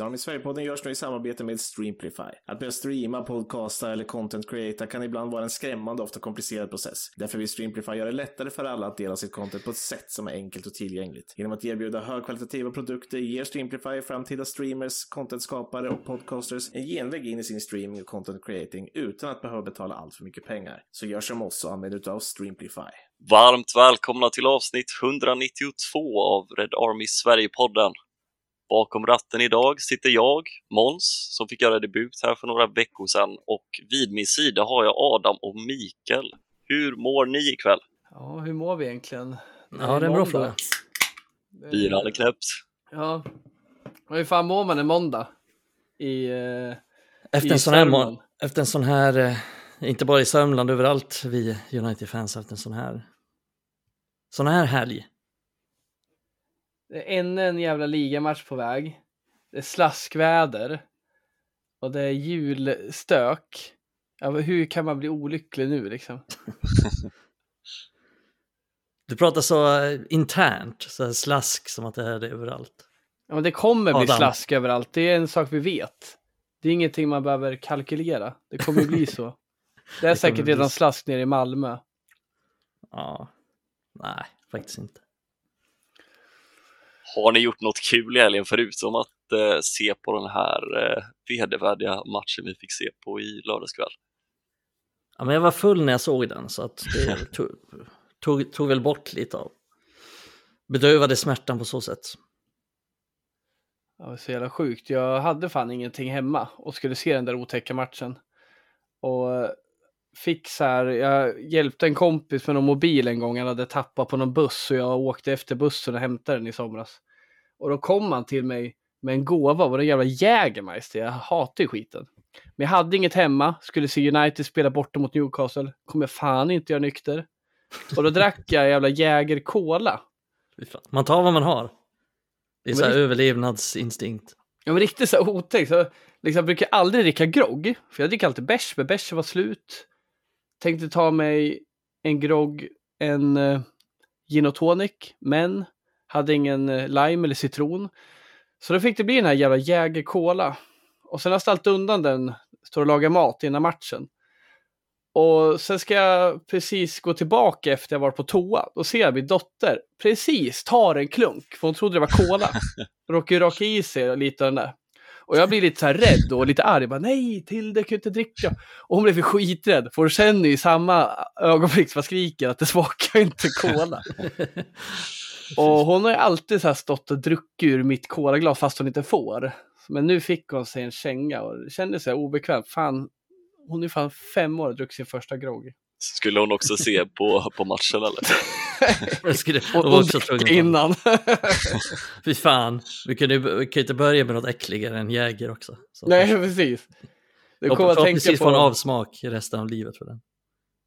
Army i Sverigepodden görs nu i samarbete med Streamplify. Att börja streama, podcasta eller content creata kan ibland vara en skrämmande, ofta komplicerad process. Därför vill Streamplify göra det lättare för alla att dela sitt content på ett sätt som är enkelt och tillgängligt. Genom att erbjuda högkvalitativa produkter ger Streamplify framtida streamers, contentskapare och podcasters en genväg in i sin streaming och content creating utan att behöva betala allt för mycket pengar. Så gör som oss och använd utav Streamplify. Varmt välkomna till avsnitt 192 av Red Army Sverige-podden. Bakom ratten idag sitter jag, Mons, som fick göra debut här för några veckor sedan och vid min sida har jag Adam och Mikael. Hur mår ni ikväll? Ja, hur mår vi egentligen? Ja, det är en bra fråga. Biran är knäppt. Ja, och hur fan mår man en måndag? I, eh, Efter i en sån här, må- efter en sån här, eh, inte bara i Sörmland, överallt vi United-fans efter en sån här, sån här helg. Det är ännu en jävla ligamatch på väg. Det är slaskväder. Och det är julstök. Ja, hur kan man bli olycklig nu liksom? Du pratar så eh, internt, så här slask som att det är det överallt. Ja, men det kommer bli Adam. slask överallt. Det är en sak vi vet. Det är ingenting man behöver kalkylera. Det kommer bli så. Det är Det säkert bli redan så. slask nere i Malmö. Ja, nej, faktiskt inte. Har ni gjort något kul i helgen förutom att eh, se på den här eh, vedervärdiga matchen vi fick se på i lördagskväll? Ja, men jag var full när jag såg den, så att det tog, tog, tog väl bort lite av, bedövade smärtan på så sätt. Ja, det var så jävla sjukt. Jag hade fan ingenting hemma och skulle se den där otäcka matchen. Och eh, fick så här, jag hjälpte en kompis med någon mobil en gång, han hade tappat på någon buss och jag åkte efter bussen och hämtade den i somras. Och då kom han till mig med en gåva, var det jävla Jägermeister, jag hatar ju skiten. Men jag hade inget hemma, skulle se United spela borta mot Newcastle, kommer jag fan inte göra nykter. Och då drack jag jävla Jäger Cola. Man tar vad man har. Det är så här det- överlevnadsinstinkt. Ja men riktigt så här otäckt. Så, liksom, jag brukar aldrig dricka grogg. För jag dricker alltid bärs, men bärsen var slut. Tänkte ta mig en grogg, en uh, gin och tonic, men hade ingen eh, lime eller citron. Så då fick det bli den här jävla Jäger Cola. Och sen har jag ställt undan den, står och lagar mat innan matchen. Och sen ska jag precis gå tillbaka efter jag varit på toa. Då ser jag min dotter precis tar en klunk, för hon trodde det var cola. Råkar ju raka i sig lite av den där. Och jag blir lite så här rädd och lite arg. Bara, Nej, till det kan jag inte dricka. Och hon blev för skiträdd. För hon känner ju i samma ögonblick som jag skriker att det smakar inte cola. och hon har ju alltid så här stått och druckit ur mitt colaglas fast hon inte får. Men nu fick hon sig en känga och det kändes så obekvämt. Fan, hon är fan fem år och druckit sin första grogg. Skulle hon också se på, på matchen eller? Jag skulle, jag tvungen druckit att- innan. Fy fan, vi kan ju inte börja med något äckligare än Jäger också. Så Nej, precis. Det jag kommer att tänka på... få en avsmak resten av livet för den.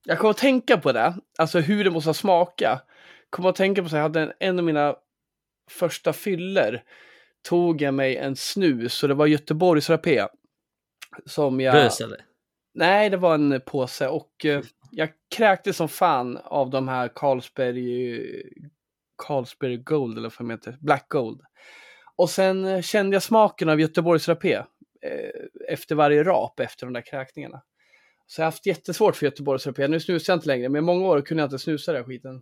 Jag kommer att tänka på det, alltså hur det måste smaka. Kommer att tänka på så här, jag hade en, en av mina första fyller tog jag mig en snus och det var Göteborgs rapé. Som jag... Bös eller? Nej, det var en påse och eh, jag kräkte som fan av de här Carlsberg, Carlsberg Gold eller vad heter, Black Gold. Och sen eh, kände jag smaken av Göteborgs rapé eh, efter varje rap efter de där kräkningarna. Så jag har haft jättesvårt för Göteborgs rapé. Nu snusar jag inte längre, men i många år kunde jag inte snusa den här skiten.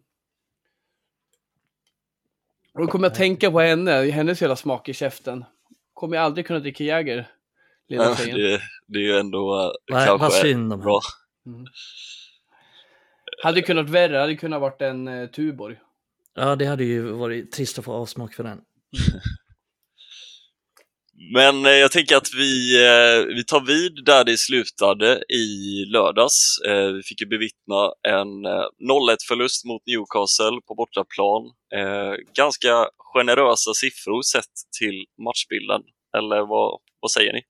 Och då kommer jag tänka på henne, hennes hela smak i käften. Kommer jag aldrig kunna dricka Jäger, lilla Ja, tjejen. det, det är ju ändå eh, Vad, kanske bra. Mm. Hade kunnat värre, hade kunnat varit en eh, Tuborg. Ja, det hade ju varit trist att få avsmak för den. Men eh, jag tänker att vi, eh, vi tar vid där det slutade i lördags. Eh, vi fick ju bevittna en eh, 0-1-förlust mot Newcastle på bortaplan. Eh, ganska generösa siffror sett till matchbilden. Eller vad, vad säger ni?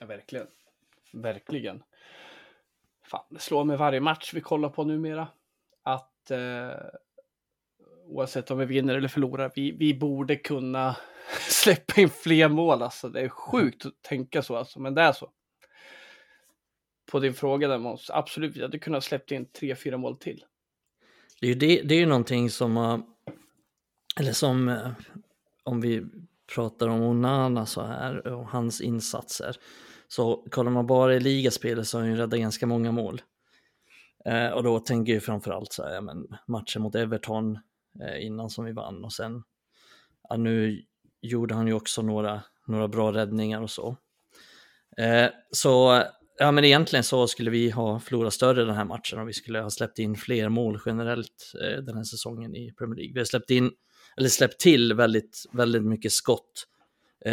Ja, verkligen. Verkligen. Fan, det slår mig varje match vi kollar på numera. Att eh, oavsett om vi vinner eller förlorar, vi, vi borde kunna släppa in fler mål. Alltså, det är sjukt att tänka så, alltså, men det är så. På din fråga där Måns, absolut, vi hade kunnat släppa in tre, fyra mål till. Det är ju, det, det är ju någonting som, eller som, eh, om vi pratar om Onana så här och hans insatser. Så kollar man bara i ligaspelet så har han ju räddat ganska många mål. Eh, och då tänker jag framförallt så här, ja, men matchen mot Everton Eh, innan som vi vann och sen, ja, nu gjorde han ju också några, några bra räddningar och så. Eh, så ja, men egentligen så skulle vi ha förlorat större den här matchen och vi skulle ha släppt in fler mål generellt eh, den här säsongen i Premier League. Vi har släppt in, eller släppt till väldigt, väldigt mycket skott.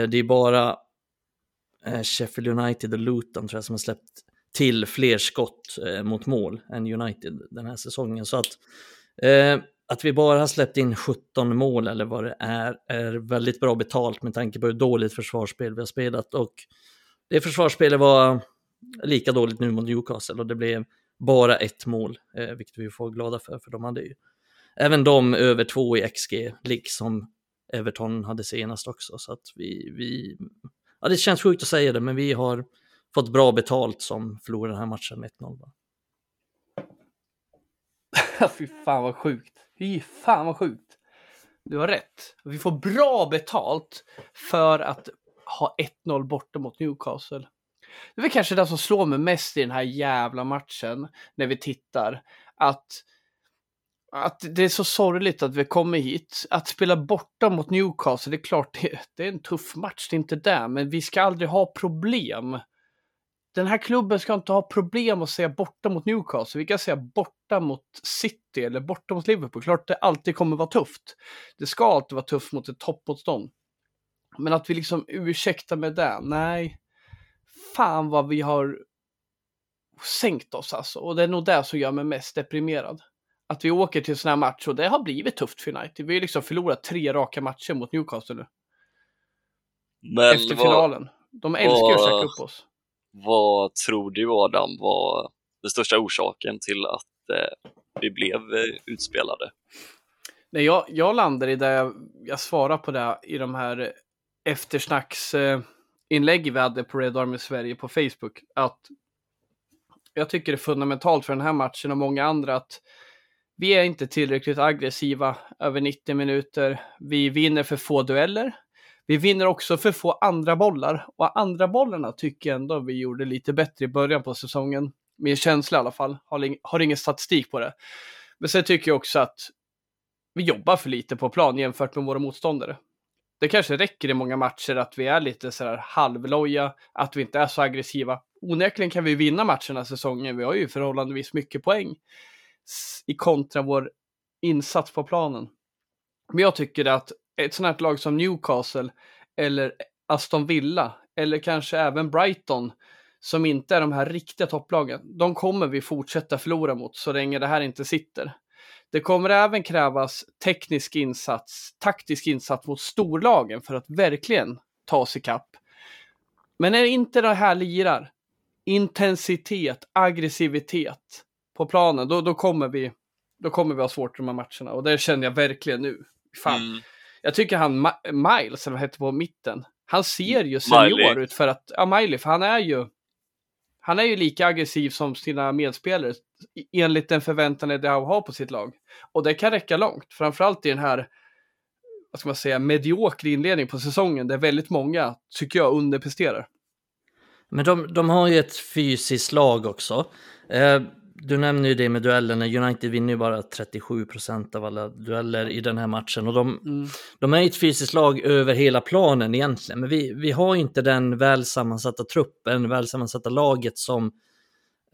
Det är bara Sheffield United och Luton tror jag som har släppt till fler skott mot mål än United den här säsongen. Så att, eh, att vi bara har släppt in 17 mål eller vad det är, är väldigt bra betalt med tanke på hur dåligt försvarsspel vi har spelat. Och det försvarsspelet var lika dåligt nu mot Newcastle och det blev bara ett mål, eh, vilket vi får glada för, för de hade ju även de över två i XG, liksom Everton hade senast också. Så att vi, vi, ja det känns sjukt att säga det, men vi har fått bra betalt som förlorade den här matchen med 1-0. Fy fan vad sjukt. Fy fan vad sjukt. Du har rätt. Vi får bra betalt för att ha 1-0 borta mot Newcastle. Det är väl kanske det som slår mig mest i den här jävla matchen när vi tittar. Att, att det är så sorgligt att vi kommer hit. Att spela borta mot Newcastle, det är klart det, det är en tuff match, det är inte det. Men vi ska aldrig ha problem. Den här klubben ska inte ha problem att säga borta mot Newcastle. Vi kan säga borta mot City eller borta mot Liverpool. Klart det alltid kommer vara tufft. Det ska alltid vara tufft mot ett toppmotstånd. Men att vi liksom ursäktar med det, nej. Fan vad vi har sänkt oss alltså. Och det är nog det som gör mig mest deprimerad. Att vi åker till sån här match och det har blivit tufft för United. Vi har liksom förlorat tre raka matcher mot Newcastle nu. Men efter vad, finalen. De älskar ju att käka upp oss vad tror du Adam var den största orsaken till att eh, vi blev eh, utspelade? Nej, jag, jag landar i det jag, jag svarar på det i de här eftersnacksinlägg eh, vi hade på Red Army Sverige på Facebook. Att jag tycker det är fundamentalt för den här matchen och många andra att vi är inte tillräckligt aggressiva över 90 minuter. Vi vinner för få dueller. Vi vinner också för få andra bollar och andra bollarna tycker jag ändå vi gjorde lite bättre i början på säsongen. Min känsla i alla fall. Har, ing- har ingen statistik på det. Men sen tycker jag också att vi jobbar för lite på plan jämfört med våra motståndare. Det kanske räcker i många matcher att vi är lite sådär halvloja, att vi inte är så aggressiva. Onekligen kan vi vinna matcherna säsongen. Vi har ju förhållandevis mycket poäng i kontra vår insats på planen. Men jag tycker att ett sånt här lag som Newcastle eller Aston Villa eller kanske även Brighton som inte är de här riktiga topplagen, de kommer vi fortsätta förlora mot så länge det här inte sitter. Det kommer även krävas teknisk insats, taktisk insats mot storlagen för att verkligen ta oss ikapp. Men när inte det här lirar, intensitet, aggressivitet på planen, då, då, kommer vi, då kommer vi ha svårt i de här matcherna. Och det känner jag verkligen nu. Fan. Mm. Jag tycker han, Ma- Miles, eller vad heter på mitten, han ser ju senior Miley. ut för att, ja Miley, för han är ju, han är ju lika aggressiv som sina medspelare enligt den förväntan det har på sitt lag. Och det kan räcka långt, framförallt i den här, vad ska man säga, mediokra inledning på säsongen där väldigt många, tycker jag, underpresterar. Men de, de har ju ett fysiskt lag också. Eh, du nämner ju det med duellerna. United vinner ju bara 37 procent av alla dueller i den här matchen. Och de, Mm. de är ett fysiskt lag över hela planen egentligen. Men vi, vi har inte den välsammansatta truppen, välsammansatta laget som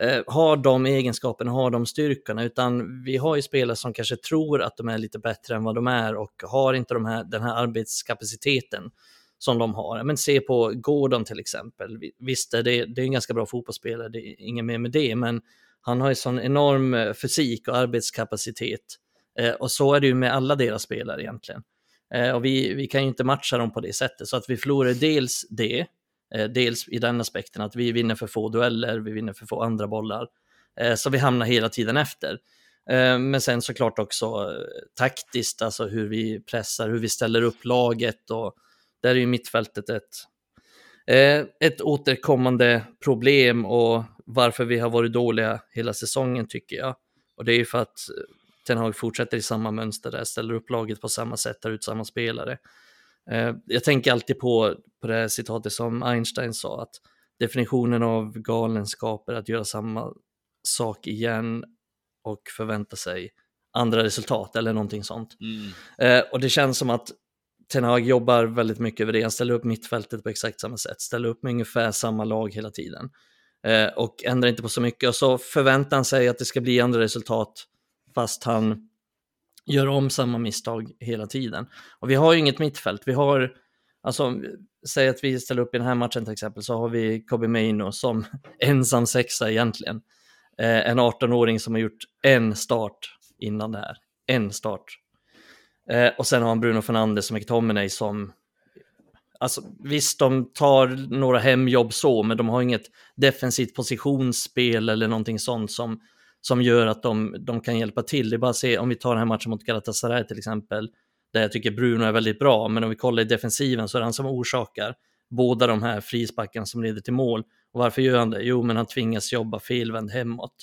eh, har de egenskaperna, har de styrkorna. Utan vi har ju spelare som kanske tror att de är lite bättre än vad de är och har inte de här, den här arbetskapaciteten som de har. Men se på Gordon till exempel. Vi- Visst, det, det är en ganska bra fotbollsspelare, det är inget mer med det, men han har ju sån enorm eh, fysik och arbetskapacitet. Eh, och så är det ju med alla deras spelare egentligen. Eh, och vi, vi kan ju inte matcha dem på det sättet, så att vi förlorar dels det, eh, dels i den aspekten att vi vinner för få dueller, vi vinner för få andra bollar, eh, så vi hamnar hela tiden efter. Eh, Men sen såklart också eh, taktiskt, alltså hur vi pressar, hur vi ställer upp laget och där är ju mittfältet ett, eh, ett återkommande problem och varför vi har varit dåliga hela säsongen tycker jag. Och det är ju för att eh, Ten Hag fortsätter i samma mönster där, ställer upp laget på samma sätt, tar ut samma spelare. Eh, jag tänker alltid på, på det här citatet som Einstein sa, att definitionen av galenskap är att göra samma sak igen och förvänta sig andra resultat eller någonting sånt. Mm. Eh, och det känns som att Ten Hag jobbar väldigt mycket över det. Han ställer upp mittfältet på exakt samma sätt, ställer upp med ungefär samma lag hela tiden. Eh, och ändrar inte på så mycket. Och så förväntar han sig att det ska bli andra resultat fast han gör om samma misstag hela tiden. Och vi har ju inget mittfält. Vi har, alltså, säg att vi ställer upp i den här matchen till exempel, så har vi Kobe Maino som ensam sexa egentligen. Eh, en 18-åring som har gjort en start innan det här. En start. Eh, och sen har han Bruno Fernandes och McTominay som Alltså, visst, de tar några hemjobb så, men de har inget defensivt positionsspel eller någonting sånt som, som gör att de, de kan hjälpa till. Det är bara att se, om vi tar den här matchen mot Galatasaray till exempel, där jag tycker Bruno är väldigt bra, men om vi kollar i defensiven så är det han som orsakar båda de här frisparkarna som leder till mål. Och varför gör han det? Jo, men han tvingas jobba felvänd hemåt.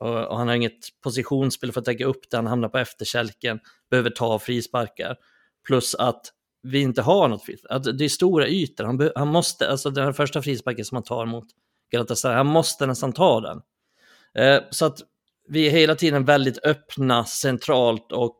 Och, och han har inget positionsspel för att täcka upp det, han hamnar på efterkälken, behöver ta frisparkar. Plus att vi inte har något fritt. Att det är stora ytor. Han, han måste, alltså den här första frisparken som han tar mot Galatasaray, han måste nästan ta den. Eh, så att vi är hela tiden väldigt öppna centralt och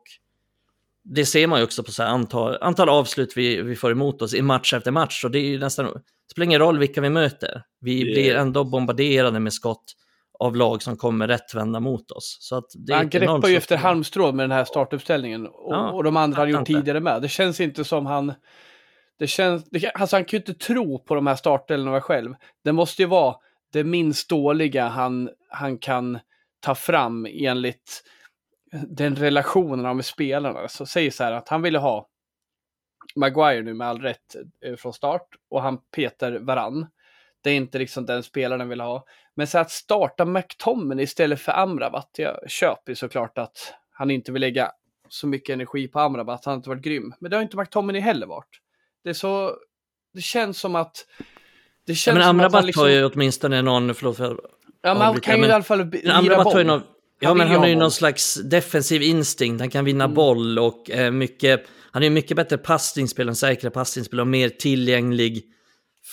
det ser man ju också på så antal, antal avslut vi, vi får emot oss i match efter match. Och det är ju nästan, det spelar ingen roll vilka vi möter. Vi Yeah. blir ändå bombarderade med skott av lag som kommer rättvända mot oss. Så att det Han greppar ju efter halmstrå med den här startuppställningen. Och, Ja, och de andra har gjort tidigare med. Det känns inte som han... Det känns, det, alltså han kan ju inte tro på de här startdelarna själv. Det måste ju vara det minst dåliga han, han kan ta fram enligt den relationen han med spelarna. Så säg så här att han ville ha Maguire nu med all rätt eh, från start och han petar varann. Det är inte liksom den spelaren vill ha. Men så att starta McTominay istället för Amrabat, jag köper såklart att han inte vill lägga så mycket energi på Amrabat, han har inte varit grym. Men det har inte McTominay heller varit. Det är så, det känns som att... Det Ja, känns men att han Amrabat liksom, har ju åtminstone någon, förlåt för Ja, men han kan ju men- i alla fall lira Amrabat boll. någon, ja, men han har ju någon slags defensiv instinkt. Han kan vinna Mm. boll och eh, mycket, han är ju mycket bättre passningsspel, en säkrare passningsspel och mer tillgänglig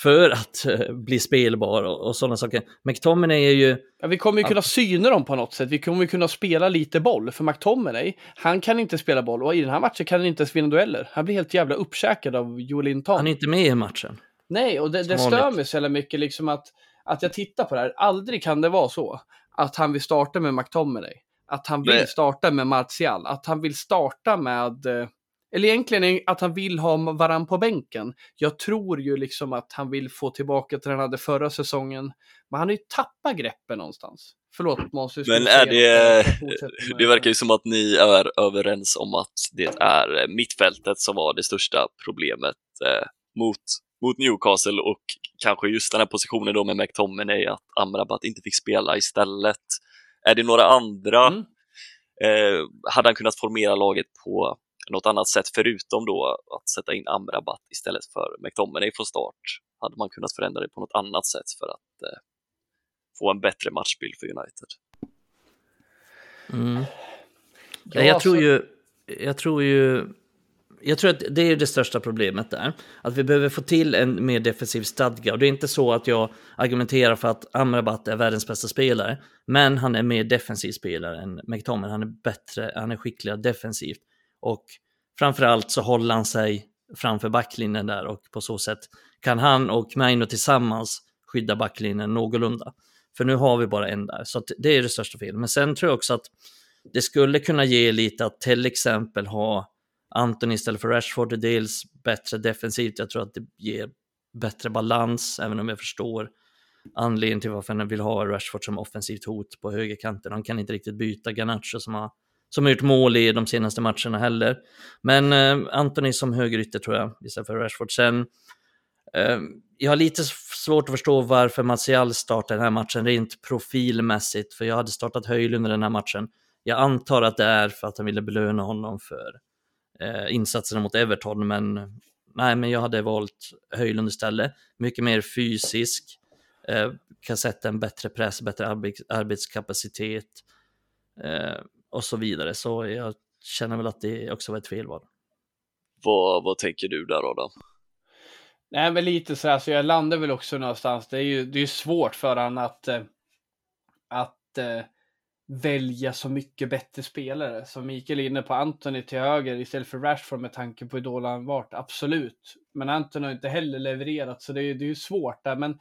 för att eh, bli spelbar och, och sådana saker. McTominay är ju, Ja, vi kommer ju kunna syna dem på något sätt. Vi kommer ju kunna spela lite boll. För McTominay, han kan inte spela boll. Och i den här matchen kan han inte ens vinna dueller. Han blir helt jävla uppkäkad av Joel Linton. han är inte med i matchen. Nej, och det, det stör mig så jävla mycket liksom att, att jag tittar på det här. Aldrig kan det vara så att han vill starta med McTominay. Att han vill Nej. starta med Martial. Att han vill starta med... eh, Eller egentligen att han vill ha varann på bänken. Jag tror ju liksom att han vill få tillbaka till den han hade förra säsongen. Men han har ju tappat greppet någonstans. Förlåt Måns, Men är det, det verkar ju som att ni är överens om att det är mittfältet som var det största problemet eh, mot, mot Newcastle och kanske just den här positionen då med McTominay, att Amrabat inte fick spela istället. Är det några andra, Mm. eh, hade han kunnat formera laget på något annat sätt förutom då att sätta in Amrabat istället för McTominay från start? Hade man kunnat förändra det på något annat sätt för att eh, få en bättre matchbild för United? Mm. Ja, jag tror ju, jag tror ju, jag tror att det är det största problemet där. Att vi behöver få till en mer defensiv stadga. Och det är inte så att jag argumenterar för att Amrabat är världens bästa spelare. Men han är mer defensiv spelare än McTominay. Han är bättre, han är skickligare defensivt. Och framförallt så håller han sig framför backlinjen där och på så sätt kan han och Maino tillsammans skydda backlinjen någorlunda. För nu har vi bara en där, så att det är det största felet. Men sen tror jag också att det skulle kunna ge lite att till exempel ha Anthony istället för Rashford, dels bättre defensivt, jag tror att det ger bättre balans, även om jag förstår anledningen till varför han vill ha Rashford som offensivt hot på högerkanten. Han kan inte riktigt byta Garnacho som har, som har gjort mål i de senaste matcherna heller. Men eh, Anthony som högerytter tror jag, istället för Rashford. Sen, eh, jag har lite svårt att förstå varför Martial startar den här matchen rent profilmässigt, för jag hade startat Höjlund i den här matchen. Jag antar att det är för att han ville belöna honom för eh, insatserna mot Everton, men nej, men jag hade valt Höjlund istället. Mycket mer fysisk, eh, kan sätta en bättre press, bättre arbets arbetskapacitet eh, och så vidare. Så jag känner väl att det också var ett felval. Vad, vad tänker du där Adam? Nej, men lite så här, så jag landar väl också någonstans. Det är ju det är svårt för han att, eh, att äh, välja så mycket bättre spelare. Som Mikael är inne på, Anthony till höger istället för Rashford med tanke på hur dålig han varit. Absolut. Men Anthony har inte heller levererat, så det är, det är ju svårt där. Men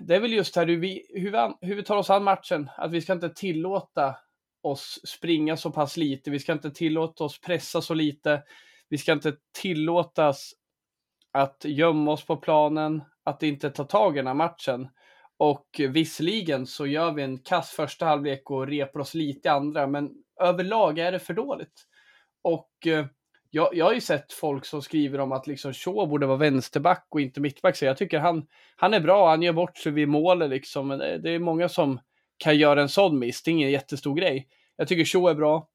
det är väl just här hur vi, hur vi, hur vi tar oss an matchen. Att vi ska inte tillåta oss springa så pass lite. Vi ska inte tillåta oss pressa så lite. Vi ska inte tillåtas att gömma oss på planen, att inte ta tag i den här matchen. Och visserligen så gör vi en kass första halvlek och repar oss lite i andra, men överlag är det för dåligt. Och eh, jag, jag har ju sett folk som skriver om att liksom Shaw borde vara vänsterback och inte mittback. Så jag tycker han, han är bra, han gör bort sig vid målet liksom. Men det är många som kan göra en sån miss, det är ingen jättestor grej. Jag tycker Shaw är bra.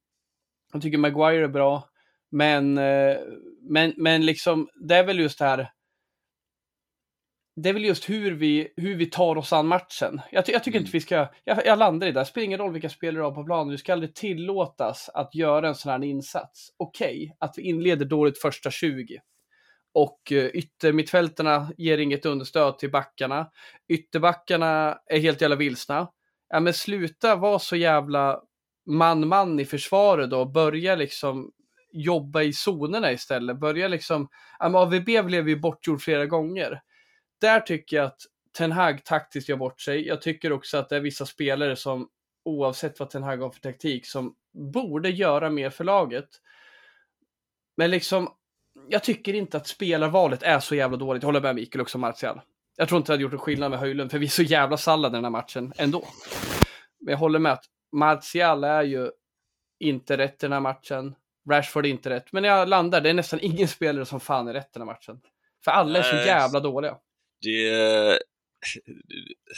Jag tycker Maguire är bra. Men, eh, men, men liksom, det är väl just det här. Det är väl just hur vi, hur vi tar oss an matchen. Jag, jag tycker mm. inte vi ska, jag, jag landar i det, det spelar ingen roll vilka spelare du har på planen, du ska aldrig tillåtas att göra en sån här insats. Okej, okay, att vi inleder dåligt första 20 och uh, yttermittfältarna ger inget understöd till backarna. Ytterbackarna är helt jävla vilsna. Ja, men sluta vara så jävla man-man i försvaret då, börja liksom jobba i zonerna istället. Börja liksom, AVB blev ju bortgjord flera gånger. Där tycker jag att Ten Hag taktiskt gör bort sig. Jag tycker också att det är vissa spelare som, oavsett vad Ten Hag har för taktik, som borde göra mer för laget. Men liksom, jag tycker inte att spelarvalet är så jävla dåligt. Jag håller med Mikael också, Martial. Jag tror inte det hade gjort en skillnad med Höjlund, för vi är så jävla sallad i den här matchen ändå. Men jag håller med att Martial är ju inte rätt i den här matchen. Rashford är inte rätt. Men jag landar, det är nästan ingen spelare som fan är rätt i den här matchen. För alla är så jävla dåliga. Det...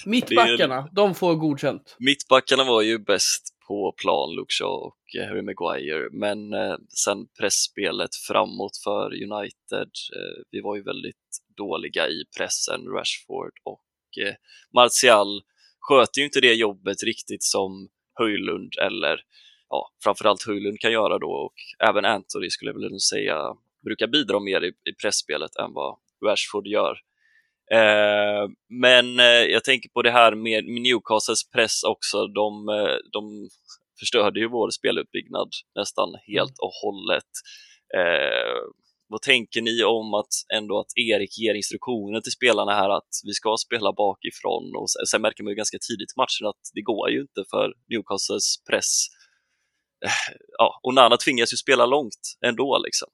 Mittbackarna, det... de får godkänt. Mittbackarna var ju bäst på plan, Luke Shaw och eh, Harry Maguire, men eh, sen pressspelet framåt för United, eh, vi var ju väldigt dåliga i pressen, Rashford och eh, Martial sköter ju inte det jobbet riktigt som Höjlund eller ja, framförallt Höjlund kan göra då och även Anthony skulle jag vilja säga brukar bidra mer i, i pressspelet än vad Rashford gör. Eh, men eh, jag tänker på det här med Newcastles press också. De, eh, de förstörde ju vår speluppbyggnad nästan helt och hållet. Eh, vad tänker ni om att ändå att Erik ger instruktioner till spelarna här att vi ska spela bakifrån och sen märker man ju ganska tidigt i matchen att det går ju inte för Newcastles press eh, ja, och Nana tvingas ju spela långt ändå liksom.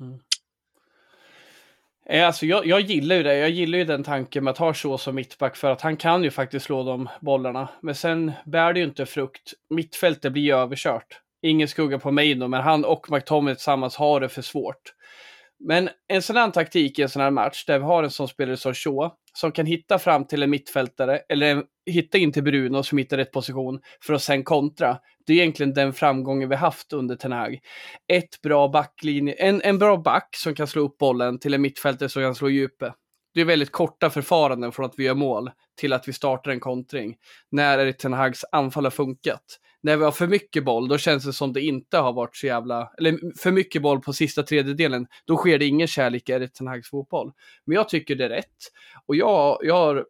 Mm. Eh, alltså jag, jag gillar ju det. Jag gillar ju den tanken med att ha så som mittback för att han kan ju faktiskt slå de bollarna. Men sen bär det ju inte frukt. Mittfältet blir ju överkört. Ingen skugga på mig då, men han och McTominay tillsammans har det för svårt. Men en sån här taktik i en sån här match där vi har en sån spelare som Shaw som kan hitta fram till en mittfältare eller hitta in till Bruno som hittar rätt position för att sen kontra. Det är egentligen den framgången vi haft under Ten Hag. Ett bra backlinje, en, en bra back som kan slå upp bollen till en mittfältare som kan slå djupet. Det är väldigt korta förfaranden från att vi gör mål till att vi startar en kontring. När Erik Ten Hags anfall har funkat när vi har för mycket boll, då känns det som det inte har varit så jävla, eller för mycket boll på sista tredjedelen, då sker det ingen kärlek i Erik Hags fotboll. Men jag tycker det är rätt. Och jag, jag har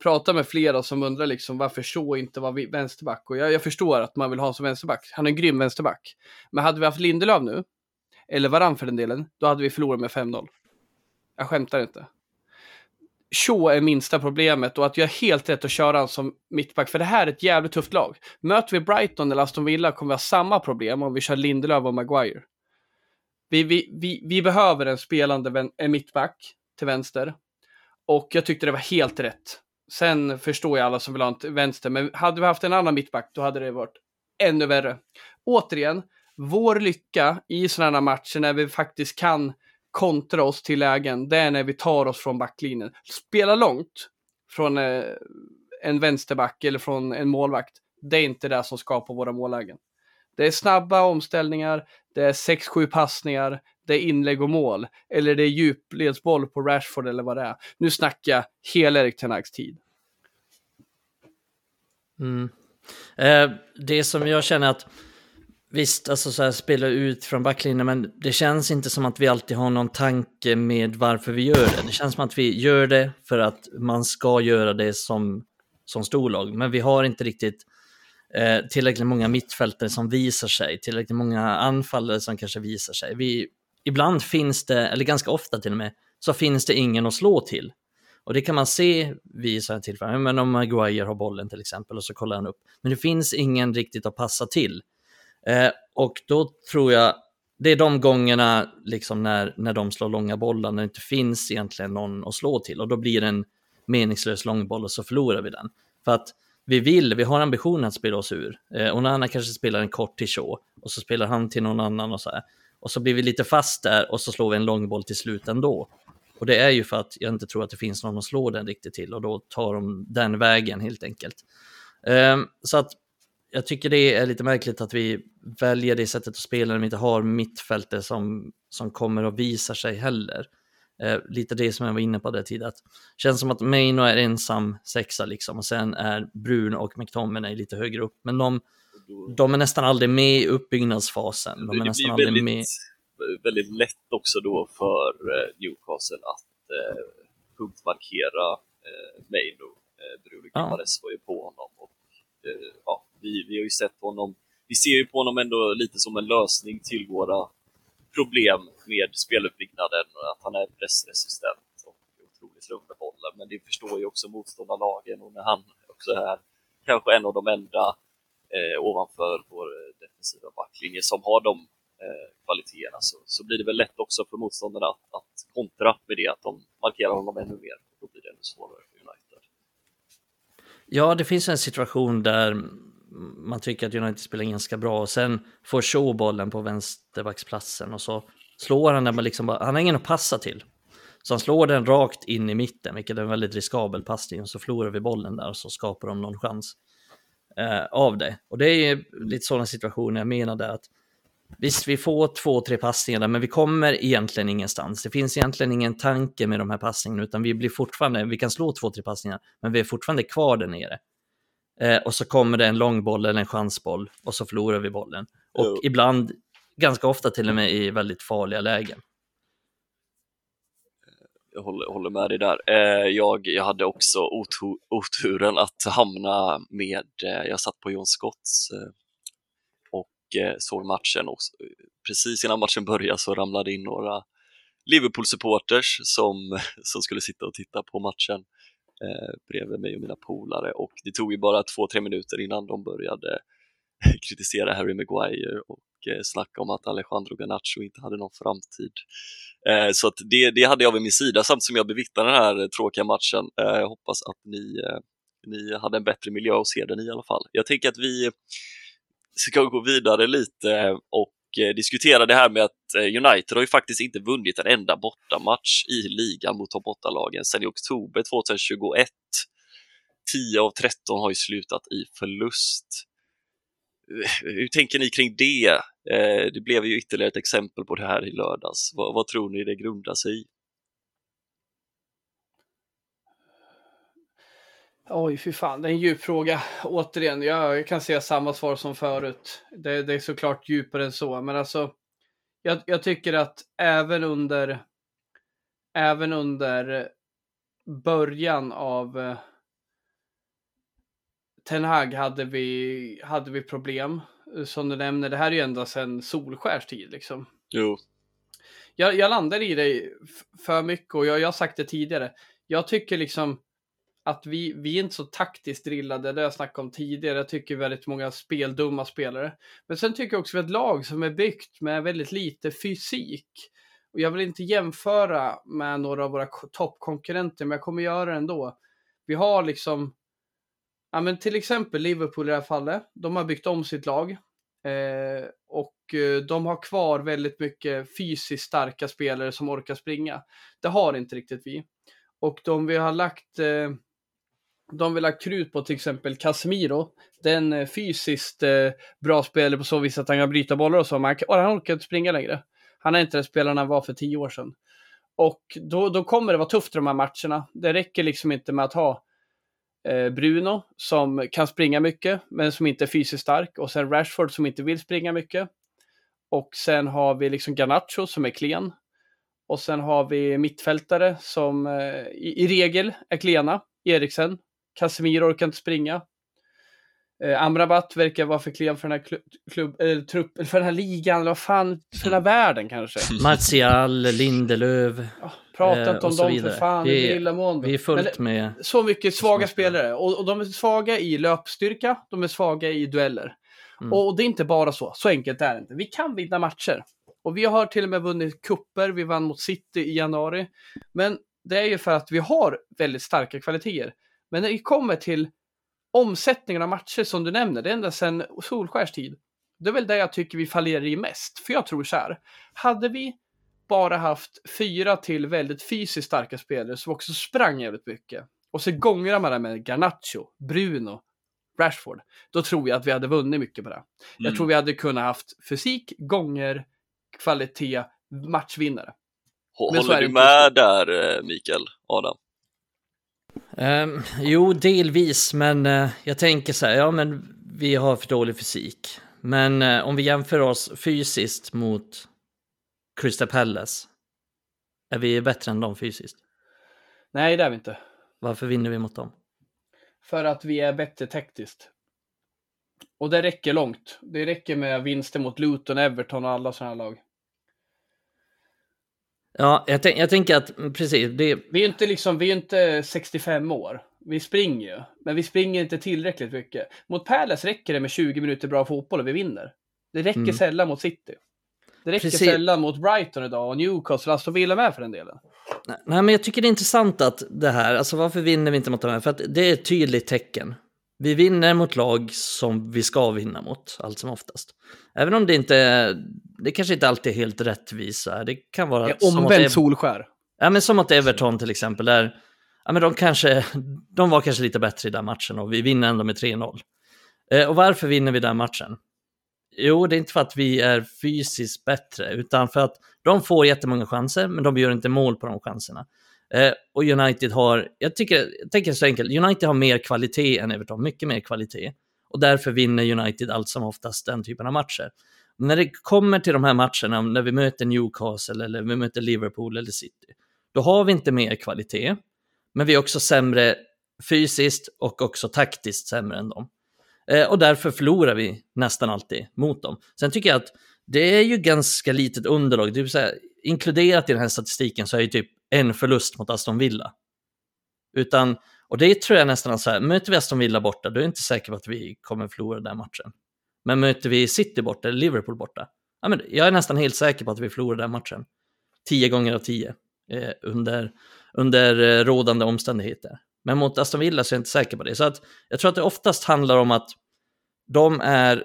pratat med flera som undrar liksom varför så inte var vänsterback. Och jag, jag förstår att man vill ha som vänsterback. Han är en grym vänsterback. Men hade vi haft Lindelöf nu, eller varann för den delen, då hade vi förlorat med 5-0. Jag skämtar inte. Shaw är minsta problemet och att jag är helt rätt att köra honom som mittback, för det här är ett jävligt tufft lag. Möter vi Brighton eller Aston Villa kommer vi ha samma problem om vi kör Lindelöf och Maguire. Vi, vi, vi, vi behöver en spelande en mittback till vänster och jag tyckte det var helt rätt. Sen förstår jag alla som vill ha en vänster, men hade vi haft en annan mittback då hade det varit ännu värre. Återigen, vår lycka i sådana matcher när vi faktiskt kan kontra oss till lägen, det är när vi tar oss från backlinjen. Spela långt från eh, en vänsterback eller från en målvakt, det är inte det som skapar våra mållägen. Det är snabba omställningar, det är 6-7 passningar, det är inlägg och mål. Eller det är djupledsboll på Rashford eller vad det är. Nu snackar jag hela Erik Tenags tid. Mm. Eh, det som jag känner att Visst, alltså så här spela ut från backlinjen, men det känns inte som att vi alltid har någon tanke med varför vi gör det. Det känns som att vi gör det för att man ska göra det som, som storlag, men vi har inte riktigt eh, tillräckligt många mittfältare som visar sig, tillräckligt många anfallare som kanske visar sig. Vi, ibland finns det, eller ganska ofta till och med, så finns det ingen att slå till. Och det kan man se vid sådana tillfällen, men om Maguire har bollen till exempel och så kollar han upp. Men det finns ingen riktigt att passa till. Eh, och då tror jag, det är de gångerna liksom när, när de slår långa bollar, när det inte finns egentligen någon att slå till. Och då blir det en meningslös långboll och så förlorar vi den. För att vi vill, vi har ambitionen att spela oss ur. Eh, och Nana kanske spelar en kort till Shaw och så spelar han till någon annan och så här. Och så blir vi lite fast där och så slår vi en långboll till slut ändå. Och det är ju för att jag inte tror att det finns någon att slå den riktigt till och då tar de den vägen helt enkelt. Eh, så att jag tycker det är lite märkligt att vi väljer det sättet att spela när vi inte har mittfältet som, som kommer och visar sig heller. Eh, lite det som jag var inne på där tidigare. Känns som att Maino är ensam sexa liksom och sen är Brun och McTominay lite högre upp. Men de, de är nästan aldrig med i uppbyggnadsfasen. De är det nästan blir väldigt, med. väldigt lätt också då för eh, Newcastle att eh, punktmarkera eh, Maino. Eh, Bruno Ja. Gimares var ju på honom och eh, ja, vi, vi har ju sett honom, vi ser ju på honom ändå lite som en lösning till våra problem med speluppbyggnaden och att han är pressresistent och otroligt lugn med bollen. Men det förstår ju också motståndarlagen och när han också är kanske en av de enda eh, ovanför vår eh, defensiva backlinje som har de eh, kvaliteterna så, så blir det väl lätt också för motståndarna att, att kontra med det, att de markerar honom ännu mer. Då blir det ännu svårare för United. Ja, det finns en situation där man tycker att United spelar ganska bra och sen får Shaw bollen på vänsterbacksplatsen och så slår han den men liksom bara, han har ingen att passa till. Så han slår den rakt in i mitten, vilket är en väldigt riskabel passning och så förlorar vi bollen där och så skapar de någon chans eh, av det. Och det är lite sådana situationer jag menade. att visst, vi får två, tre passningar där, men vi kommer egentligen ingenstans. Det finns egentligen ingen tanke med de här passningarna, utan vi blir fortfarande, vi kan slå två, tre passningar, men vi är fortfarande kvar där nere. Eh, och så kommer det en långboll eller en chansboll och så förlorar vi bollen. Och Jo. ibland, ganska ofta till och med i väldigt farliga lägen. Jag håller, håller med dig där. Eh, jag, jag hade också otu, oturen att hamna med, eh, jag satt på John Scotts eh, och eh, såg matchen och precis innan matchen började så ramlade in några Liverpool-supporters som, som skulle sitta och titta på matchen eh, bredvid mig och mina polare och det tog ju bara två, tre minuter innan de började kritisera Harry Maguire och eh, snacka om att Alejandro Garnacho inte hade någon framtid. Eh, så att det, det hade jag vid min sida samtidigt som jag bevittnade den här eh, tråkiga matchen. Jag hoppas att ni, ni hade en bättre miljö att se den i alla fall. Jag tänker att vi ska gå vidare lite och Eh, diskutera det här med att eh, United har ju faktiskt inte vunnit en enda bortamatch i ligan mot topp 8-lagen sedan i oktober 2021. 10 av 13 har ju slutat i förlust. Eh, hur tänker ni kring det? Det blev ju ytterligare ett exempel på det här i lördags. Vad, vad tror ni det grundar sig i? Oj, fy fan, det är en djup fråga. Återigen, jag, kan säga samma svar som förut. Det, det är såklart djupare än så, men alltså, jag, jag tycker att även under, även under början av eh, Ten Hag hade vi, hade vi problem. Som du nämner, det här är ju ända sedan Solskärs tid liksom Jo, jag, jag landar i f- för mycket och jag, jag har sagt det tidigare. Jag tycker liksom att vi, vi är inte så taktiskt drillade, det har jag snackat om tidigare. Jag tycker väldigt många speldumma spelare. Men sen tycker jag också vi har ett lag som är byggt med väldigt lite fysik. Och jag vill inte jämföra med några av våra toppkonkurrenter, men jag kommer göra det ändå. Vi har liksom, ja men till exempel Liverpool i det här fallet. De har byggt om sitt lag. Eh, och eh, de har kvar väldigt mycket fysiskt starka spelare som orkar springa. Det har inte riktigt vi. Och de vi har lagt eh, de vill ha krut på till exempel Casemiro. Den eh, fysiskt eh, bra spelare på så vis att han kan bryta bollar och så. Men han, och han orkar inte springa längre. Han är inte den spelaren han var för tio år sedan. Och då, då kommer det vara tufft i de här matcherna. Det räcker liksom inte med att ha eh, Bruno som kan springa mycket men som inte är fysiskt stark och sen Rashford som inte vill springa mycket. Och sen har vi liksom Garnacho som är klen. Och sen har vi mittfältare som eh, i, i regel är klena. Eriksen. Casemiro orkar inte springa. Eh, Amrabat verkar vara för klen för den här klubb, klubb, eh, trupp, för den här ligan, eller vad fan, för den här världen kanske. Martial, Lindelöf. Ja, prata Eh, inte och om så dem för vidare. fan, Vi- vi är illamående. Vi är fullt Men med. så mycket svaga spelare. Och, och de är svaga i löpstyrka, de är svaga i dueller. Mm. Och det är inte bara så, så enkelt är det inte. Vi kan vinna matcher. Och vi har till och med vunnit kupper, vi vann mot City i januari. Men det är ju för att vi har väldigt starka kvaliteter. Men när det kommer till omsättningen av matcher som du nämner, det är ända sedan Solskärs tid. Det är väl det jag tycker vi fallerar i mest. För jag tror så här, hade vi bara haft fyra till väldigt fysiskt starka spelare som också sprang jävligt mycket och så gångrar man det med Garnacho, Bruno, Rashford, då tror jag att vi hade vunnit mycket på det. Jag Mm. tror vi hade kunnat haft fysik, gånger, kvalitet, matchvinnare. Håller du med där, eh, Mikael? Adam? Ehm, jo, delvis, men eh, jag tänker så här, ja men vi har för dålig fysik. Men eh, om vi jämför oss fysiskt mot Crystal Palace, är vi bättre än dem fysiskt? Nej, det är vi inte. Varför vinner vi mot dem? För att vi är bättre tekniskt. Och det räcker långt. Det räcker med vinster mot Luton, Everton och alla sådana lag. Ja, jag, tänk, jag tänker att, mm, precis, det, Vi är inte liksom, vi är inte 65 år. Vi springer ju, men vi springer inte tillräckligt mycket. Mot Palace räcker det med 20 minuter bra fotboll och vi vinner. Det räcker Mm. sällan mot City. Det räcker Precis. sällan mot Brighton idag och Newcastle, Aston Villa med för den delen. Nej, men jag tycker det är intressant att det här, alltså varför vinner vi inte mot de här? För att det är ett tydligt tecken. Vi vinner mot lag som vi ska vinna mot, allt som oftast. Även om det inte det kanske inte alltid är helt rättvisa. Det kan vara Det är omvänt Solskär. Ja, men som mot Everton till exempel, där ja, men de, kanske, de var kanske lite bättre i den matchen och vi vinner ändå med 3-0. Eh, och varför vinner vi den matchen? Jo, det är inte för att vi är fysiskt bättre, utan för att de får jättemånga chanser, men de gör inte mål på de chanserna. Eh, och United har, jag tycker, jag tänker så enkelt, United har mer kvalitet än Everton, mycket mer kvalitet. Och därför vinner United allt som oftast den typen av matcher. När det kommer till de här matcherna, när vi möter Newcastle eller vi möter Liverpool eller City, då har vi inte mer kvalitet, men vi är också sämre fysiskt och också taktiskt sämre än dem. Eh, och därför förlorar vi nästan alltid mot dem. Sen tycker jag att det är ju ganska litet underlag. Det är inkluderat i den här statistiken så är ju typ en förlust mot Aston Villa. Utan, och det tror jag nästan att så här, möter vi Aston Villa borta, då är jag inte säker på att vi kommer förlora den matchen. Men möter vi City borta eller Liverpool borta, ja, men jag är nästan helt säker på att vi förlorar den matchen. Tio gånger av tio eh, under, under eh, rådande omständigheter. Men mot Aston Villa så är jag inte säker på det. Så att jag tror att det oftast handlar om att de är...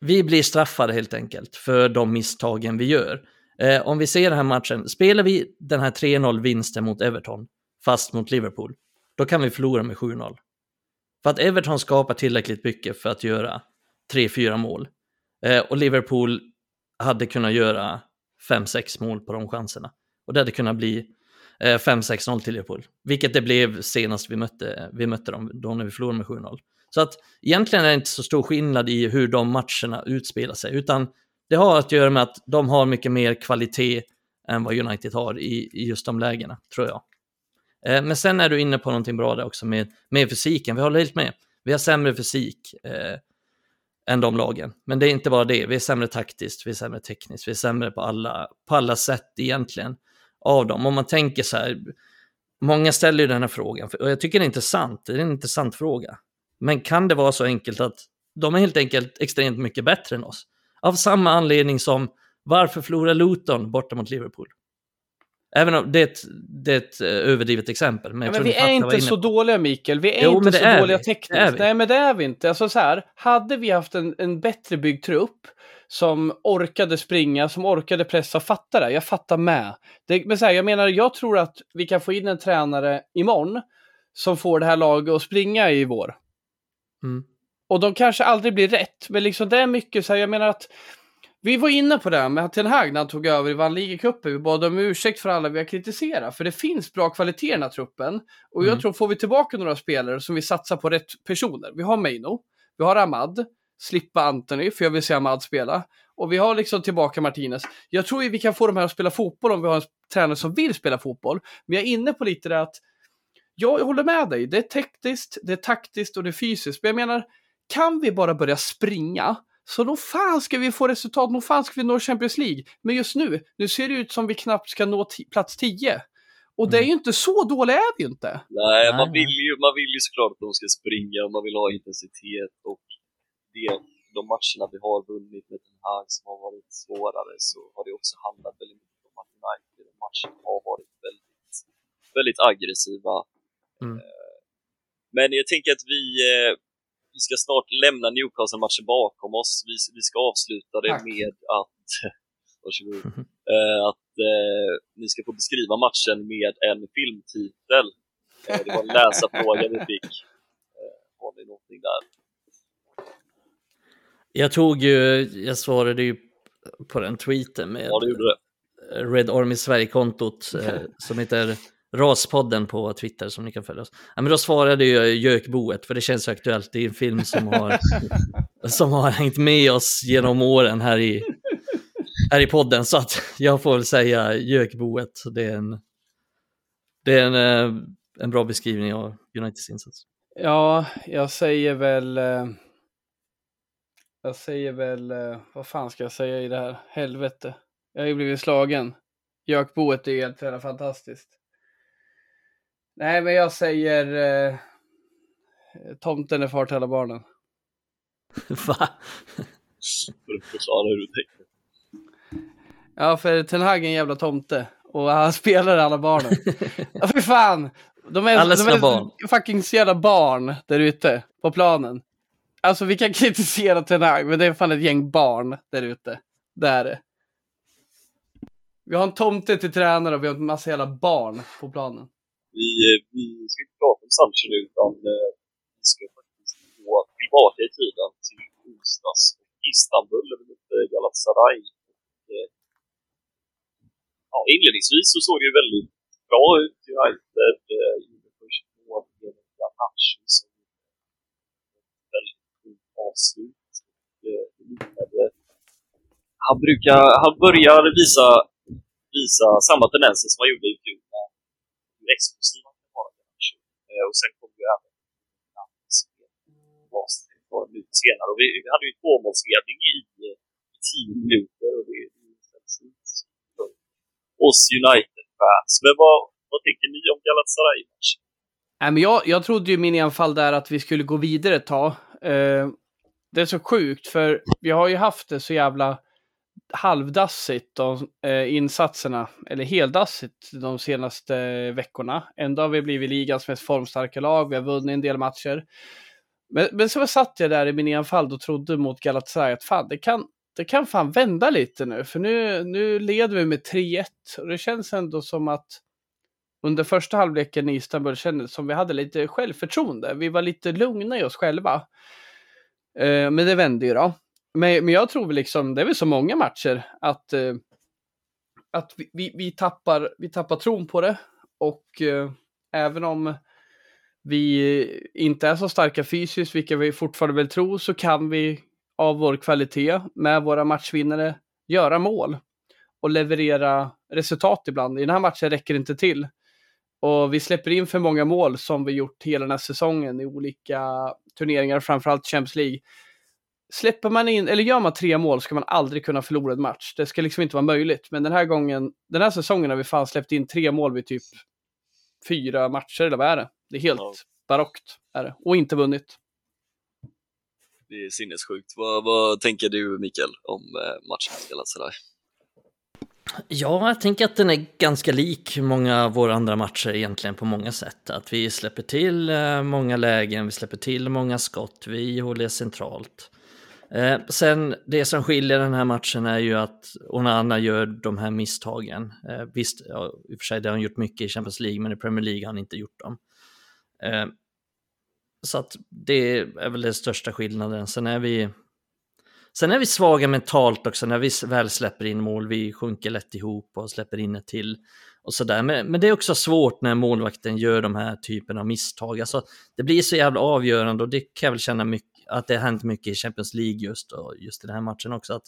Vi blir straffade helt enkelt för de misstagen vi gör. Eh, om vi ser den här matchen, spelar vi den här 3-0 vinsten mot Everton, fast mot Liverpool, då kan vi förlora med 7-0. För att Everton skapar tillräckligt mycket för att göra 3-4 mål. Eh, och Liverpool hade kunnat göra 5-6 mål på de chanserna. Och det hade kunnat bli eh, 5-6-0 till Liverpool. Vilket det blev senast vi mötte, vi mötte dem, då när vi förlorade med 7-0. Så att egentligen är det inte så stor skillnad i hur de matcherna utspelar sig, utan det har att göra med att de har mycket mer kvalitet än vad United har i, i just de lägena, tror jag. Eh, men sen är du inne på någonting bra där också med, med fysiken, vi håller helt med. Vi har sämre fysik eh, än de lagen, men det är inte bara det, vi är sämre taktiskt, vi är sämre tekniskt, vi är sämre på alla, på alla sätt egentligen av dem. Om man tänker så här, många ställer ju den här frågan, och jag tycker det är intressant, det är en intressant fråga. Men kan det vara så enkelt att de är helt enkelt extremt mycket bättre än oss? Av samma anledning som varför förlorar Luton borta mot Liverpool? Även om det är ett, det är ett eh, överdrivet exempel. Men, Ja, men vi är inte så dåliga Mikael, vi är Jo, inte så är dåliga vi. tekniskt. Nej men det är vi inte. Alltså så här, hade vi haft en, en bättre byggd trupp som orkade springa, som orkade pressa, fatta det, jag fattar med. Det, men så här, jag menar, jag tror att vi kan få in en tränare imorgon som får det här laget att springa i vår. Mm. Och de kanske aldrig blir rätt, men liksom det är mycket så här, jag menar att Vi var inne på det med Ten Hag när han tog över i vann ligacupen. Vi bad om ursäkt för alla vi har kritiserat. För det finns bra kvalitet i den här truppen. Och jag Mm. tror får vi tillbaka några spelare som vi satsar på rätt personer. Vi har Meino, vi har Ahmad, slippa Anthony, för jag vill se Ahmad spela. Och vi har liksom tillbaka Martinez. Jag tror vi kan få de här att spela fotboll om vi har en tränare som vill spela fotboll. Men jag är inne på lite det att jag håller med dig. Det är tekniskt, det är taktiskt och det är fysiskt. Men jag menar, kan vi bara börja springa så då fan ska vi få resultat, då fan ska vi nå Champions League. Men just nu, nu ser det ut som vi knappt ska nå plats 10. Och det är ju inte så dåliga är vi ju inte. Nej, man, vill ju, man vill ju såklart att de ska springa och man vill ha intensitet och det, de matcherna vi har vunnit med Den Hag som har varit svårare så har det också handlat väldigt mycket om att United och matcherna har varit väldigt, väldigt aggressiva. Mm. Eh, Men jag tänker att vi, eh, vi ska snart lämna Newcastle-matchen bakom oss. Vi, vi ska avsluta det Tack. med att Varsågod. Eh, att eh, ni ska få beskriva matchen med en filmtitel. Eh, det var en läsarfråga vi fick. Eh, har ni någonting där? Jag tog ju, jag svarade ju på den tweeten med Ja. Red Army Sverige-kontot eh, som heter Raspodden på Twitter som ni kan följa oss. Ja, men då svarade jag Gökboet, för det känns så aktuellt. Det är en film som har, som har hängt med oss genom åren här i, här i podden. Så att jag får väl säga Gökboet. Det är en, det är en, eh, en bra beskrivning av Uniteds insats. Ja, jag säger väl... Eh, jag säger väl... Eh, vad fan ska jag säga i det här? Helvete. Jag har ju blivit slagen. Gökboet är ju helt jävla fantastiskt. Nej, men jag säger... Eh, tomten är far till alla barnen. Va? För att förklara hur du tänker. Ja, för Ten Hag är en jävla tomte. Och han spelar alla barnen. Ja, för fan! De är, Alla de sina är barn. fucking så jävla barn där ute på planen. Alltså vi kan kritisera Ten Hag, men det är fan ett gäng barn där ute. Det är det. Vi har en tomte till tränare och vi har en massa jävla barn på planen. Vi, vi ska inte prata om Sancho nu, utan eh, vi ska faktiskt gå tillbaka i tiden till onsdags. Istanbul, eller mot Galatasaray. Och, eh, Ja, inledningsvis så såg det ju väldigt bra ut. United eh, gjorde först mål genom Garnacho som ett väldigt fint avslut. Och, eh, han brukar, han börjar visa, visa samma tendenser som han gjorde i fjol exklusiva hur kan vara. Garnacho. Eh, Och sen kom ju även Nantes var minuter senare. Och vi, vi hade ju tvåmålsledning i, i tio minuter och det är ju sällsynt för oss United-fans. Men vad, vad tänker ni om Galatasaray-matchen? Nej, men jag, jag trodde ju i min enfald där att vi skulle gå vidare ett tag. Eh, det är så sjukt, för vi har ju haft det så jävla halvdassigt, de eh, insatserna, eller heldassigt de senaste eh, veckorna. Ändå har vi blivit ligans mest formstarka lag, vi har vunnit en del matcher. Men, men så satt jag där i min enfald och trodde mot Galatasaray att fan, det kan, det kan fan vända lite nu, för nu, nu leder vi med 3-1 och det känns ändå som att under första halvleken i Istanbul kändes det som vi hade lite självförtroende. Vi var lite lugna i oss själva. Eh, men det vände ju då. Men, men jag tror väl liksom, det är väl så många matcher, att, eh, att vi, vi, vi, tappar, vi tappar tron på det. Och eh, även om vi inte är så starka fysiskt, vilket vi fortfarande väl tror, så kan vi av vår kvalitet med våra matchvinnare göra mål och leverera resultat ibland. I den här matchen räcker det inte till. Och vi släpper in för många mål som vi gjort hela den här säsongen i olika turneringar, framförallt Champions League. Släpper man in, eller gör man tre mål ska man aldrig kunna förlora en match. Det ska liksom inte vara möjligt. Men den här gången, den här säsongen har vi fan släppt in tre mål vid typ fyra matcher, eller vad är det? Det är helt Ja. barockt, är det. Och inte vunnit. Det är sinnessjukt. Vad, vad tänker du, Mikael, om eh, matchen mot Galatasaray? Ja, jag tänker att den är ganska lik många av våra andra matcher egentligen på många sätt. Att vi släpper till eh, många lägen, vi släpper till många skott, vi håller centralt. Eh, sen det som skiljer den här matchen är ju att Onana gör de här misstagen. Eh, visst, ja, i och för sig det har han gjort mycket i Champions League, men i Premier League har han inte gjort dem. Eh, så att det är väl den största skillnaden. Sen är vi Sen är vi svaga mentalt också när vi väl släpper in mål. Vi sjunker lätt ihop och släpper in ett till. Och sådär. Men, men det är också svårt när målvakten gör de här typen av misstag. Alltså, det blir så jävla avgörande och det kan jag väl känna mycket, att det har hänt mycket i Champions League just, och just i den här matchen också. Att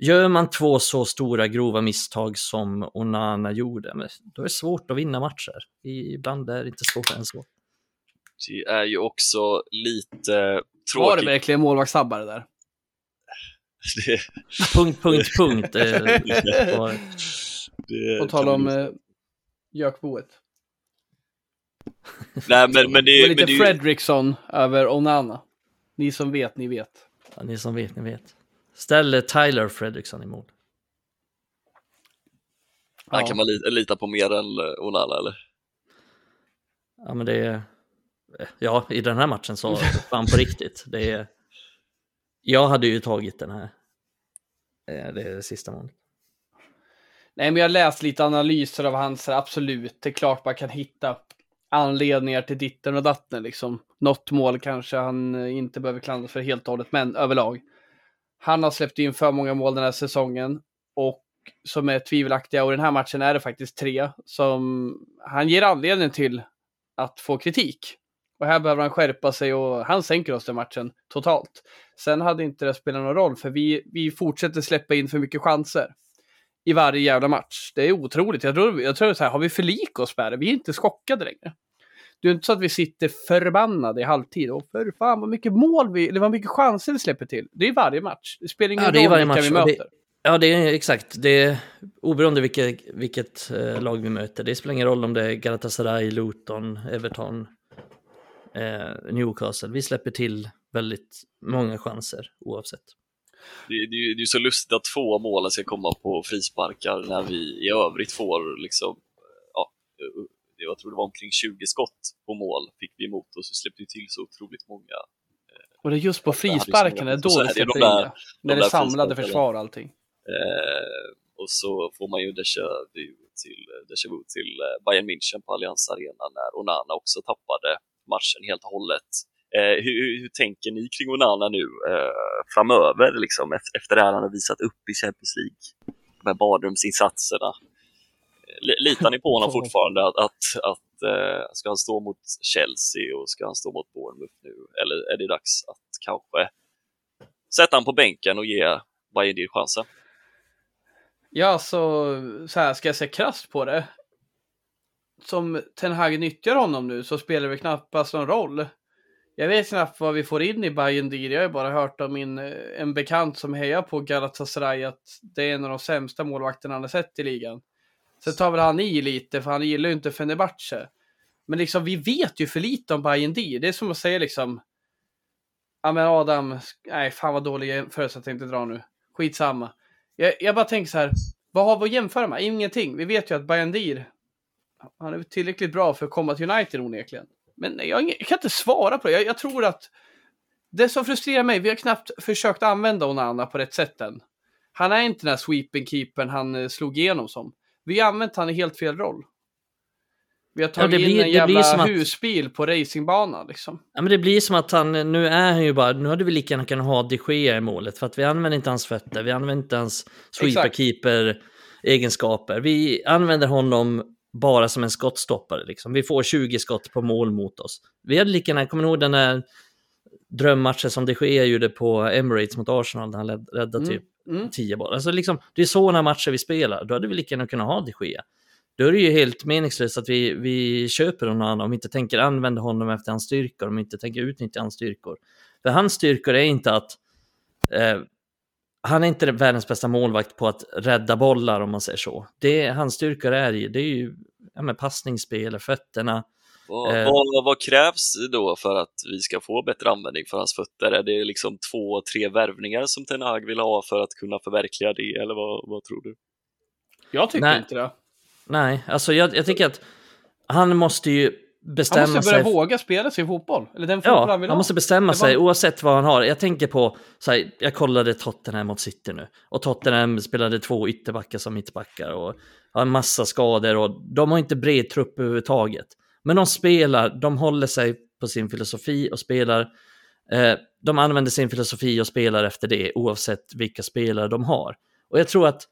gör man två så stora grova misstag som Onana gjorde, då är det svårt att vinna matcher. Ibland är det inte svårare än så. Det är ju också lite tråkigt. Var det verkligen målvaktstabbare där? Det, Punkt, punkt, punkt. det På tal om eh, Jökboet. Nej, men, men det, Det var men lite det är ju- Fredriksson över Onana. Ni som vet, ni vet. Ja, ni som vet, ni vet. Ställ Tyler Fredriksson i mål. Han Ja. kan man lita, på mer än eh, Onana eller? Ja, men det är... Ja, i den här matchen så fan på riktigt. Det är... Jag hade ju tagit den här. Eh, Det är det sista målet. Nej, men jag har läst lite analyser av hans, absolut. Det är klart man kan hitta anledningar till ditten och datten liksom. Något mål kanske han eh, inte behöver klandras för helt och hållet, men överlag. Han har släppt in för många mål den här säsongen och som är tvivelaktiga och i den här matchen är det faktiskt tre som han ger anledning till att få kritik. Och här behöver han skärpa sig och han sänker oss den matchen totalt. Sen hade inte det spelat någon roll för vi, vi fortsätter släppa in för mycket chanser i varje jävla match. Det är otroligt. Jag tror, jag tror så här, har vi förlikat oss med det? Vi är inte chockade längre. Det är inte så att vi sitter förbannade i halvtid. Och för fan vad mycket mål vi, eller vad mycket chanser vi släpper till. Det är varje match. Det spelar ingen Ja, roll vilka match vi och det- möter. Ja, det är exakt. Det är oberoende vilket, vilket eh, lag vi möter. Det spelar ingen roll om det är Galatasaray, Luton, Everton, eh, Newcastle. Vi släpper till väldigt många chanser oavsett. Det, det, det är så lustigt att två målen ska komma på frisparkar när vi i övrigt får liksom, ja, jag tror det var omkring 20 skott på mål fick vi emot oss. Vi släppte ju till så otroligt många. Och det är just på det ju frisparkarna, det är så då det och så släpper in. När de det är samlade försvar och allting. Eh, och så får man ju déjà vu till, déjà vu till eh, Bayern München på Allianz Arena när Onana också tappade matchen helt och hållet. Eh, hur, hur- tänker ni kring Onana nu eh, framöver, liksom, ef- efter det här han har visat upp i Champions League? De här badrumsinsatserna. Li- Litar ni på honom fortfarande? Att, att, att, eh, ska han stå mot Chelsea och ska han stå mot Bournemouth nu? Eller är det dags att kanske sätta han på bänken och ge Bayern Dir chansen? Ja, så, så här ska jag se krasst på det. Som Ten Hag nyttjar honom nu så spelar det knappast någon roll. Jag vet knappt vad vi får in i Bayern Dir. Jag har ju bara hört om min, eh, en bekant som hejar på Galatasaray att det är en av de sämsta målvakterna han har sett i ligan. Sen tar väl han i lite för han gillar ju inte Fenerbahce. Men liksom vi vet ju för lite om Bayern Dir. Det är som att säga liksom Ja men Adam, nej fan vad dålig jämförelse jag tänkte dra nu. Skitsamma. Jag, jag bara tänker så här, vad har vi att jämföra med? Ingenting. Vi vet ju att Bayern Dir, han är tillräckligt bra för att komma till United onekligen. Men jag, jag kan inte svara på det. Jag, jag tror att det som frustrerar mig, vi har knappt försökt använda Onana på rätt sätt än. Han är inte den här sweeping keepern han eh, slog igenom som. Vi har använt han i helt fel roll. Vi har tagit det blir- in en jävla som att- husbil på racingbanan liksom. Ja, men det blir som att han, nu är han ju bara, nu hade vi lika gärna kunnat ha de Gea i målet för att vi använder inte hans fötter, vi använder inte hans sweeper Exakt. keeper egenskaper. Vi använder honom bara som en skottstoppare liksom. Vi får 20 skott på mål mot oss. Vi hade lika gärna, kommer ni ihåg den där drömmatchen som de Gea gjorde på Emirates mot Arsenal där han räddade Mm. typ Mm. 10 bollar. Alltså liksom, det är sådana matcher vi spelar. Då hade vi lika gärna kunnat ha de Gea. Då är det ju helt meningslöst att vi, vi köper någon annan om vi inte tänker använda honom efter hans styrkor, om vi inte tänker utnyttja hans styrkor. För hans styrkor är inte att eh, han är inte världens bästa målvakt på att rädda bollar om man säger så. Det hans styrkor är i, det är ju ja, passningsspel, fötterna. Vad, Eh. vad, vad krävs då för att vi ska få bättre användning för hans fötter? Är det liksom två, tre värvningar som Ten Hag vill ha för att kunna förverkliga det, eller vad, vad tror du? Jag tycker Nej. inte det. Nej, alltså jag, jag tycker att han måste ju Han bestämma måste börja sig. våga spela sin fotboll. Eller den fotboll Ja, han vill han ha. måste bestämma sig oavsett vad han har. Jag tänker på, så här, jag kollade Tottenham mot City nu och Tottenham spelade två ytterbackar som mittbackar och har en massa skador och de har inte bred trupp överhuvudtaget. Men de spelar, de håller sig på sin filosofi och spelar Eh, de använder sin filosofi och spelar efter det oavsett vilka spelare de har. Och jag tror att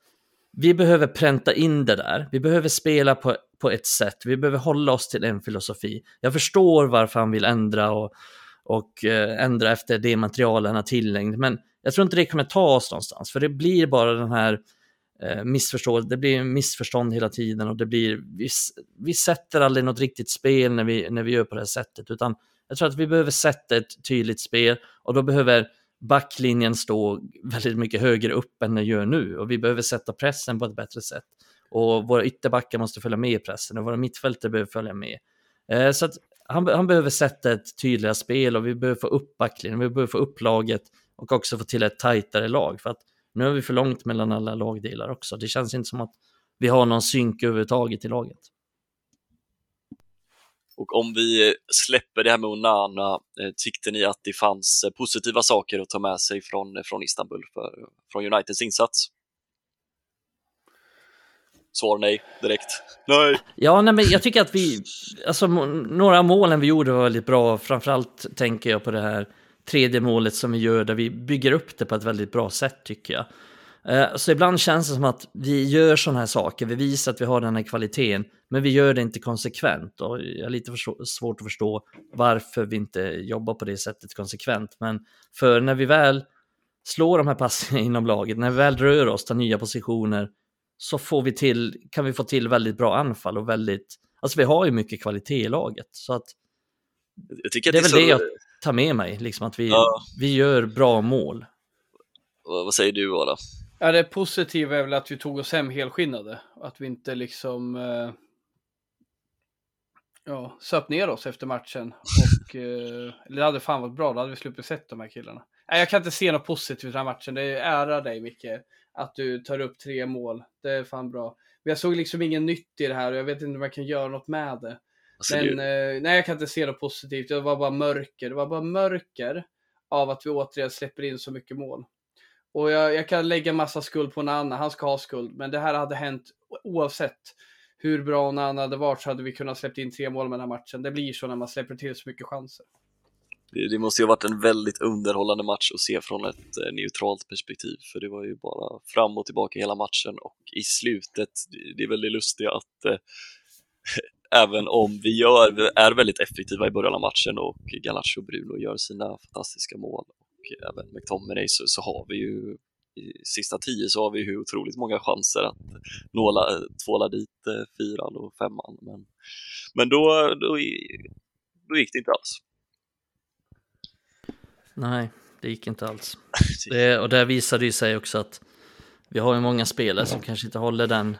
vi behöver pränta in det där. Vi behöver spela på, på ett sätt. Vi behöver hålla oss till en filosofi. Jag förstår varför han vill ändra och, och eh, ändra efter det material han har tillgängligt, men jag tror inte det kommer ta oss någonstans, för det blir bara den här eh, det blir missförstånd hela tiden och det blir, vi, vi sätter aldrig något riktigt spel när vi, när vi gör på det här sättet, utan jag tror att vi behöver sätta ett tydligt spel och då behöver backlinjen stå väldigt mycket högre upp än den gör nu och vi behöver sätta pressen på ett bättre sätt. Och våra ytterbackar måste följa med i pressen och våra mittfältare behöver följa med. Eh, så att han, han, behöver sätta ett tydligare spel och vi behöver få upp backlinjen, vi behöver få upp laget och också få till ett tajtare lag. För att nu är vi för långt mellan alla lagdelar också. Det känns inte som att vi har någon synk överhuvudtaget i laget. Och om vi släpper det här med Onana, eh, tyckte ni att det fanns eh, positiva saker att ta med sig från, från Istanbul, för, från Uniteds insats? Svar nej direkt. Nej. Ja, nej, men jag tycker att vi, alltså några målen vi gjorde var väldigt bra. Framförallt tänker jag på det här tredje målet som vi gör där vi bygger upp det på ett väldigt bra sätt tycker jag. Eh, så ibland känns det som att vi gör sådana här saker, vi visar att vi har den här kvaliteten, men vi gör det inte konsekvent. Och jag har lite svårt att förstå varför vi inte jobbar på det sättet konsekvent. Men för när vi väl slår de här passningarna inom laget, när vi väl rör oss till nya positioner, så får vi till, kan vi få till väldigt bra anfall och väldigt, alltså vi har ju mycket kvalitet i laget. Så att, det är väl så... det jag tar med mig, liksom att vi, ja. vi gör bra mål. Vad säger du Ada? Ja, det positiva är väl att vi tog oss hem helskinnade. Att vi inte liksom eh, ja, söp ner oss efter matchen. Och, eh, det hade fan varit bra, då hade vi sluppit sett de här killarna. Nej, jag kan inte se något positivt i den här matchen. Det är ära dig Micke, att du tar upp tre mål. Det är fan bra. Men jag såg liksom ingen nytt i det här och jag vet inte om jag kan göra något med det. Alltså, Men eh, nej, jag kan inte se något positivt. Det var bara mörker. Det var bara mörker av att vi återigen släpper in så mycket mål. Och jag, jag kan lägga massa skuld på Nanna, han ska ha skuld. Men det här hade hänt oavsett hur bra Nanna hade varit så hade vi kunnat släppt in tre mål med den här matchen. Det blir så när man släpper till så mycket chanser. Det, det måste ju ha varit en väldigt underhållande match att se från ett eh, neutralt perspektiv, för det var ju bara fram och tillbaka hela matchen och i slutet, det är väldigt lustigt att eh, även om vi gör, är väldigt effektiva i början av matchen och Galacho och Bruno gör sina fantastiska mål och även McTominay så, så har vi ju i sista tio så har vi hur otroligt många chanser att nåla, tvåla dit eh, fyran och femman. Men, men då, då, då gick det inte alls. Nej, det gick inte alls. Det, och där visade det sig också att vi har ju många spelare som kanske inte håller den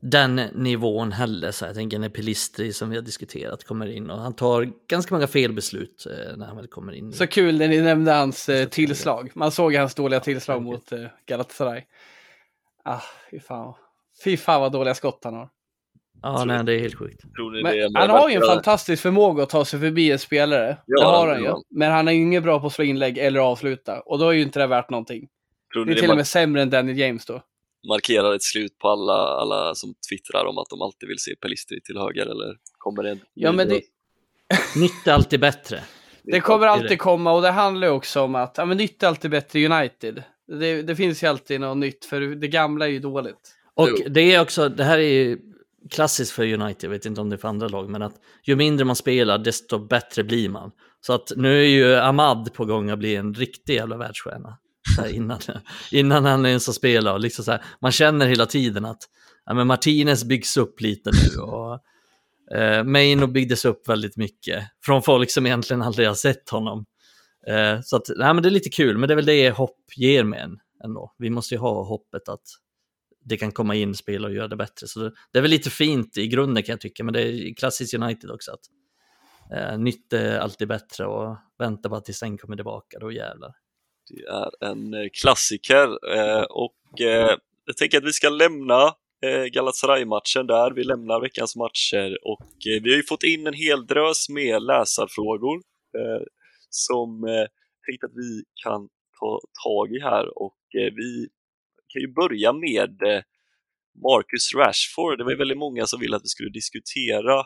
den nivån heller. Så jag tänker när Pelistri som vi har diskuterat kommer in och han tar ganska många felbeslut eh, när han väl kommer in. Så kul när ni nämnde hans eh, tillslag. Man såg hans dåliga tillslag mot eh, Galatasaray. Ah, fy fan. Fy fan vad dåliga skott han har. Ja, nej, det är helt sjukt. Men, han har ju en fantastisk förmåga att ta sig förbi en spelare. Ja, det har han ju. Men han är ju inget bra på att slå inlägg eller avsluta. Och då är ju inte det värt någonting. det är till och med sämre än Daniel James då markerar ett slut på alla, alla som twittrar om att de alltid vill se Pelistri till höger eller kommer det? Ja, men det... Nytt är alltid bättre. Det kommer alltid komma och det handlar ju också om att ja, men nytt är alltid bättre United. Det, det finns ju alltid något nytt för det gamla är ju dåligt. Och det är också, det här är ju klassiskt för United, jag vet inte om det är för andra lag, men att ju mindre man spelar desto bättre blir man. Så att nu är ju Ahmad på gång att bli en riktig jävla världsstjärna innan, innan han ens har spelat. Och liksom så här, man känner hela tiden att ja, men Martinez byggs upp lite nu. Och, eh, Maino byggdes upp väldigt mycket från folk som egentligen aldrig har sett honom. Eh, så att, nej, men det är lite kul, men det är väl det hopp ger med en ändå. Vi måste ju ha hoppet att det kan komma in spel och göra det bättre. Så det, det är väl lite fint i grunden kan jag tycka, men det är klassiskt United också. att eh, Nytt är alltid bättre och vänta bara tills den kommer tillbaka, då jävlar. Det är en eh, klassiker eh, och eh, jag tänker att vi ska lämna eh, Galatasaray-matchen där. Vi lämnar veckans matcher och eh, vi har ju fått in en hel drös med läsarfrågor som jag tänkte att vi kan ta tag i här och vi kan ju börja med eh, Marcus Rashford. Det var väldigt många som ville att vi skulle diskutera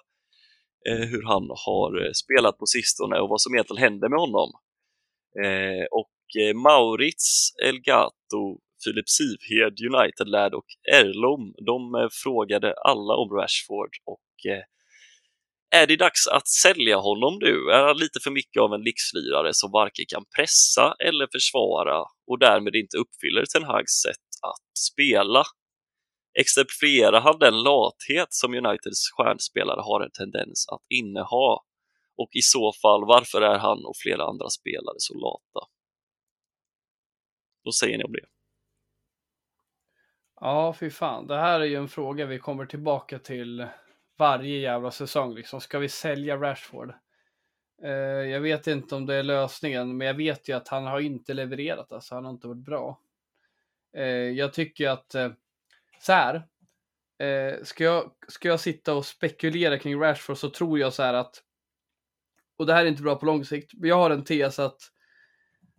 eh, hur han har eh, spelat på sistone och vad som egentligen händer med honom. Och Maurits, Elgato, Filip Sivhed, United Lad och Erlom, de frågade alla om Rashford och är det dags att sälja honom nu? Är han lite för mycket av en lyxlirare som varken kan pressa eller försvara och därmed inte uppfyller Ten Hags sätt att spela? Exemplifierar han den lathet som Uniteds stjärnspelare har en tendens att inneha? Och i så fall, varför är han och flera andra spelare så lata? Vad säger ni om det? Ja, fy fan. Det här är ju en fråga vi kommer tillbaka till varje jävla säsong. Liksom. Ska vi sälja Rashford? Eh, jag vet inte om det är lösningen, men jag vet ju att han har inte levererat. Alltså, han har inte varit bra. Eh, jag tycker att, eh, så här. Eh, ska, jag, ska jag sitta och spekulera kring Rashford så tror jag så här att, och det här är inte bra på lång sikt, men jag har en tes att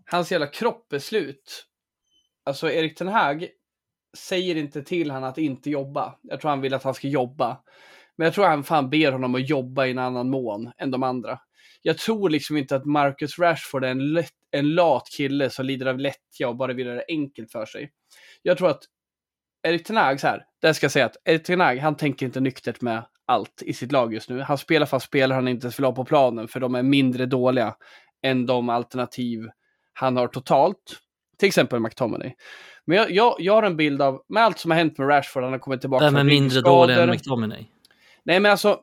hans jävla kropp är slut. Alltså Erik Ten Hag säger inte till han att inte jobba. Jag tror han vill att han ska jobba. Men jag tror han fan ber honom att jobba i en annan mån än de andra. Jag tror liksom inte att Marcus Rashford är en, lätt, en lat kille som lider av lättja och bara vill göra det enkelt för sig. Jag tror att Erik Tenag, så här, det ska jag säga att Erik Tenag, han tänker inte nyktert med allt i sitt lag just nu. Han spelar fast spelar han inte ens vill ha på planen för de är mindre dåliga än de alternativ han har totalt. Till exempel McTominay. Men jag, jag, jag har en bild av, med allt som har hänt med Rashford, han har kommit tillbaka Vem är mindre dålig än McTominay? Nej men alltså,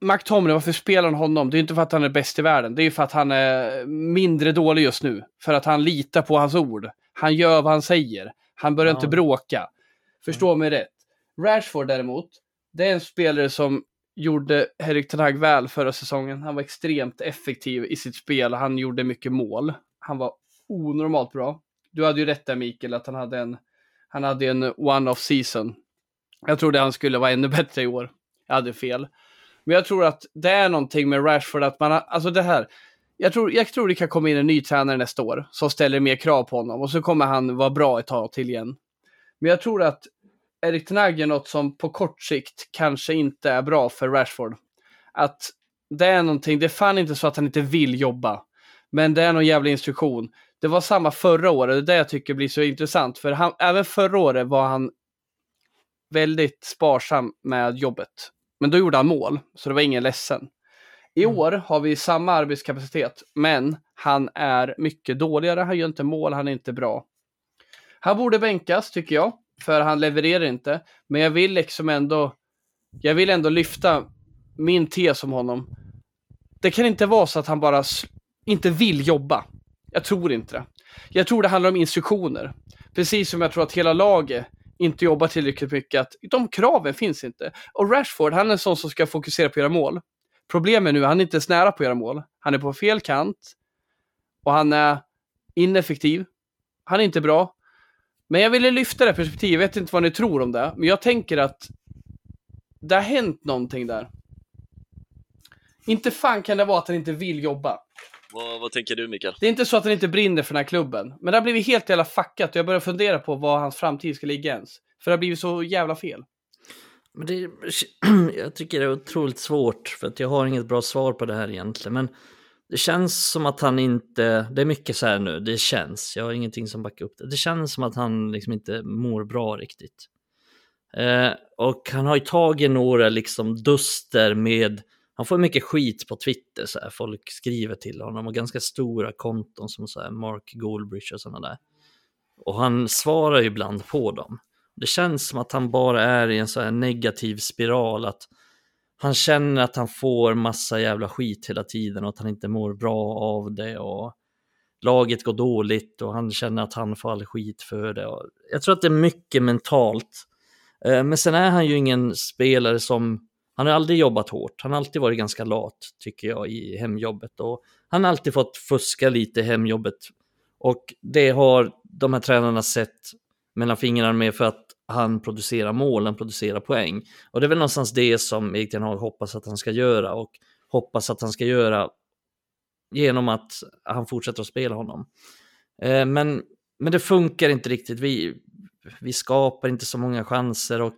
McTominay, varför spelar han honom? Det är inte för att han är bäst i världen. Det är för att han är mindre dålig just nu. För att han litar på hans ord. Han gör vad han säger. Han börjar Ja. inte bråka. Förstå mig rätt. Rashford däremot, det är en spelare som gjorde Erik Ten Hag väl förra säsongen. Han var extremt effektiv i sitt spel. Han gjorde mycket mål. Han var onormalt bra. Du hade ju rätt där Mikael, att han hade en, han hade en one-off season. Jag trodde han skulle vara ännu bättre i år. Jag hade fel. Men jag tror att det är någonting med Rashford att man har, alltså det här. Jag tror, jag tror det kan komma in en ny tränare nästa år som ställer mer krav på honom och så kommer han vara bra ett tag till igen. Men jag tror att Erik Tenag är något som på kort sikt kanske inte är bra för Rashford. Att det är någonting, det är fan inte så att han inte vill jobba. Men det är någon jävla instruktion. Det var samma förra året, det är det jag tycker blir så intressant. För han, även förra året var han väldigt sparsam med jobbet. Men då gjorde han mål, så det var ingen ledsen. I Mm. år har vi samma arbetskapacitet, men han är mycket dåligare. Han gör inte mål, han är inte bra. Han borde bänkas, tycker jag, för han levererar inte. Men jag vill liksom ändå, jag vill ändå lyfta min tes om honom. Det kan inte vara så att han bara inte vill jobba. Jag tror inte det. Jag tror det handlar om instruktioner. Precis som jag tror att hela laget inte jobbar tillräckligt mycket. Att de kraven finns inte. Och Rashford, han är en sån som ska fokusera på att göra mål. Problemet nu, han är inte ens nära på att göra mål. Han är på fel kant. Och han är ineffektiv. Han är inte bra. Men jag ville lyfta det perspektivet, jag vet inte vad ni tror om det. Men jag tänker att det har hänt någonting där. Inte fan kan det vara att han inte vill jobba. Vad, vad tänker du Mikael? Det är inte så att han inte brinner för den här klubben. Men det har blivit helt jävla fuckat och jag börjar fundera på var hans framtid ska ligga ens. För det har blivit så jävla fel. Men det, jag tycker det är otroligt svårt för att jag har inget bra svar på det här egentligen. Men det känns som att han inte, det är mycket så här nu, det känns, jag har ingenting som backar upp det. Det känns som att han liksom inte mår bra riktigt. Eh, och han har ju tagit några liksom duster med, han får mycket skit på Twitter, så här, folk skriver till honom och ganska stora konton som så här Mark Goldbridge och sådana där. Och han svarar ju ibland på dem. Det känns som att han bara är i en så här negativ spiral, att han känner att han får massa jävla skit hela tiden och att han inte mår bra av det och laget går dåligt och han känner att han får all skit för det. Och jag tror att det är mycket mentalt. Eh, men sen är han ju ingen spelare som, han har aldrig jobbat hårt, han har alltid varit ganska lat tycker jag i hemjobbet och han har alltid fått fuska lite i hemjobbet och det har de här tränarna sett mellan fingrarna med för att han producerar mål, han producerar poäng. Och det är väl någonstans det som Erik Ten Hag hoppas att han ska göra och hoppas att han ska göra genom att han fortsätter att spela honom. Eh, men, men det funkar inte riktigt. Vi, vi skapar inte så många chanser och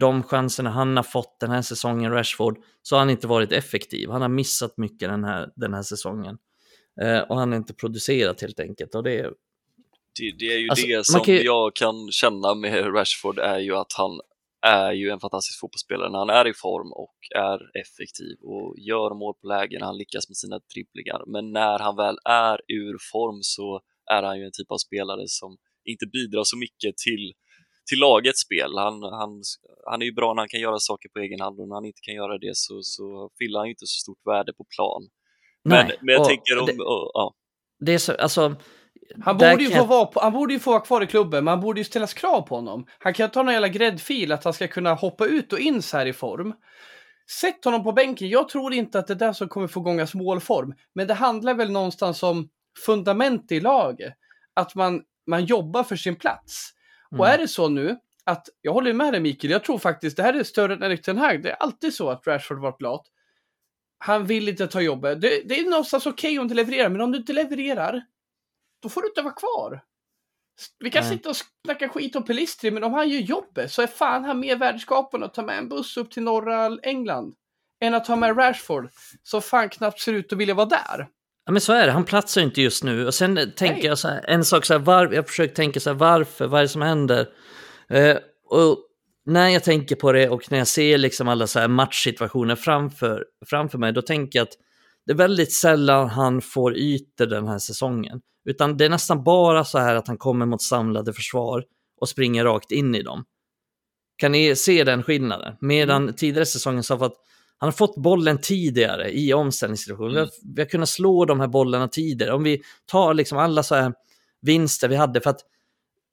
de chanserna han har fått den här säsongen, Rashford, så har han inte varit effektiv. Han har missat mycket den här, den här säsongen. Eh, och han är inte producerat helt enkelt. Och det är, Det, det är ju Alltså, det som kan ju- jag kan känna med Rashford är ju att han är ju en fantastisk fotbollsspelare när han är i form och är effektiv och gör mål på lägen, han lyckas med sina dribblingar. Men när han väl är ur form så är han ju en typ av spelare som inte bidrar så mycket till, till lagets spel. Han, han, han är ju bra när han kan göra saker på egen hand och när han inte kan göra det så, så fyller han ju inte så stort värde på plan. Men, Nej, men jag och tänker om, det- och, ja, det är så, alltså, Han borde, ju kan få vara på, han borde ju få vara kvar i klubben, men han borde ju ställas krav på honom. Han kan ta någon jävla gräddfil att han ska kunna hoppa ut och in så här i form. Sätt honom på bänken. Jag tror inte att det är där som kommer få igång hans målform. Men det handlar väl någonstans om fundament i laget. Att man, man jobbar för sin plats. Mm. Och är det så nu att, jag håller med dig Mikael, jag tror faktiskt det här är större än Erik Ten Hag. Det är alltid så att Rashford varit lat. Han vill inte ta jobbet. Det, det är någonstans okej om du levererar, men om du inte levererar, då får du inte vara kvar. Vi kan Nej. sitta och snacka skit om Pelistri, men om han gör jobbet så är fan han mer värdeskapande att ta med en buss upp till norra England än att ta med Rashford, som fan knappt ser ut att vilja vara där. Ja, men så är det, han platsar inte just nu. Och sen tänker Nej. jag så här, en sak så här, var, jag försöker tänka så här, varför, vad är det som händer? Eh, och när jag tänker på det och när jag ser liksom alla så här matchsituationer framför, framför mig, då tänker jag att det är väldigt sällan han får ytor den här säsongen. Utan det är nästan bara så här att han kommer mot samlade försvar och springer rakt in i dem. Kan ni se den skillnaden? Medan tidigare i säsongen har fått han har fått bollen tidigare i omställningssituationer. Vi, har, vi har kunnat slå de här bollarna tidigare. Om vi tar liksom alla så här vinster vi hade, för att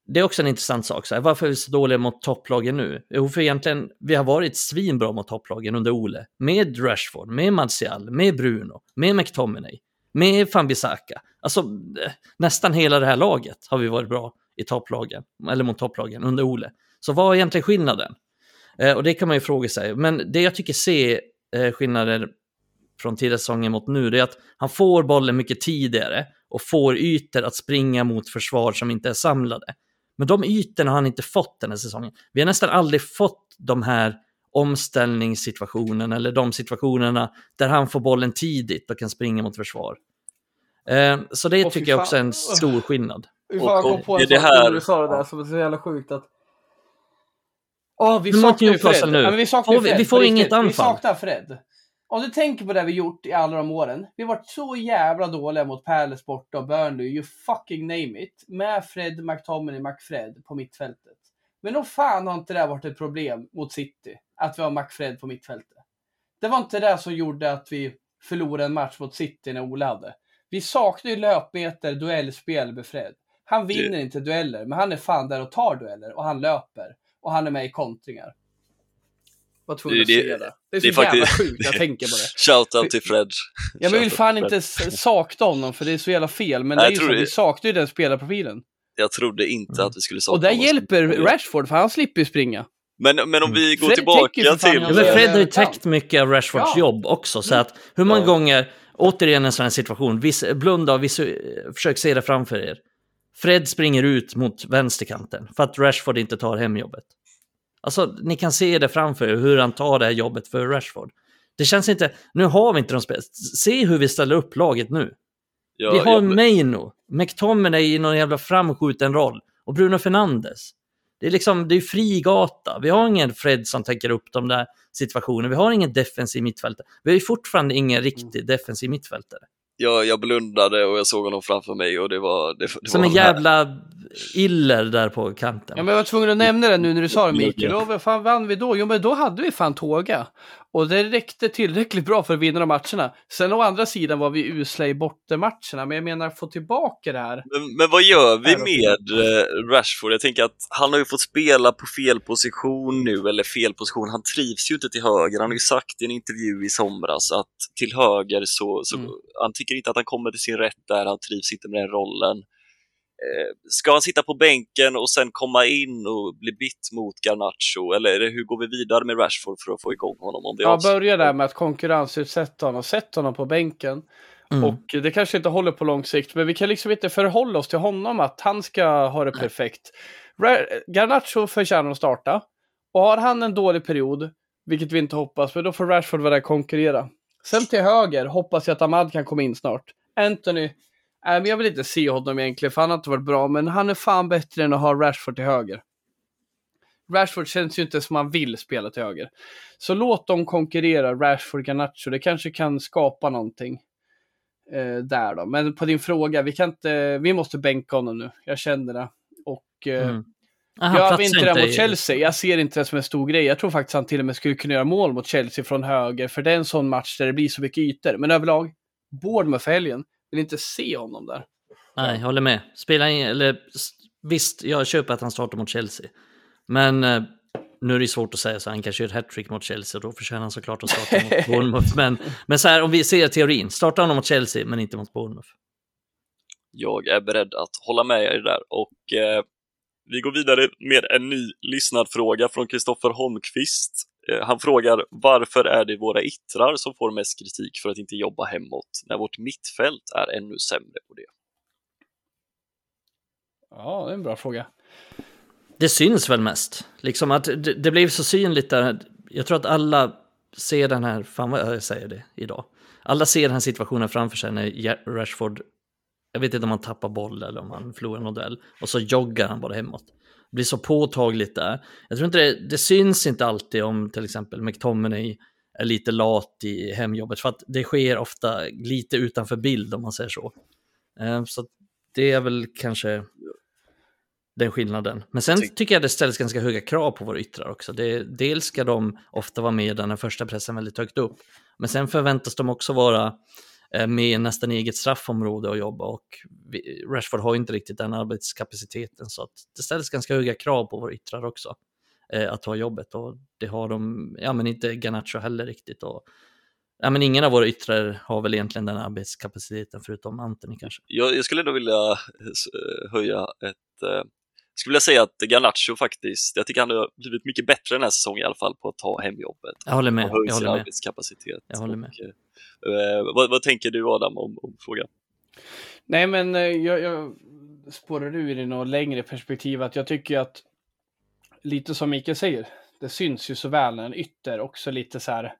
det är också en intressant sak. Så här, varför är vi så dåliga mot topplagen nu? Jo, för egentligen, vi har varit svinbra mot topplagen under Ole. Med Rashford, med Martial, med Bruno, med McTominay, med Fambisaka. Alltså, eh, nästan hela det här laget har vi varit bra i topplagen, eller mot topplagen under Ole. Så vad är egentligen skillnaden? Eh, och det kan man ju fråga sig. Men det jag tycker se eh, skillnader från tidigare säsongen mot nu, det är att han får bollen mycket tidigare och får ytor att springa mot försvar som inte är samlade. Men de ytorna har han inte fått den här säsongen. Vi har nästan aldrig fått de här omställningssituationerna eller de situationerna där han får bollen tidigt och kan springa mot försvar. Eh, så det tycker jag fan. också är en stor skillnad. Vi Och- får gå på det en det sak här- när du sa det där som är så jävla sjukt att... Ja, vi saknar ju Fred. nu? Ja, vi saknar Får vi- Fred. vi får inget riktigt. Vi anfall. saknar Fred. Om du tänker på det vi gjort i alla de åren. Vi har varit så jävla dåliga mot Palace borta och Burnley, you fucking name it. Med Fred, McTominay, McFred på mittfältet. Men nog fan har inte det varit ett problem mot City. Att vi har McFred på mittfältet. Det var inte det som gjorde att vi förlorade en match mot City när Ola hade. Vi saknar ju löpmeter, duellspel med Fred. Han vinner inte dueller, men han är fan där och tar dueller och han löper. Och han är med i kontringar. Var tvungen att Det- säga det. Det är så det är jävla faktiskt- sjukt jag tänker på det. Shoutout till Fred. Jag vill fan inte sakna honom för det är så jävla fel. Men Nej, det är ju jag så, vi det- saknar ju den spelarprofilen. Jag trodde inte att vi skulle sakna Och där hjälper Rashford för han slipper ju springa. Men, men om vi går Fred tillbaka till... Ja, men Fred har ju täckt mycket av Rashfords Ja. jobb också, så att hur många Ja. gånger, återigen en sån här situation, vis, blunda och vis, försök se det framför er. Fred springer ut mot vänsterkanten för att Rashford inte tar hem jobbet. Alltså, ni kan se det framför er, hur han tar det här jobbet för Rashford. Det känns inte, nu har vi inte de spel, se hur vi ställer upp laget nu. Ja, vi har ja, Maino, McTominay i någon jävla framskjuten roll och Bruno Fernandes. Det är liksom, det är fri gata. Vi har ingen Fred som täcker upp de där situationerna. Vi har ingen defensiv mittfältare. Vi har ju fortfarande ingen riktig defensiv mittfältare. Jag, jag blundade och jag såg honom framför mig och det var... Det, det Som var en jävla iller där på kanten. Ja, men jag var tvungen att nämna det nu när du sa det Ja. Mikael. Och vad fan vann vi då? Jo, men då hade vi fan tåga. Och det räckte tillräckligt bra för att vinna de matcherna. Sen å andra sidan var vi usla i bortamatcherna. Men jag menar, få tillbaka det här. Men, men vad gör vi med eh, Rashford? Jag tänker att han har ju fått spela på fel position nu, eller fel position. Han trivs ju inte till höger. Han har ju sagt i en intervju i somras att till höger så, så Mm. han tycker inte att han kommer till sin rätt där. Han trivs inte med den rollen. Eh, ska han sitta på bänken och sen komma in och bli bytt mot Garnacho? Eller är det, hur går vi vidare med Rashford för att få igång honom? Om det är Ja, avs- börja där med att konkurrensutsätta honom. Sätt honom på bänken. Mm. Och det kanske inte håller på lång sikt, men vi kan liksom inte förhålla oss till honom att han ska ha det perfekt. Garnacho förtjänar att starta. Och har han en dålig period, vilket vi inte hoppas, men då får Rashford vara där och konkurrera. Sen till höger hoppas jag att Ahmad kan komma in snart. Anthony, äh, men jag vill inte se honom egentligen, för han har inte varit bra, men han är fan bättre än att ha Rashford till höger. Rashford känns ju inte som han vill spela till höger. Så låt dem konkurrera, Rashford, Garnacho. Det kanske kan skapa någonting eh, där då. Men på din fråga, vi kan inte, vi måste bänka honom nu. Jag känner det. Och eh, Mm. Ah, gör vi inte det mot i- Chelsea, jag ser inte det som en stor grej. Jag tror faktiskt han till och med skulle kunna göra mål mot Chelsea från höger, för det är en sån match där det blir så mycket ytor. Men överlag, Bournemouth för helgen, vill inte se honom där. Nej, jag håller med. Spela in, eller visst, jag köper att han startar mot Chelsea. Men eh, nu är det svårt att säga så han kanske gör ett hattrick mot Chelsea och då förtjänar han såklart att starta mot Bournemouth. Men, men så här, om vi ser teorin, starta honom mot Chelsea men inte mot Bournemouth. Jag är beredd att hålla med er där och eh, vi går vidare med en ny lyssnarfråga från Kristoffer Holmqvist. Eh, han frågar varför är det våra ittrar som får mest kritik för att inte jobba hemåt när vårt mittfält är ännu sämre på det? Ja, det är en bra fråga. Det syns väl mest. Liksom att det, det blev så synligt där. Jag tror att alla ser den här, fan vad jag säger det idag. Alla ser den här situationen framför sig när Rashford, jag vet inte om han tappar boll eller om han förlorar någon duell, och så joggar han bara hemåt. Det blir så påtagligt där. Jag tror inte det, det syns inte alltid om till exempel McTominay är lite lat i hemjobbet, för att det sker ofta lite utanför bild om man säger så. Eh, Så det är väl kanske den skillnaden. Men sen Ty- tycker jag det ställs ganska höga krav på våra yttrar också. Det, dels ska de ofta vara med i den här första pressen väldigt högt upp. Men sen förväntas de också vara Eh, med nästan eget straffområde att jobba och Rashford har inte riktigt den arbetskapaciteten så att det ställs ganska höga krav på våra yttrar också. Eh, att ta jobbet och det har de, ja men inte Ganacho heller riktigt. Och, ja men ingen av våra yttrar har väl egentligen den arbetskapaciteten förutom Anthony kanske. Jag, jag skulle då vilja eh, höja ett... Eh, jag skulle vilja säga att Garnacho faktiskt, jag tycker han har blivit mycket bättre den här säsongen i alla fall på att ta hemjobbet. Jag håller med. och höja Jag sin håller med. arbetskapacitet. Jag håller med. Och, eh, vad, vad tänker du Adam om, om frågan? Nej, men eh, jag, jag spårar ur i något längre perspektiv att jag tycker att lite som Mikael säger, det syns ju så väl när en ytter också lite så här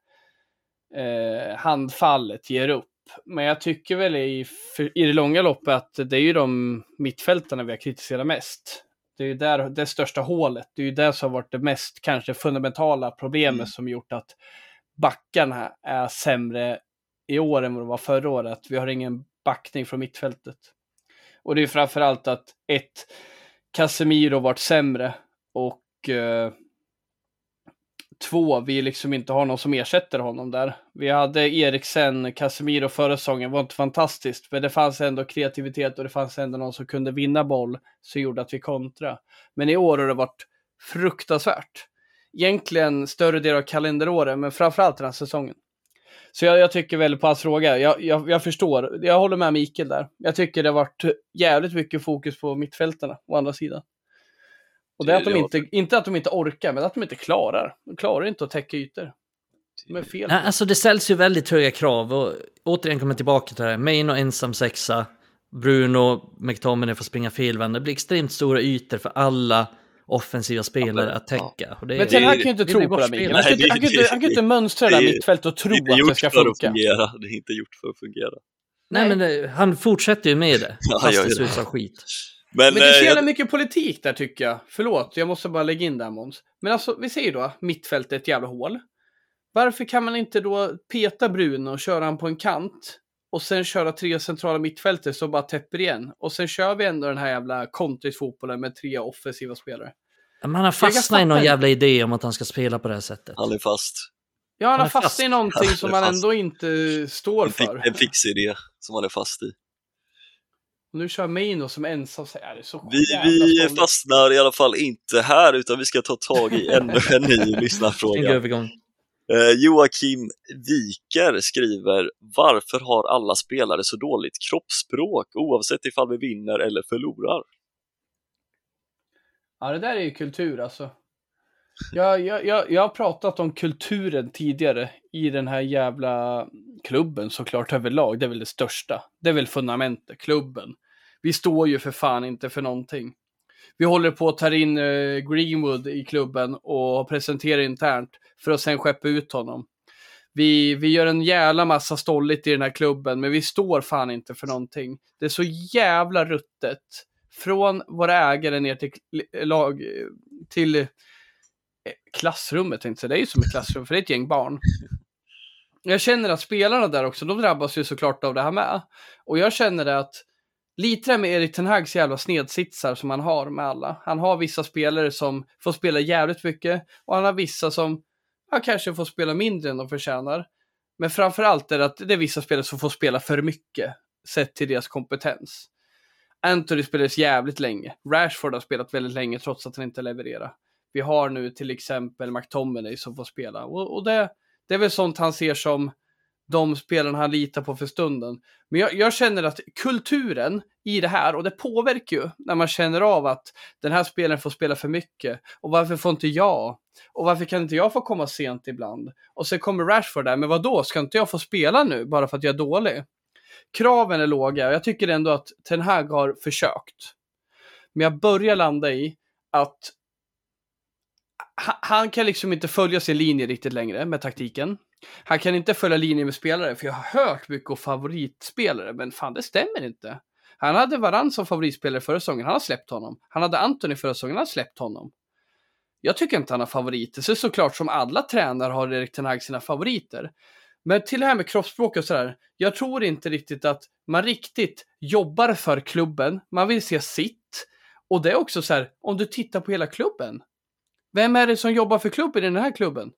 eh, handfallet ger upp. Men jag tycker väl i, i det långa loppet att det är ju de mittfältarna vi har kritiserat mest. Det är ju där det största hålet. Det är ju det som har varit det mest kanske fundamentala problemet Mm. som gjort att backarna är sämre i år än vad de var förra året. Vi har ingen backning från mittfältet. Och det är framförallt att ett, Casemiro varit sämre och eh, två, vi liksom inte har någon som ersätter honom där. Vi hade Eriksen, Casemiro förra säsongen, var inte fantastiskt, men det fanns ändå kreativitet och det fanns ändå någon som kunde vinna boll som gjorde att vi kontra. Men i år har det varit fruktansvärt. Egentligen större del av kalenderåret, men framförallt den här säsongen. Så jag, jag tycker väl på hans fråga, jag, jag, jag förstår, jag håller med Mikael där. Jag tycker det har varit jävligt mycket fokus på mittfältarna, å andra sidan. Och det är att de inte, inte att de inte orkar, men att de inte klarar. De klarar inte att täcka ytor. De är fel. Nej, alltså det ställs ju väldigt höga krav och återigen kommer jag tillbaka till det här. Main och ensam sexa, Bruno, McTominay får springa felvända. Det blir extremt stora ytor för alla offensiva spelare att täcka. Och det är- men Ten Hag kan ju inte det tro på det. Mikael. Han kan Nej, inte- han kan inte- han kan inte mönstra det där mittfältet och tro det att det ska för att funka. fungera. Det är inte gjort för att fungera. Nej, men det, han fortsätter ju med det, Ja, fast jag det ser ut som skit. Men, Men det är så eh, jävla jag, mycket politik där tycker jag. Förlåt, jag måste bara lägga in där Måns. Men alltså, vi säger då mittfältet är ett jävla hål. Varför kan man inte då peta Bruno och köra han på en kant och sen köra tre centrala mittfältare som bara täpper igen? Och sen kör vi ändå den här jävla kontringsfotbollen med tre offensiva spelare. Men han har fastnat i någon jävla idé om att han ska spela på det här sättet. han är fast. Ja, han Han har är fastnat fast. i någonting som Han ändå inte står för. en fix idé som han är fast i. Nu kör Maino som ensam. Så är det så Vi, vi fastnar i alla fall inte här utan vi ska ta tag i ännu en ny En lyssnarfråga. övergång. Eh, Joakim Wiker skriver Varför har alla spelare så dåligt kroppsspråk oavsett ifall vi vinner eller förlorar? Ja, det där är ju kultur alltså. Jag, jag, jag, jag har pratat om kulturen tidigare i den här jävla klubben såklart överlag. Det är väl det största. Det är väl fundamentet, klubben. Vi står ju för fan inte för någonting. Vi håller på att ta in eh, Greenwood i klubben och presenterar internt för att sen skeppa ut honom. Vi, vi gör en jävla massa stolligt i den här klubben, men vi står fan inte för någonting. Det är så jävla ruttet. Från våra ägare ner till lag, till eh, klassrummet, tänkte jag. Det är ju som ett klassrum, för det är ett gäng barn. Jag känner att spelarna där också, de drabbas ju såklart av det här med. Och jag känner att lite det med Erik Ten Hags jävla snedsitsar som han har med alla. Han har vissa spelare som får spela jävligt mycket och han har vissa som ja, kanske får spela mindre än de förtjänar. Men framför allt är det att det är vissa spelare som får spela för mycket sett till deras kompetens. Anthony spelades jävligt länge. Rashford har spelat väldigt länge trots att han inte levererar. Vi har nu till exempel McTominay som får spela och, och det, det är väl sånt han ser som de spelarna han litar på för stunden. Men jag, jag, känner att kulturen i det här, och det påverkar ju när man känner av att den här spelaren får spela för mycket. Och varför får inte jag? Och varför kan inte jag få komma sent ibland? Och sen kommer Rashford där, men vad då? ska inte jag få spela nu bara för att jag är dålig? Kraven är låga och jag tycker ändå att Ten Hag har försökt. Men jag börjar landa i att han kan liksom inte följa sin linje riktigt längre med taktiken. Han kan inte följa linjen med spelare, för jag har hört mycket om favoritspelare, men fan det stämmer inte. Han hade Varann som favoritspelare förra säsongen, han har släppt honom. Han hade Anthony förra säsongen, han har släppt honom. Jag tycker inte han har favoriter, så såklart som alla tränare har Erik Ten Hag sina favoriter. Men till det här med kroppsspråk och sådär, jag tror inte riktigt att man riktigt jobbar för klubben, man vill se sitt. Och det är också så här, om du tittar på hela klubben, vem är det som jobbar för klubben i den här klubben?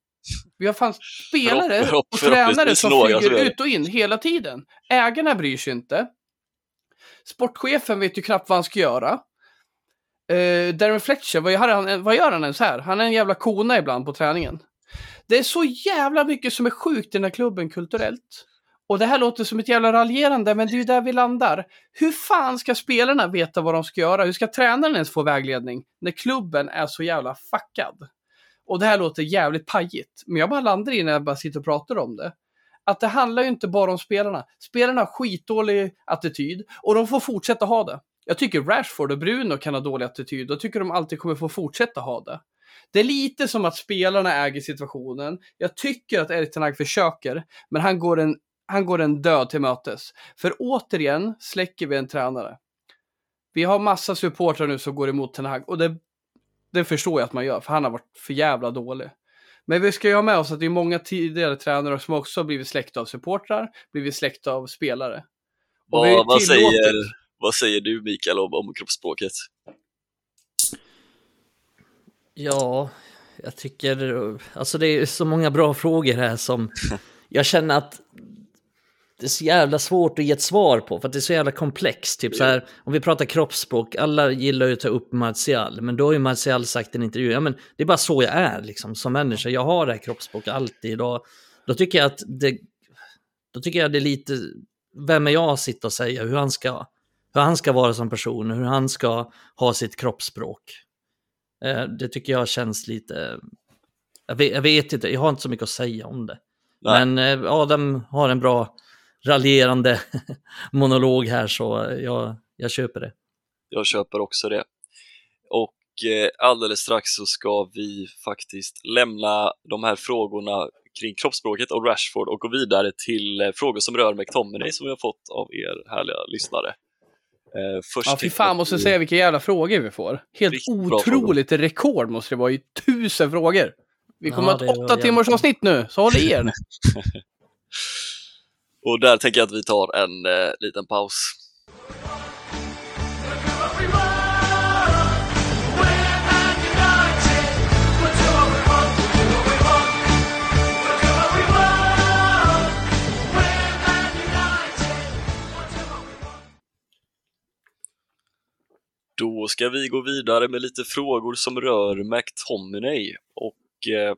Vi har fan spelare och tränare som flyger ut och in hela tiden. Ägarna bryr sig inte. Sportchefen vet ju knappt vad han ska göra. Uh, Darren Fletcher, vad gör, han, vad gör han ens här? Han är en jävla kona ibland på träningen. Det är så jävla mycket som är sjukt i den här klubben kulturellt. Och det här låter som ett jävla raljerande, men det är ju där vi landar. Hur fan ska spelarna veta vad de ska göra? Hur ska tränaren ens få vägledning när klubben är så jävla fuckad? Och det här låter jävligt pajigt, men jag bara landar i när jag bara sitter och pratar om det. Att det handlar ju inte bara om spelarna. Spelarna har skitdålig attityd och de får fortsätta ha det. Jag tycker Rashford och Bruno kan ha dålig attityd och tycker de alltid kommer få fortsätta ha det. Det är lite som att spelarna äger situationen. Jag tycker att Erik Ten försöker, men han går, en, han går en död till mötes. För återigen släcker vi en tränare. Vi har massa supportrar nu som går emot Ten och det det förstår jag att man gör, för han har varit för jävla dålig. Men vi ska ju ha med oss att det är många tidigare tränare som också har blivit släkta av supportrar, blivit släkta av spelare. Vad, vad, säger, vad säger du Mikael om, om kroppsspråket? Ja, jag tycker, alltså det är så många bra frågor här som jag känner att det är så jävla svårt att ge ett svar på för att det är så jävla komplext. Typ så här, om vi pratar kroppsspråk, alla gillar ju att ta upp Martial, men då har ju Martial sagt i en intervju, ja men det är bara så jag är liksom som människa, jag har det här kroppsspråket alltid. Och då tycker jag att det, då tycker jag det är lite, vem är jag att sitta och säga hur han ska, hur han ska vara som person, hur han ska ha sitt kroppsspråk. Eh, det tycker jag känns lite, jag vet, jag vet inte, jag har inte så mycket att säga om det. Nej. Men eh, Adam har en bra raljerande monolog här så jag, jag köper det. Jag köper också det. Och eh, alldeles strax så ska vi faktiskt lämna de här frågorna kring kroppsspråket och Rashford och gå vidare till eh, frågor som rör McTominay som vi har fått av er härliga lyssnare. Eh, först ja, fy fan måste jag säga vilka jävla frågor vi får. Helt otroligt rekord måste det vara i tusen frågor. Vi kommer ja, att ha ett åtta timmars avsnitt nu, så håll i er. Och där tänker jag att vi tar en eh, liten paus. Då ska vi gå vidare med lite frågor som rör McTominay och eh,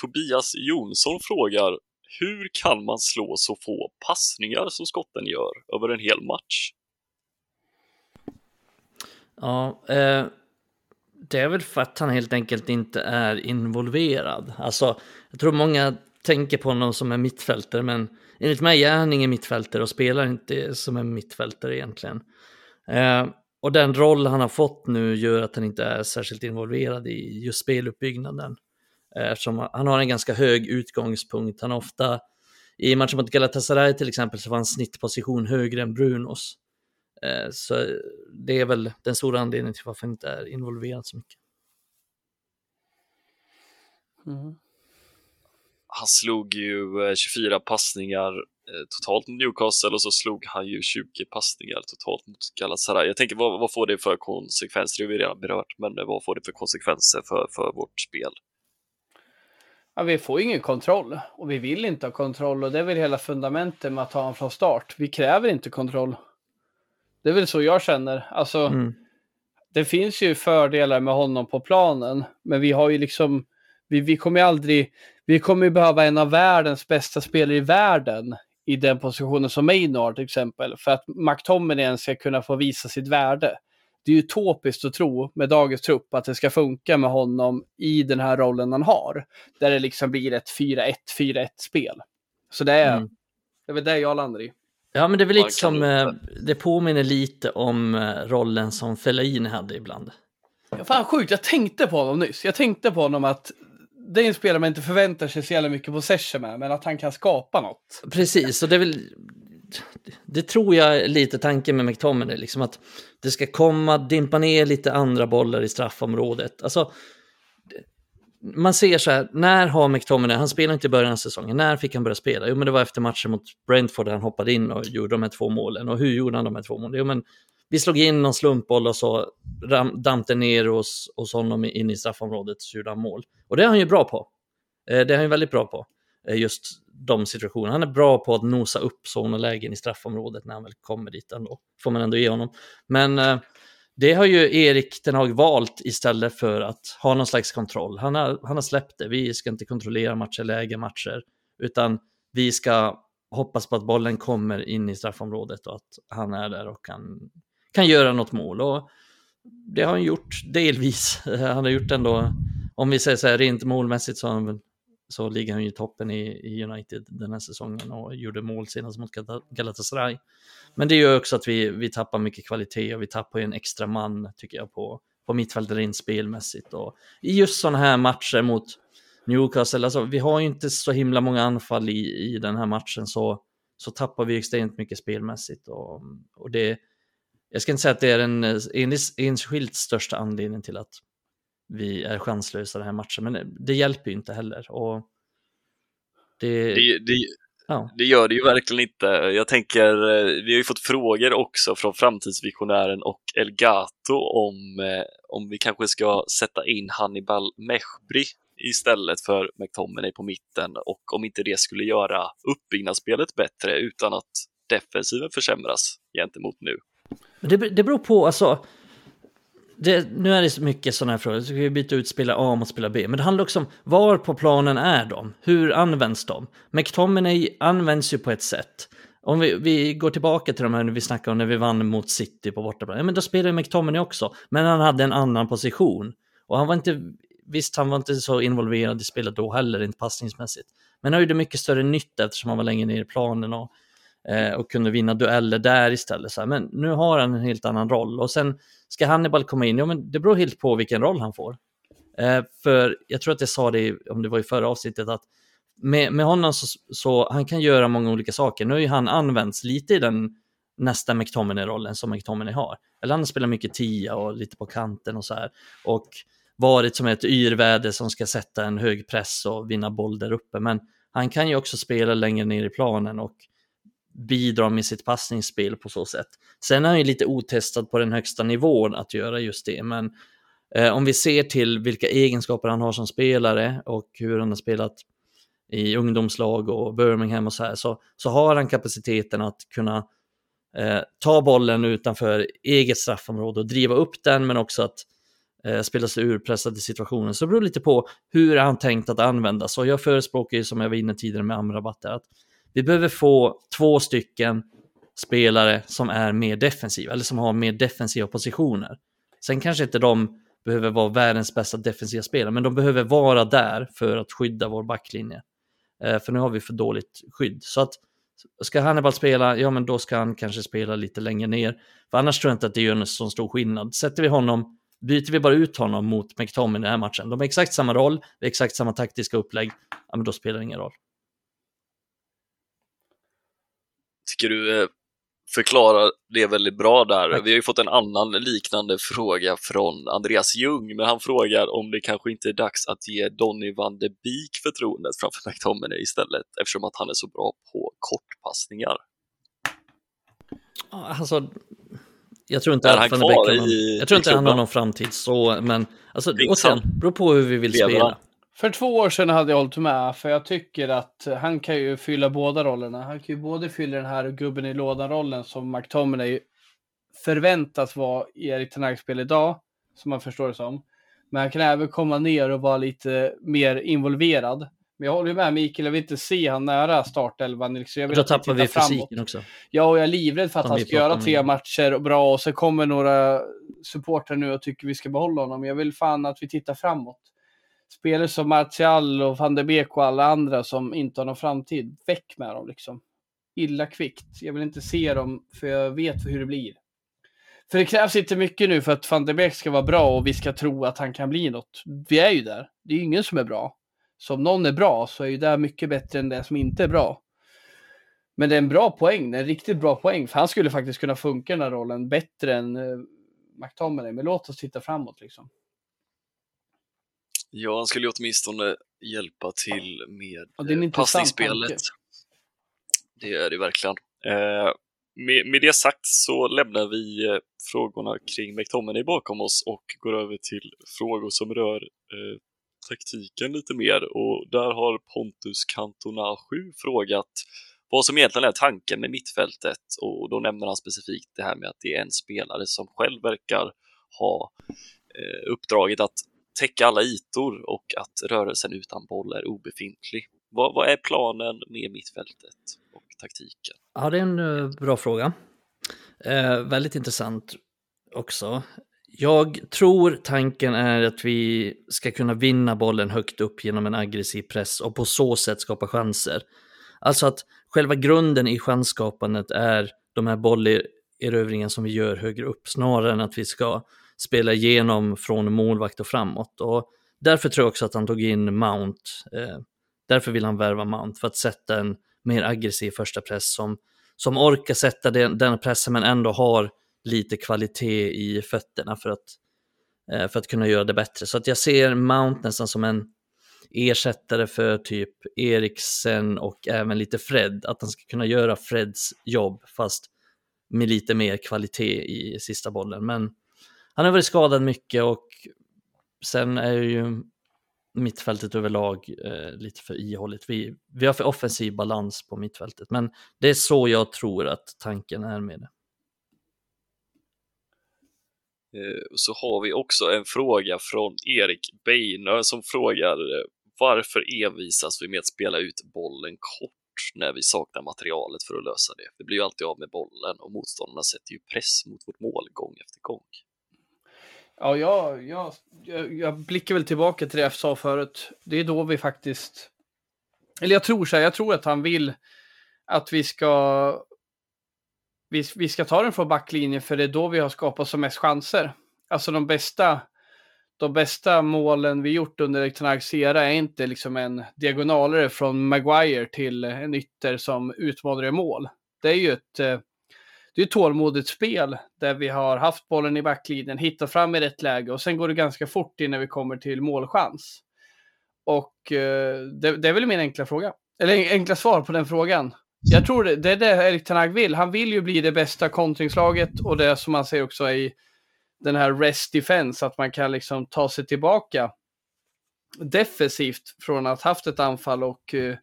Tobias Jonsson frågar hur kan man slå så få passningar som skotten gör över en hel match? Ja, eh, det är väl för att han helt enkelt inte är involverad. Alltså, jag tror många tänker på honom som en mittfältare, men enligt mig är han ingen mittfältare och spelar inte som en mittfältare egentligen. Eh, och den roll han har fått nu gör att han inte är särskilt involverad i just speluppbyggnaden. Eftersom han har en ganska hög utgångspunkt. Han har ofta I matchen mot Galatasaray till exempel så var hans snittposition högre än Brunos. Eh, så det är väl den stora anledningen till varför han inte är involverad så mycket. Mm. Han slog ju 24 passningar totalt mot Newcastle och så slog han ju 20 passningar totalt mot Galatasaray. Jag tänker vad, vad får det för konsekvenser? Det har vi redan berört, men vad får det för konsekvenser för, för vårt spel? Ja, vi får ingen kontroll och vi vill inte ha kontroll och det är väl hela fundamentet med att ha honom från start. Vi kräver inte kontroll. Det är väl så jag känner. Alltså, mm. det finns ju fördelar med honom på planen, men vi har ju liksom, vi, vi kommer ju aldrig, vi kommer ju behöva en av världens bästa spelare i världen i den positionen som Maynard till exempel, för att McTominay ska kunna få visa sitt värde. Det är utopiskt att tro med dagens trupp att det ska funka med honom i den här rollen han har. Där det liksom blir ett 4-1, 4-1 spel. Så det är, mm. det är väl det jag landar i. Ja, men det är väl lite som, eh, det påminner lite om eh, rollen som Fellaini hade ibland. Ja, fan sjukt, jag tänkte på honom nyss. Jag tänkte på honom att det är en spelare man inte förväntar sig så jävla mycket possession med, men att han kan skapa något. Precis, och det är väl... Det tror jag är lite tanken med McTominay, liksom att det ska komma, dimpa ner lite andra bollar i straffområdet. Alltså, man ser så här, när har McTominay, han spelade inte i början av säsongen, när fick han börja spela? Jo men det var efter matchen mot Brentford där han hoppade in och gjorde de här två målen. Och hur gjorde han de här två målen? Jo men vi slog in någon slumpboll och så damp den ner hos, hos honom in i straffområdet och så gjorde han mål. Och det är han ju bra på. Eh, det är han ju väldigt bra på, eh, just de situationerna. Han är bra på att nosa upp sådana lägen i straffområdet när han väl kommer dit ändå. Får man ändå ge honom. Men eh, det har ju Erik Den Hag valt istället för att ha någon slags kontroll. Han har, han har släppt det. Vi ska inte kontrollera matcher, läge matcher, utan vi ska hoppas på att bollen kommer in i straffområdet och att han är där och kan kan göra något mål. Och det har han gjort delvis. Han har gjort ändå, om vi säger så här rent målmässigt så, har han, så ligger han ju i toppen i, i, United den här säsongen och gjorde mål senast mot Galatasaray. Men det gör också att vi, vi tappar mycket kvalitet och vi tappar ju en extra man tycker jag på, på mittfältet rent spelmässigt. Och i just sådana här matcher mot Newcastle, alltså vi har ju inte så himla många anfall i, i den här matchen så, så tappar vi extremt mycket spelmässigt och, och det, jag ska inte säga att det är den eh, enskilt största anledningen till att vi är chanslösa den här matchen, men det hjälper ju inte heller. Och det, det, det, ja. det gör det ju verkligen inte. Jag tänker, eh, vi har ju fått frågor också från framtidsvisionären och Elgato om, eh, om vi kanske ska sätta in Hannibal Mechbri istället för McTominay på mitten och om inte det skulle göra uppbyggnadsspelet bättre utan att defensiven försämras gentemot nu. Det, det beror på, alltså. Det, nu är det så mycket sådana här frågor, så ska vi byta ut spela A mot spela B. Men det handlar också om var på planen är de? Hur används de? McTominay används ju på ett sätt. Om vi, vi går tillbaka till de här vi snackade om när vi vann mot City på bortaplan. Ja, men då spelade McTominay också, men han hade en annan position. Och han var inte, visst han var inte så involverad i spelet då heller, inte passningsmässigt. Men han gjorde mycket större nytta eftersom han var längre ner i planen och eh, och kunde vinna dueller där istället. Så här, men nu har han en helt annan roll och sen ska Hannibal komma in, ja men det beror helt på vilken roll han får. Eh, för jag tror att jag sa det, om det var i förra avsnittet, att med, med honom så, så han kan göra många olika saker. Nu har ju han använts lite i den nästa McTominay-rollen som McTominay har. Eller han spelar mycket tia och lite på kanten och så här. Och varit som ett yrväder som ska sätta en hög press och vinna boll där uppe. Men han kan ju också spela längre ner i planen och bidrar med sitt passningsspel på så sätt. Sen är han ju lite otestad på den högsta nivån att göra just det, men eh, om vi ser till vilka egenskaper han har som spelare och hur han har spelat i ungdomslag och Birmingham och så här, så, så har han kapaciteten att kunna eh, ta bollen utanför eget straffområde och driva upp den, men också att eh, spela sig ur pressade situationer. Så det beror lite på hur han tänkt att användas. Och jag förespråkar ju, som jag var inne tidigare med Amrabat, att vi behöver få två stycken spelare som är mer defensiva, eller som har mer defensiva positioner. Sen kanske inte de behöver vara världens bästa defensiva spelare, men de behöver vara där för att skydda vår backlinje. Eh, för nu har vi för dåligt skydd. Så att ska Hannibal spela, ja men då ska han kanske spela lite längre ner. För annars tror jag inte att det gör en så stor skillnad. Sätter vi honom, byter vi bara ut honom mot McTominay i den här matchen, de har exakt samma roll, exakt samma taktiska upplägg, ja men då spelar det ingen roll. Tycker du eh, förklarar det väldigt bra där. Vi har ju fått en annan liknande fråga från Andreas Ljung, men han frågar om det kanske inte är dags att ge Donny van de Beek förtroendet framför McTominay istället, eftersom att han är så bra på kortpassningar. Alltså, jag tror inte Är att han Van de Beek har någon, i- Jag tror inte han har någon framtid så, men alltså, han? återigen, beror på hur vi vill Lever spela. För två år sedan hade jag hållit med, för jag tycker att han kan ju fylla båda rollerna. Han kan ju både fylla den här gubben i lådan-rollen som McTominay förväntas vara i Erik Ten Hag-spel idag, som man förstår det som. Men han kan även komma ner och vara lite mer involverad. Men jag håller ju med Mikael, jag vill inte se han nära startelvan. Liksom. Jag Och vill då tappar vi framåt. fysiken också. Ja, och jag är livrädd för att han ska göra tre matcher och bra och så kommer några supportrar nu och tycker vi ska behålla honom. Jag vill fan att vi tittar framåt. Spelare som Martial och van de Beek och alla andra som inte har någon framtid, väck med dem liksom. Illa kvickt. Jag vill inte se dem för jag vet hur det blir. För det krävs inte mycket nu för att van de Beek ska vara bra och vi ska tro att han kan bli något. Vi är ju där. Det är ju ingen som är bra. Så om någon är bra så är ju det mycket bättre än det som inte är bra. Men det är en bra poäng, det är en riktigt bra poäng. För han skulle faktiskt kunna funka i den här rollen bättre än eh, McTominay. Men låt oss titta framåt liksom. Ja, han skulle ju åtminstone hjälpa till med Ja, det är eh, passningsspelet. tanke. Det är det verkligen. Eh, med, med det sagt så lämnar vi eh, frågorna kring McTominay bakom oss och går över till frågor som rör eh, taktiken lite mer. Och där har Pontus Cantona 7 frågat vad som egentligen är tanken med mittfältet och då nämner han specifikt det här med att det är en spelare som själv verkar ha eh, uppdraget att täcka alla ytor och att rörelsen utan boll är obefintlig. Vad, vad är planen med mittfältet och taktiken? Ja, det är en eh, bra fråga. Eh, väldigt intressant också. Jag tror tanken är att vi ska kunna vinna bollen högt upp genom en aggressiv press och på så sätt skapa chanser. Alltså att själva grunden i chansskapandet är de här bollerövringarna som vi gör högre upp, snarare än att vi ska spela igenom från målvakt och framåt. Och därför tror jag också att han tog in Mount. Eh, därför vill han värva Mount, för att sätta en mer aggressiv första press som, som orkar sätta den, den pressen men ändå har lite kvalitet i fötterna för att, eh, för att kunna göra det bättre. Så att jag ser Mount nästan som en ersättare för typ Eriksen och även lite Fred, att han ska kunna göra Freds jobb fast med lite mer kvalitet i sista bollen. Men han har varit skadad mycket och sen är ju mittfältet överlag eh, lite för ihålligt. Vi, vi har för offensiv balans på mittfältet, men det är så jag tror att tanken är med det. Eh, så har vi också en fråga från Erik Beiner som frågar eh, varför envisas vi med att spela ut bollen kort när vi saknar materialet för att lösa det? Vi blir ju alltid av med bollen och motståndarna sätter ju press mot vårt mål gång efter gång. Ja, jag, jag, jag, blickar väl tillbaka till det jag sa förut. Det är då vi faktiskt... Eller jag tror så här, jag tror att han vill att vi ska... Vi, vi ska ta den från backlinjen för det är då vi har skapat som mest chanser. Alltså de bästa, de bästa målen vi gjort under Erik era är inte liksom en diagonalare från Maguire till en ytter som utmanar i mål. Det är ju ett, eh, det är ett tålmodigt spel där vi har haft bollen i backlinjen, hittat fram i rätt läge och sen går det ganska fort innan vi kommer till målchans. Och eh, det, det är väl min enkla fråga. Eller enkla svar på den frågan. Jag tror det, det är det Erik Tanag vill. Han vill ju bli det bästa kontringslaget och det som man säger också i den här rest defense, att man kan liksom ta sig tillbaka defensivt från att haft ett anfall och eh,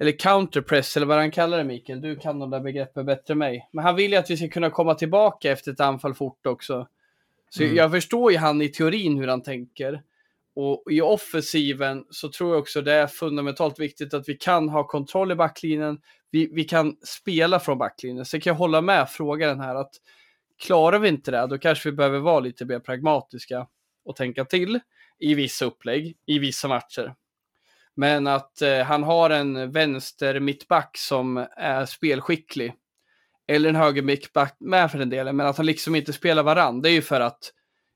eller counterpress eller vad han kallar det Mikael. Du kan de där begreppen bättre än mig. Men han vill ju att vi ska kunna komma tillbaka efter ett anfall fort också. Så Mm. jag förstår ju han i teorin hur han tänker. Och i offensiven så tror jag också det är fundamentalt viktigt att vi kan ha kontroll i backlinjen. Vi, vi kan spela från backlinjen. Så kan jag hålla med frågaren här att klarar vi inte det, då kanske vi behöver vara lite mer pragmatiska och tänka till i vissa upplägg, i vissa matcher. Men att eh, han har en vänster mittback som är spelskicklig. Eller en höger mittback med för den delen, men att han liksom inte spelar varann. Det är ju för att,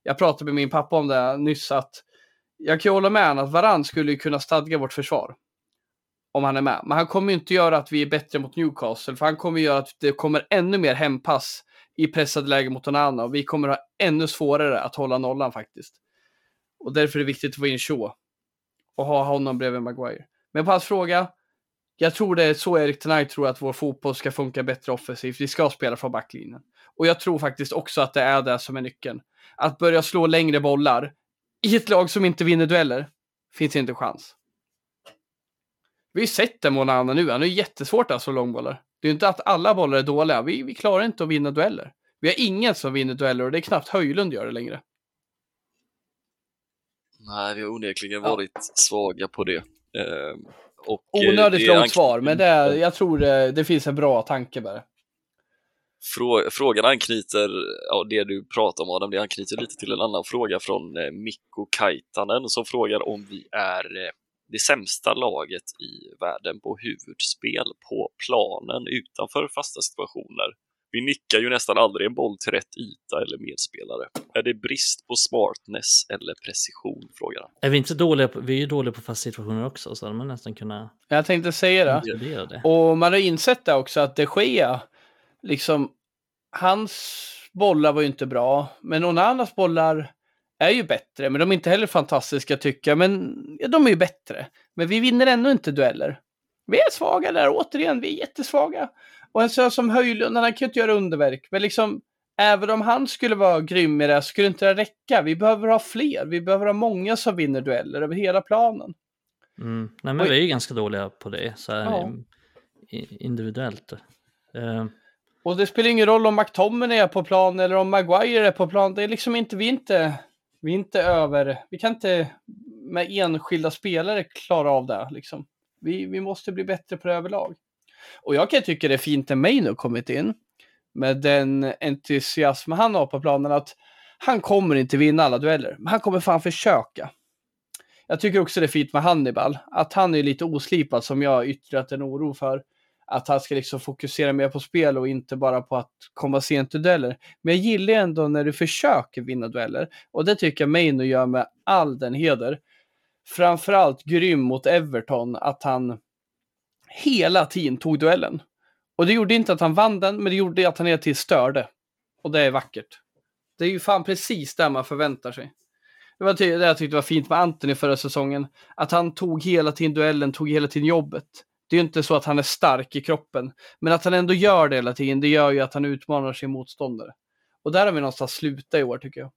jag pratade med min pappa om det nyss, att jag kan ju hålla med honom att varann skulle ju kunna stadga vårt försvar. om han är med. Men han kommer ju inte göra att vi är bättre mot Newcastle, för han kommer göra att det kommer ännu mer hempass i pressade läge mot någon annan och vi kommer ha ännu svårare att hålla nollan faktiskt. Och därför är det viktigt att få in Shaw och ha honom bredvid Maguire. Men på hans fråga, jag tror det är så Erik Tenay tror att vår fotboll ska funka bättre offensivt. Vi ska spela från backlinjen. Och jag tror faktiskt också att det är det som är nyckeln. Att börja slå längre bollar i ett lag som inte vinner dueller finns inte chans. Vi har sett det Monana nu, han är jättesvårt att slå långbollar. Det är ju inte att alla bollar är dåliga, vi, vi klarar inte att vinna dueller. Vi har ingen som vinner dueller och det är knappt Höjlund gör det längre. Nej, vi har onekligen varit svaga på det. Eh, och, eh, Onödigt långt svar, men det är, jag tror det, det finns en bra tanke med det. Frå- Frågan anknyter, ja det du pratar om Adam, det anknyter lite till en annan fråga från eh, Mikko Kaitanen som frågar om vi är eh, det sämsta laget i världen på huvudspel på planen utanför fasta situationer. Vi nickar ju nästan aldrig en boll till rätt yta eller medspelare. Är det brist på smartness eller precision? Frågar han. Är vi inte dåliga på, vi är ju dåliga på fasta situationer också, så hade man nästan kunnat Jag tänkte säga det. det. Och man har insett det också att de Gea, liksom, hans bollar var ju inte bra, men Onanas bollar är ju bättre, men de är inte heller fantastiska tycker jag, men ja, de är ju bättre. Men vi vinner ändå inte dueller. Vi är svaga där, återigen, vi är jättesvaga. Och en sån som Höjlund, han kan ju inte göra underverk, men liksom, även om han skulle vara grym i det, skulle inte det räcka. Vi behöver ha fler, vi behöver ha många som vinner dueller över hela planen. Mm. Nej, men vi är ju ganska dåliga på det, så här, Ja. individuellt. Eh, Och det spelar ingen roll om McTominay är på plan eller om Maguire är på plan. Det är liksom inte, vi är inte, vi är inte över, vi kan inte med enskilda spelare klara av det liksom. Vi, vi måste bli bättre på det överlag. Och jag kan tycka det är fint när Maino kommit in med den entusiasm han har på planen att han kommer inte vinna alla dueller, men han kommer fan försöka. Jag tycker också det är fint med Hannibal, att han är lite oslipad som jag har yttrat en oro för att han ska liksom fokusera mer på spel och inte bara på att komma sent i dueller. Men jag gillar ändå när du försöker vinna dueller och det tycker jag Maino gör med all den heder. Framförallt grym mot Everton att han hela tiden tog duellen. Och det gjorde inte att han vann den, men det gjorde att han hela tiden störde. Och det är vackert. Det är ju fan precis det man förväntar sig. Det var det jag tyckte var fint med Anthony förra säsongen. Att han tog hela tiden duellen, tog hela tiden jobbet. Det är ju inte så att han är stark i kroppen. Men att han ändå gör det hela tiden, det gör ju att han utmanar sin motståndare. Och där har vi någonstans slutat i år tycker jag.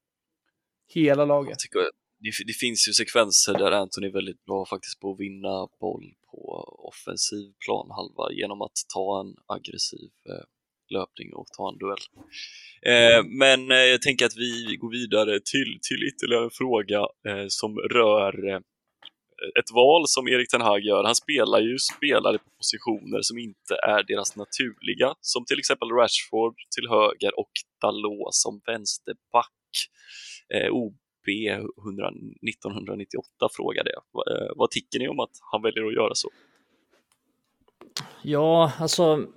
Hela laget. Jag tycker, det, det finns ju sekvenser där Anthony är väldigt bra faktiskt på att vinna boll på offensiv planhalva genom att ta en aggressiv eh, löpning och ta en duell. Eh, men eh, jag tänker att vi går vidare till, till ytterligare en fråga eh, som rör eh, ett val som Erik Ten Hag gör. Han spelar ju spelare på positioner som inte är deras naturliga, som till exempel Rashford till höger och Dalot som vänsterback. Eh, B 100, 1998 frågade jag. Eh, vad tycker ni om att han väljer att göra så? Ja, alltså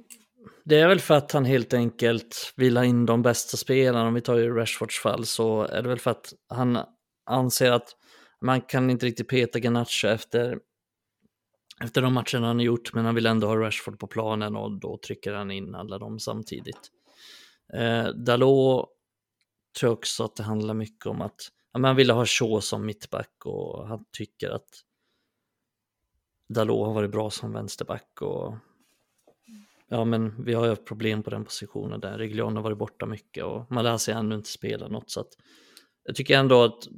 det är väl för att han helt enkelt vill ha in de bästa spelarna. Om vi tar ju Rashfords fall så är det väl för att han anser att man kan inte riktigt peta Garnacho efter, efter de matcherna han har gjort, men han vill ändå ha Rashford på planen och då trycker han in alla dem samtidigt. Eh, Dalot tror jag också att det handlar mycket om att ja, men han ville ha Shaw som mittback och han tycker att Dalot har varit bra som vänsterback och ja, men vi har ju haft problem på den positionen där. Reglion har varit borta mycket och Malaysia har ännu inte spelat något så att jag tycker ändå att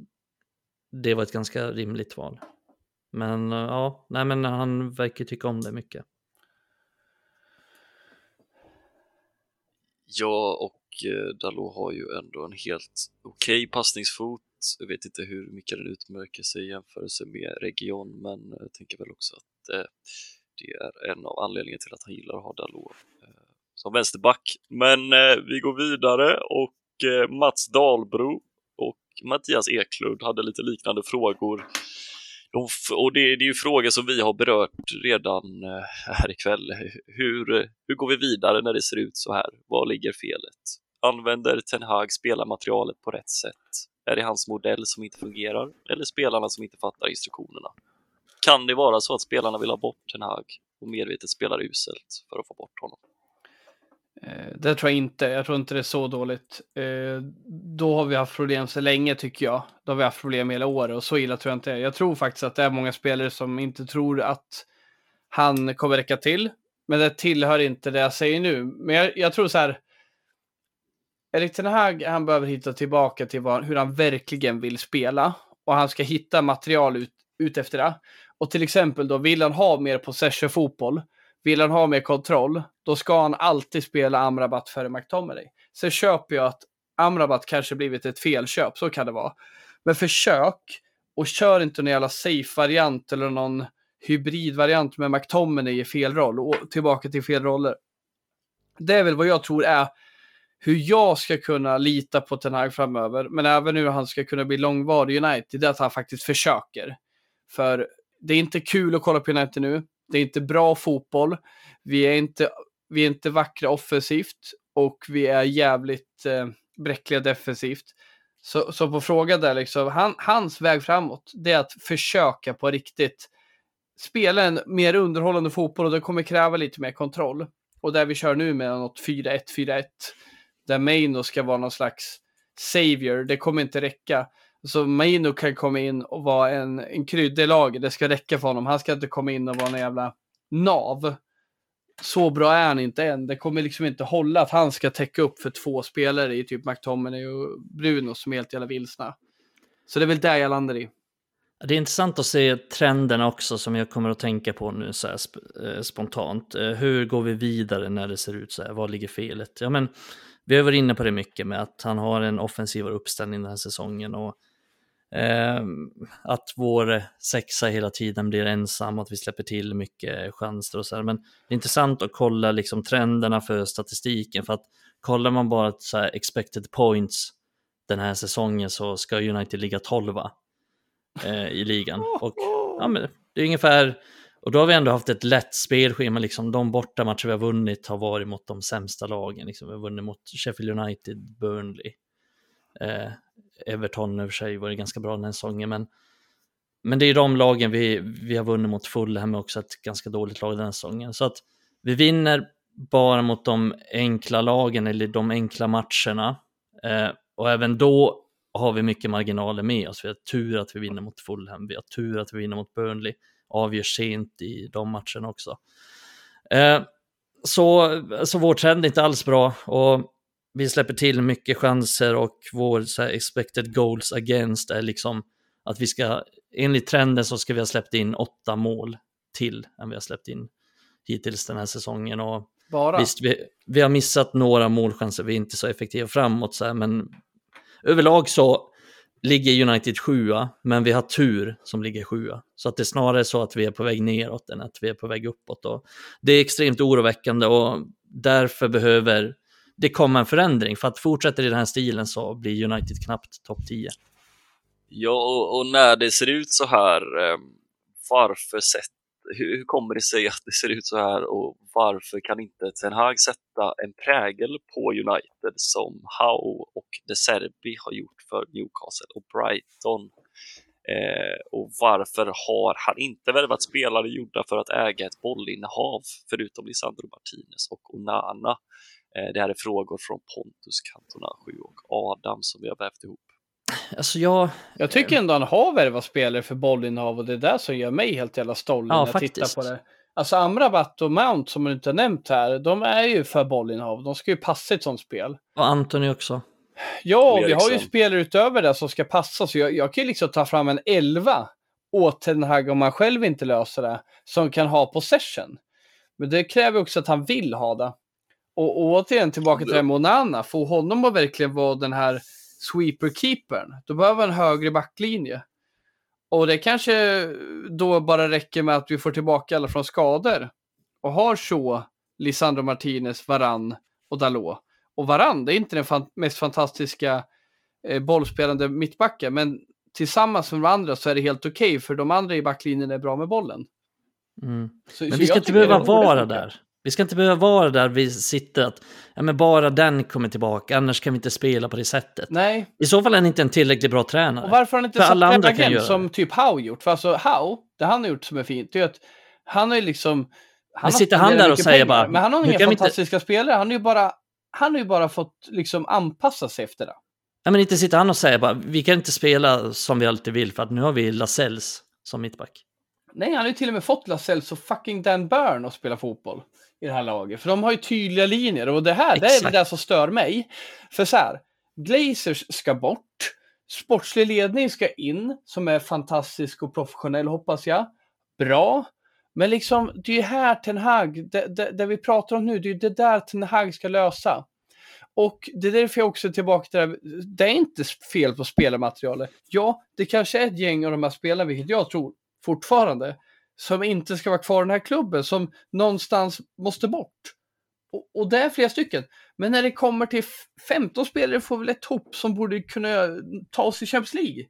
det var ett ganska rimligt val. Men ja, nej men han verkar tycka om det mycket. Ja, och eh, Dalot har ju ändå en helt okej passningsfot. Jag vet inte hur mycket den utmärker sig i jämförelse med Region, men jag tänker väl också att eh, det är en av anledningarna till att han gillar att ha Dalot eh, som vänsterback. Men eh, vi går vidare och eh, Mats Dahlbro och Mattias Eklund hade lite liknande frågor. De och det, det är ju frågor som vi har berört redan eh, här ikväll. Hur, hur går vi vidare när det ser ut så här? Var ligger felet? Använder Ten Hag spelarmaterialet på rätt sätt? Är det hans modell som inte fungerar eller spelarna som inte fattar instruktionerna? kan det vara så att spelarna vill ha bort Ten Hag och medvetet spelar uselt för att få bort honom? Eh, det tror jag inte. Jag tror inte det är så dåligt. Eh, då har vi haft problem så länge tycker jag. Då har vi haft problem hela året och så illa tror jag inte Jag tror faktiskt att det är många spelare som inte tror att han kommer räcka till. Men det tillhör inte det jag säger nu. Men jag, jag tror så här. Erik Ten Hag, han behöver hitta tillbaka till vad, hur han verkligen vill spela. Och han ska hitta material ut, ut efter det. Och till exempel då, vill han ha mer possession-fotboll, vill han ha mer kontroll, då ska han alltid spela Amrabat före McTominay. Sen köper jag att Amrabat kanske blivit ett felköp, så kan det vara. Men försök och kör inte någon jävla safe-variant eller någon hybridvariant med McTominay i fel roll och tillbaka till fel roller. Det är väl vad jag tror är hur jag ska kunna lita på Ten Hag framöver, men även hur han ska kunna bli långvarig i United, det är att han faktiskt försöker. För det är inte kul att kolla på United nu. Det är inte bra fotboll. Vi är inte, vi är inte vackra offensivt och vi är jävligt eh, bräckliga defensivt. Så, så på fråga där, liksom, han, hans väg framåt, det är att försöka på riktigt spela en mer underhållande fotboll och det kommer kräva lite mer kontroll. Och där vi kör nu med något 4-1, 4-1, där Maino ska vara någon slags savior, det kommer inte räcka. Så Maino kan komma in och vara en, en krydda i laget. Det ska räcka för honom. Han ska inte komma in och vara en jävla nav. Så bra är han inte än. Det kommer liksom inte hålla att han ska täcka upp för två spelare i typ McTominay och Bruno som är helt jävla vilsna. Så det är väl där jag landar i. Det är intressant att se trenderna också som jag kommer att tänka på nu så här sp eh, spontant. Eh, hur går vi vidare när det ser ut så här? Var ligger felet? Ja, men vi har varit inne på det mycket med att han har en offensivare uppställning den här säsongen och Eh, att vår sexa hela tiden blir ensam, att vi släpper till mycket chanser och så här. Men det är intressant att kolla liksom trenderna för statistiken för att kollar man bara så här expected points den här säsongen så ska United ligga 12 eh, i ligan. Och ja, men det är ungefär, och då har vi ändå haft ett lätt spelschema, liksom de bortamatcher vi har vunnit har varit mot de sämsta lagen, liksom. vi har vunnit mot Sheffield United, Burnley, eh, Everton i och för sig var det ganska bra den här säsongen, men, men det är de lagen vi, vi har vunnit mot Fulham också, ett ganska dåligt lag den här säsongen. Så att vi vinner bara mot de enkla lagen eller de enkla matcherna. Eh, och även då har vi mycket marginaler med oss. Vi har tur att vi vinner mot Fulham, vi har tur att vi vinner mot Burnley, avgör sent i de matcherna också. Eh, så, så vår trend är inte alls bra och vi släpper till mycket chanser och vår här, expected goals against är liksom att vi ska, enligt trenden så ska vi ha släppt in åtta mål till än vi har släppt in hittills den här säsongen. Och Bara? Visst, vi, vi har missat några målchanser, vi är inte så effektiva framåt, så här, men överlag så ligger United sjua, men vi har tur som ligger sjua. Så att det är snarare så att vi är på väg neråt än att vi är på väg uppåt. Och det är extremt oroväckande och därför behöver det komma en förändring. För att fortsätter i den här stilen så blir United knappt topp 10. Ja, och, när det ser ut så här, eh, varför sätter hur, hur, kommer det sig att det ser ut så här och varför kan inte Ten Hag sätta en prägel på United som Howe och De Serbi har gjort för Newcastle och Brighton? Eh, och varför har han inte värvat spelare gjorda för att äga ett bollinnehav förutom Lisandro Martinez och Onana? Eh, det här är frågor från Pontus, Cantona 7 och Adam som vi har vävt ihop. Alltså jag... Jag tycker ändå han har värvat spelare för bollinnehav och det är det som gör mig helt jävla stolt ja, när jag faktiskt. tittar på det. Alltså Amrabat och Mount som man inte har nämnt här, de är ju för bollinnehav. De ska ju passa ett sånt spel. Och Anthony också. Ja, vi har ju spelare utöver det som ska passa, så jag, jag kan ju liksom ta fram en elva åt Ten Hag om man själv inte löser det, som kan ha possession. Men det kräver också att han vill ha det. Och, och återigen tillbaka till det här med Onana, få honom att verkligen vara den här sweeper-keepern, då behöver han en högre backlinje. Och det kanske då bara räcker med att vi får tillbaka alla från skador. Och har så Lisandro Martinez, Varann och Dalot. Och Varann, det är inte den fan mest fantastiska eh, bollspelande mittbacken, men tillsammans med de andra så är det helt okej, för de andra i backlinjen är bra med bollen. Mm. Så, Men så vi ska inte behöva vara där. Vi ska inte behöva vara där vi sitter att ja, men bara den kommer tillbaka, annars kan vi inte spela på det sättet. Nej, I så fall är han inte en tillräckligt bra tränare. och varför har han inte För alla andra kan göra som typ Howe gjort? För alltså Howe, det han har gjort som är fint, det är att han har ju liksom... Han Men sitter han där och säger pengar, bara, Men han har "Nu inga vi inte-" fantastiska spelare, han har ju bara... Han har ju bara fått liksom anpassa sig efter det. Ja, men inte sitter han och säger bara, vi kan inte spela som vi alltid vill för att nu har vi Lasells som mittback. Nej, han har ju till och med fått Lascelles och fucking Dan Burn att spela fotboll i det här laget. För de har ju tydliga linjer och det här, det är det som stör mig. För så här, Glazers ska bort, sportslig ledning ska in, som är fantastisk och professionell hoppas jag. Bra. Men liksom, det är ju här Ten Hag, det, det, det vi pratar om nu, det är ju det där Ten Hag ska lösa. Och det är därför jag också är tillbaka till det här, det är inte fel på spelarmaterialet. Ja, det kanske är ett gäng av de här spelarna, vilket jag tror fortfarande, som inte ska vara kvar i den här klubben, som någonstans måste bort. Och, och det är flera stycken. Men när det kommer till f- 15 spelare får vi väl ett hopp som borde kunna ta oss i Champions League.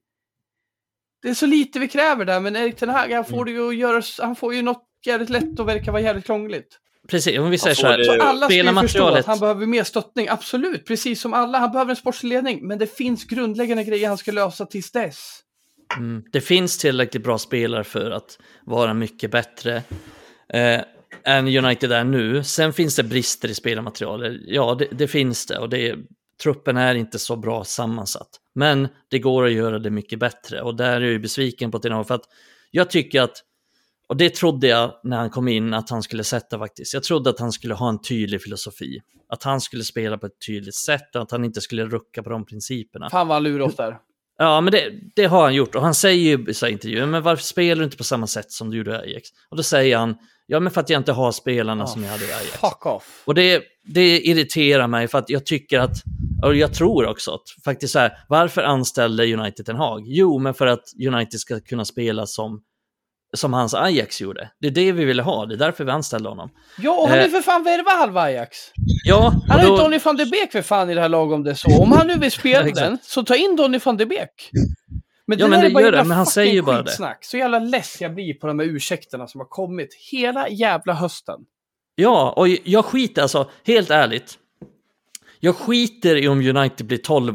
Det är så lite vi kräver där, men Erik Ten Hag, han får, det ju att göra, han får ju något jävligt lätt och verkar vara jävligt krångligt. Precis, om vi säger så här. det- Så alla ska ju förstå att han behöver mer stöttning, absolut, precis som alla. Han behöver en sportsledning, men det finns grundläggande grejer han ska lösa tills dess. Mm. Det finns tillräckligt bra spelare för att vara mycket bättre eh, än United är nu. Sen finns det brister i spelarmaterialet. Ja, det, det finns det och det, truppen är inte så bra sammansatt. Men det går att göra det mycket bättre och där är jag ju besviken på Ten för att jag tycker att och det trodde jag när han kom in att han skulle sätta faktiskt. Jag trodde att han skulle ha en tydlig filosofi. Att han skulle spela på ett tydligt sätt och att han inte skulle rucka på de principerna. Fan vad han lurar oss där. Ja, men det, det har han gjort. Och han säger ju i intervjuer, men varför spelar du inte på samma sätt som du gjorde i Ajax? Och då säger han, ja men för att jag inte har spelarna som jag hade i Ajax. Fuck off. Och det, det irriterar mig för att jag tycker att, och jag tror också att faktiskt så här, varför anställde United en Hag? Jo, men för att United ska kunna spela som, som hans Ajax gjorde. Det är det vi ville ha, det är därför vi anställde honom. Ja, och han ju Eh. för fan värvat halva Ajax. Ja, Han har ju då, Donny van de Beek för fan i det här laget om det är så. Om han nu vill spela Ja, den, så ta in Donny van de Beek. Men Ja, men där är det gör det, men han säger ju bara det. skitsnack. Så jävla less jag blir på de här ursäkterna som har kommit hela jävla hösten. Ja, och jag skiter alltså, helt ärligt. Jag skiter i om United blir 12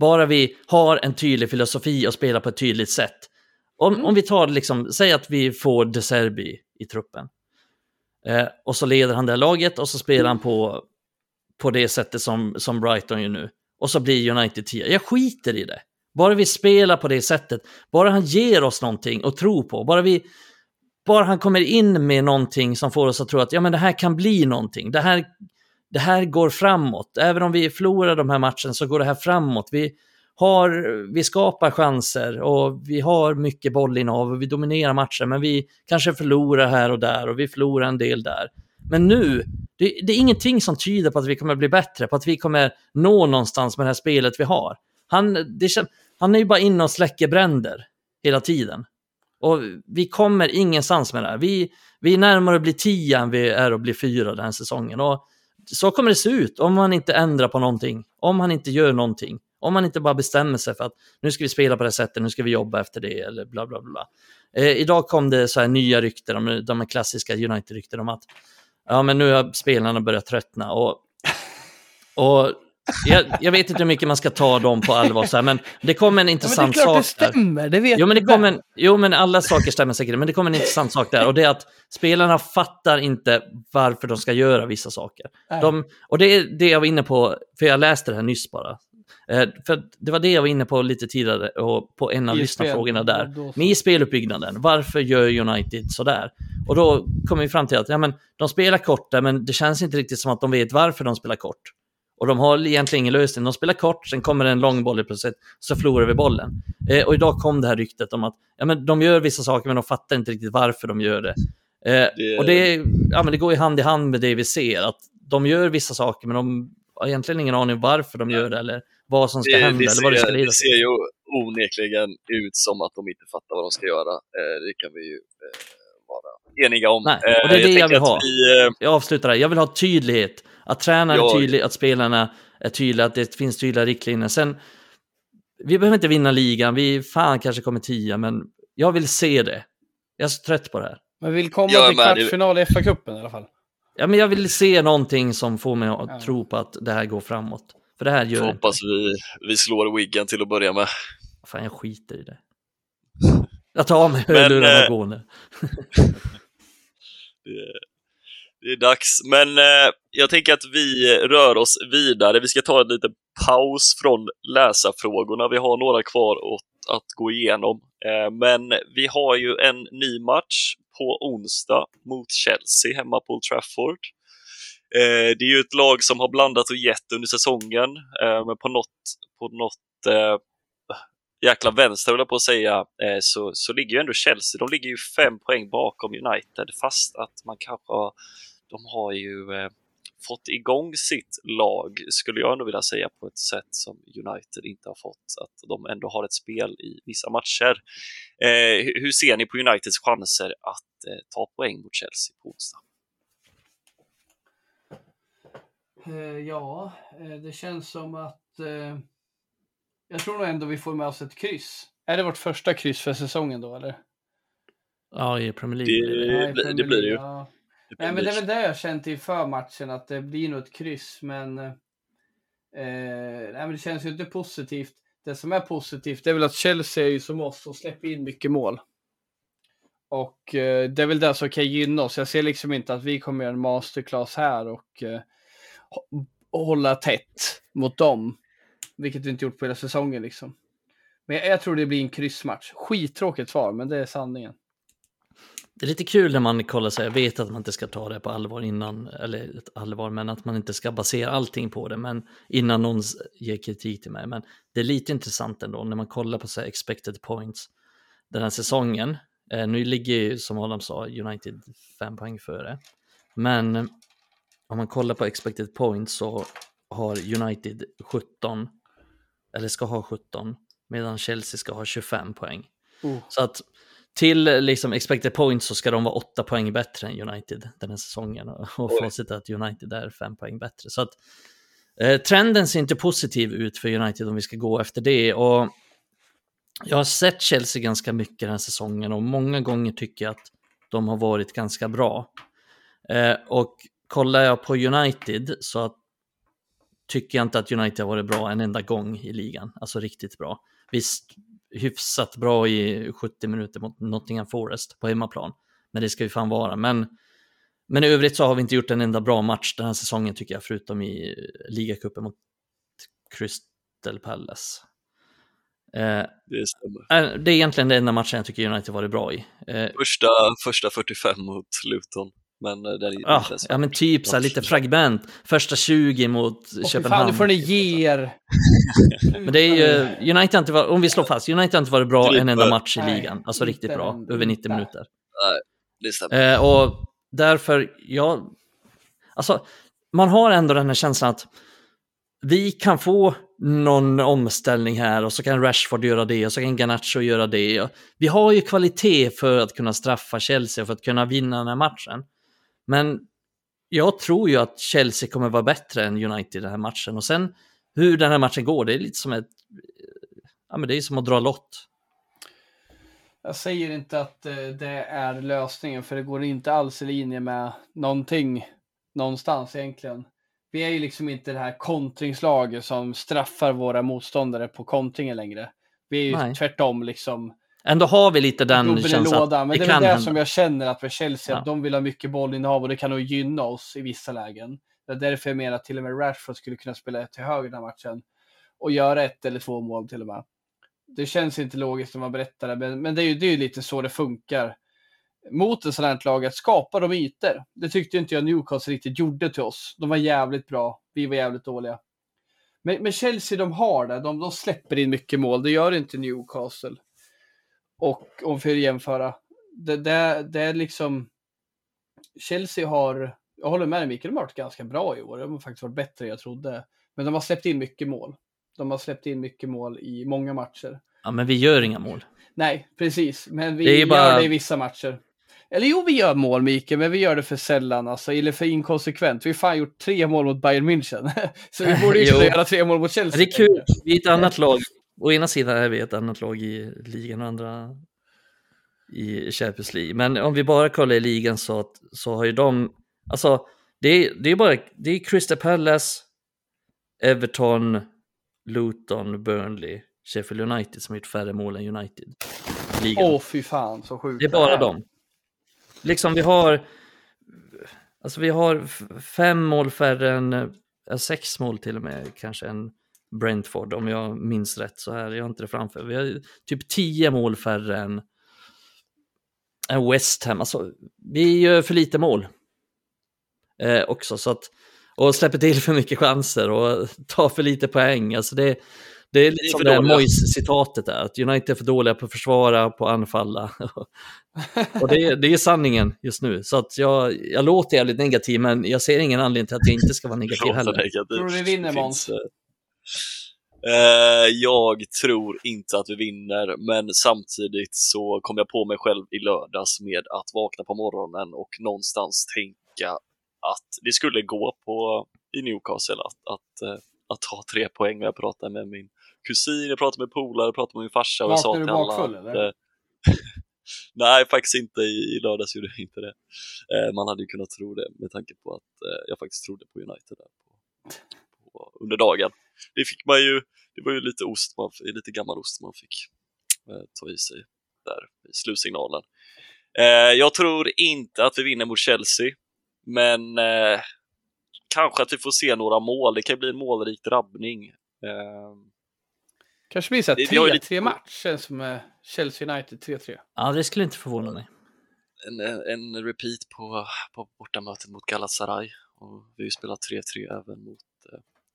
bara vi har en tydlig filosofi och spelar på ett tydligt sätt. Om, om vi tar liksom, säg att vi får De Serbi i truppen. Eh, och så leder han det här laget och så spelar han på, på det sättet som, som Brighton gör nu. Och så blir United 10. Jag skiter i det. Bara vi spelar på det sättet. Bara han ger oss någonting att tro på. Bara vi, bara han kommer in med någonting som får oss att tro att ja, men det här kan bli någonting. Det här, det här går framåt. Även om vi förlorar de här matcherna så går det här framåt. Vi, har, vi skapar chanser och vi har mycket bollinnehav och vi dominerar matcher men vi kanske förlorar här och där och vi förlorar en del där. Men nu, det, det är ingenting som tyder på att vi kommer bli bättre, på att vi kommer nå någonstans med det här spelet vi har. Han, det, han är ju bara inne och släcker bränder hela tiden. Och vi kommer ingenstans med det här. Vi, vi är närmare att bli tio än vi är att bli fyra den här säsongen. Och så kommer det se ut om man inte ändrar på någonting. Om han inte gör någonting. Om man inte bara bestämmer sig för att nu ska vi spela på det här sättet, nu ska vi jobba efter det eller bla bla bla. Eh, idag kom det så här nya rykten, de, de här klassiska United-rykten om att ja, men nu har spelarna börjat tröttna. Och, och jag, jag vet inte hur mycket man ska ta dem på allvar, så här, men det kom en Ja, men det är intressant klart det sak där. stämmer, det vet Jo men, det kom en, jo, men alla saker stämmer säkert, men det kommer en intressant sak där. Och det är att spelarna fattar inte varför de ska göra vissa saker. De, och det är det jag var inne på, för jag läste det här nyss bara. Eh, för det var det jag var inne på lite tidigare och på en av lyssnarfrågorna där. Men i speluppbyggnaden, varför gör United sådär? Och då kommer vi fram till att ja, men, de spelar kort där, men det känns inte riktigt som att de vet varför de spelar kort. Och de har egentligen ingen lösning. De spelar kort, sen kommer det en lång boll i plötsligt, så förlorar vi bollen. Eh, och idag kom det här ryktet om att ja, men de gör vissa saker, men de fattar inte riktigt varför de gör det. Eh, Det- Och det, ja, men det går ju hand i hand med det vi ser, att de gör vissa saker, men de har egentligen ingen aning varför de gör det, eller vad som ska Det, hända, det, eller vad det ska ser, leda det ser ju onekligen ut som att de inte fattar vad de ska göra. Eh, det kan vi ju eh, vara eniga om. Nej, och det är Eh, det jag vill ha. Vi, eh, Jag avslutar där. Jag vill ha tydlighet. Att tränaren är Jag- tydlig, att spelarna är tydliga, att det finns tydliga riktlinjer. Sen, vi behöver inte vinna ligan, vi fan kanske kommer tia, men jag vill se det. Jag är så trött på det här. Men vill komma Jag är till kvartsfinal i FA-cupen i alla fall. ja, men jag vill se någonting som får mig att Ja. tro på att det här går framåt. För det här Får gör inte. hoppas vi, vi slår Wiggen till att börja med. Fan, jag skiter i det. Jag tar av mig hörlurarna eh, och går nu. Det, det är dags. Men eh, jag tänker att vi rör oss vidare. Vi ska ta en liten paus från läsarfrågorna. Vi har några kvar att, att gå igenom. Eh, men vi har ju en ny match på onsdag mot Chelsea hemma på Old Trafford. Eh, det är ju ett lag som har blandat och gett under säsongen, eh, men på något, på något eh, jäkla vänster höll jag på att säga, eh, så, så ligger ju ändå Chelsea, de ligger ju fem poäng bakom United, fast att man kanske har, de har ju eh, fått igång sitt lag, skulle jag ändå vilja säga, på ett sätt som United inte har fått. Att de ändå har ett spel i vissa matcher. Eh, hur- hur ser ni på Uniteds chanser att eh, ta poäng mot Chelsea på onsdag? Eh, ja, eh, det känns som att eh, jag tror nog ändå vi får med oss ett kryss. Är det vårt första kryss för säsongen då eller? Ja, i Premier League Det- blir det. Ja, i Premier det blir det ju. Ja. Nej, men det är väl det jag känt inför matchen, att det blir nog ett kryss, men, eh, nej, men det känns ju inte positivt. Det som är positivt det är väl att Chelsea är ju som oss och släpper in mycket mål. Och eh, det är väl det som kan gynna oss. Jag ser liksom inte att vi kommer göra en masterclass här och, eh, hålla tätt mot dem. Vilket vi inte gjort på hela säsongen liksom. Men jag, jag tror det blir en kryssmatch. Skittråkigt svar, men det är sanningen. Det är lite kul när man kollar så här, jag vet att man inte ska ta det på allvar innan, eller ett allvar, men att man inte ska basera allting på det, men innan någon ger kritik till mig. Men det är lite intressant ändå när man kollar på så här expected points den här säsongen. Eh, nu ligger ju, som Adam sa, United fem poäng före. Men om man kollar på expected points så har United 17, eller ska ha 17, medan Chelsea ska ha 25 poäng. Oh. Så att till liksom expected points så ska de vara åtta poäng bättre än United den här säsongen och Oj. facit är att United är fem poäng bättre. Så att eh, trenden ser inte positiv ut för United om vi ska gå efter det och jag har sett Chelsea ganska mycket den här säsongen och många gånger tycker jag att de har varit ganska bra. Eh, och kollar jag på United så tycker jag inte att United har varit bra en enda gång i ligan, alltså riktigt bra. Visst, hyfsat bra i 70 minuter mot Nottingham Forest på hemmaplan, men det ska ju fan vara. Men, men i övrigt så har vi inte gjort en enda bra match den här säsongen tycker jag, förutom i ligacupen mot Crystal Palace. Eh, Det stämmer. Eh, Det är egentligen den enda matchen jag tycker United varit bra i. Eh, Första, första 45 mot Luton. Men eh, där är ja, inte ens- ja, men typ så här, lite fragment. Första 20 mot Åh, fy fan, Köpenhamn. nu får ni ge er. Men det är ju, United inte varit, om vi slår fast, United har inte varit bra Typ, en enda match i nej, ligan. Alltså riktigt bra, en- över 90 inte. minuter. det stämmer. Eh, och därför, ja, alltså man har ändå den här känslan att vi kan få någon omställning här och så kan Rashford göra det och så kan Garnacho göra det. Vi har ju kvalitet för att kunna straffa Chelsea för att kunna vinna den här matchen. Men jag tror ju att Chelsea kommer vara bättre än United i den här matchen och sen hur den här matchen går, det är lite som ett, ja men det är som att dra lott. Jag säger inte att eh, det är lösningen, för det går inte alls i linje med någonting någonstans egentligen. Vi är ju liksom inte det här kontringslaget som straffar våra motståndare på kontringen längre. Vi är ju Nej. tvärtom liksom Ändå har vi lite den känslan lådan. att Men det det är det som jag känner att för Chelsea, Ja. att de vill ha mycket bollinnehav och det kan nog gynna oss i vissa lägen. Det är därför jag menar att till och med Rashford skulle kunna spela till höger den här matchen och göra ett eller två mål till och med. Det känns inte logiskt när man berättar det, men, men det är ju det är lite så det funkar. Mot ett sådant här lag, att skapa de ytor. Det tyckte inte jag Newcastle riktigt gjorde till oss. De var jävligt bra, vi var jävligt dåliga. Men, men Chelsea, de har det. De, de släpper in mycket mål. Det gör inte Newcastle. Och om vi jämföra, det, det, det är liksom... Chelsea har, jag håller med dig Mikael, de har varit ganska bra i år. De har faktiskt varit bättre än jag trodde. Men de har släppt in mycket mål. De har släppt in mycket mål i många matcher. Ja, men vi gör inga mål. Nej, precis. Men vi Det gör bara- det i vissa matcher. Eller jo, vi gör mål Mikael, men vi gör det för sällan, alltså, eller för inkonsekvent. Vi har fan gjort tre mål mot Bayern München. Så vi borde ju kunna göra tre mål mot Chelsea. Det är kul, vi är ett annat lag. Å ena sidan är vi ett annat lag i ligan och andra i Champions League. Men om vi bara kollar i ligan så, att, så har ju de, alltså Det är, det är bara det är Crystal Palace, Everton, Luton, Burnley, Sheffield United som har gjort färre mål än United. ligan. Åh fy fan så sjukt. Det är bara dem. Liksom vi har, alltså vi har fem mål färre än, sex mål till och med kanske än Brentford om jag minns rätt så här. Jag har inte det framför. Vi har typ tio mål färre än, än West Ham. Alltså, vi gör för lite mål eh, också så att och släpper till för mycket chanser och tar för lite poäng. Alltså det, det är lite som det här. Moyes-citatet där, att United är för dåliga på att försvara, på att anfalla. och det, är- det är sanningen just nu. Så att jag, jag låter jävligt negativ, men jag ser ingen anledning till att jag inte ska vara negativ heller. Tror du vi vinner, Måns? Eh, jag tror inte att vi vinner, men samtidigt så kom jag på mig själv i lördags med att vakna på morgonen och någonstans tänka att det skulle gå på i Newcastle att, att, eh, att ta tre poäng. Jag pratade med min kusin, jag pratade med polare, jag pratade med min farsa och jag sa till du alla bakfull, att, eh, Nej, faktiskt inte. I, i lördags gjorde jag inte det. Man hade ju kunnat tro det med tanke på att jag faktiskt trodde på United där på, på, under dagen. Det fick man ju, det var ju lite ost, man, lite gammal ost man fick eh, ta i sig där i slutsignalen. Eh, jag tror inte att vi vinner mot Chelsea, men eh, kanske att vi får se några mål. Det kan bli en målrik drabbning. Eh, Kanske blir har ju lite- 3-3 match, känns som eh, Chelsea United 3-3. Ja, det skulle inte förvåna mig. en, en repeat på, på bortamötet mot Galatasaray. Och vi har ju spelat 3-3 även mot...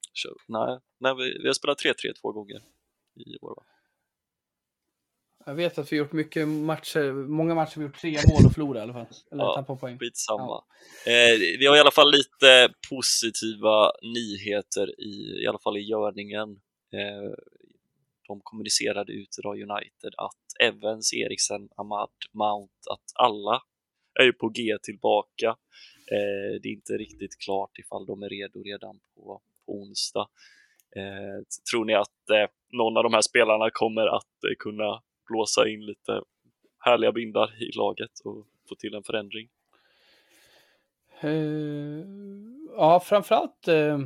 Eh, Kö- nej, nej vi, vi har spelat 3-3 två gånger i år. Va? Jag vet att vi gjort mycket matcher, många matcher vi gjort tre mål och förlorat i alla fall. Eller Ja. tappat poäng. Skitsamma. Eh, vi har i alla fall lite positiva nyheter i, i alla fall i görningen. Eh, de kommunicerade ut idag United att Evans, Eriksen, Ahmad, Mount, att alla är ju på G tillbaka. Eh, det är inte riktigt klart ifall de är redo redan på, på onsdag. Eh, tror ni att eh, någon av de här spelarna kommer att eh, kunna blåsa in lite härliga bindar i laget och få till en förändring? Eh, ja, framförallt eh,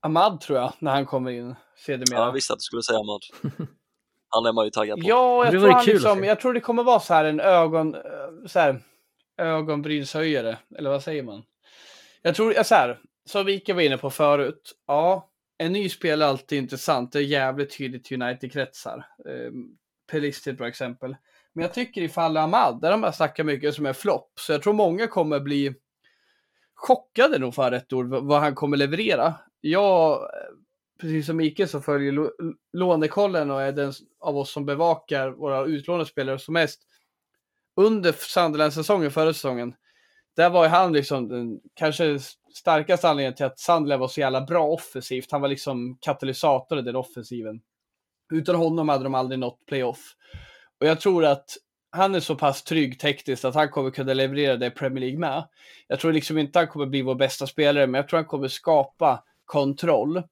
Ahmad tror jag, när han kommer in sedermera. Ja, jag visste att du skulle säga Ahmad. Han är man ju taggad på. Ja, jag Det tror, han kul liksom, jag tror det kommer vara så här en ögon, eh, så här, ögonbrynshöjare, eller vad säger man? Jag tror, så här, som Vika var inne på förut, ja, en ny spelare är alltid intressant. Det är jävligt tydligt i United-kretsar. Eh, Pelist är ett bra exempel. Men jag tycker i fallet Ahmad, där de har snackat mycket som en flopp, så jag tror många kommer bli chockade nog för rätt ord, vad han kommer leverera. Jag, precis som Mikael, så följer lånekollen och är den av oss som bevakar våra utlånade spelare som mest. Under Sunderland-säsongen, förra säsongen, där var ju han liksom den kanske starkaste anledningen till att Sunderland var så jävla bra offensivt. Han var liksom katalysator i den offensiven. Utan honom hade de aldrig nått playoff. Och jag tror att han är så pass trygg tekniskt att han kommer kunna leverera det i Premier League med. Jag tror liksom inte han kommer bli vår bästa spelare, men jag tror han kommer skapa kontroll.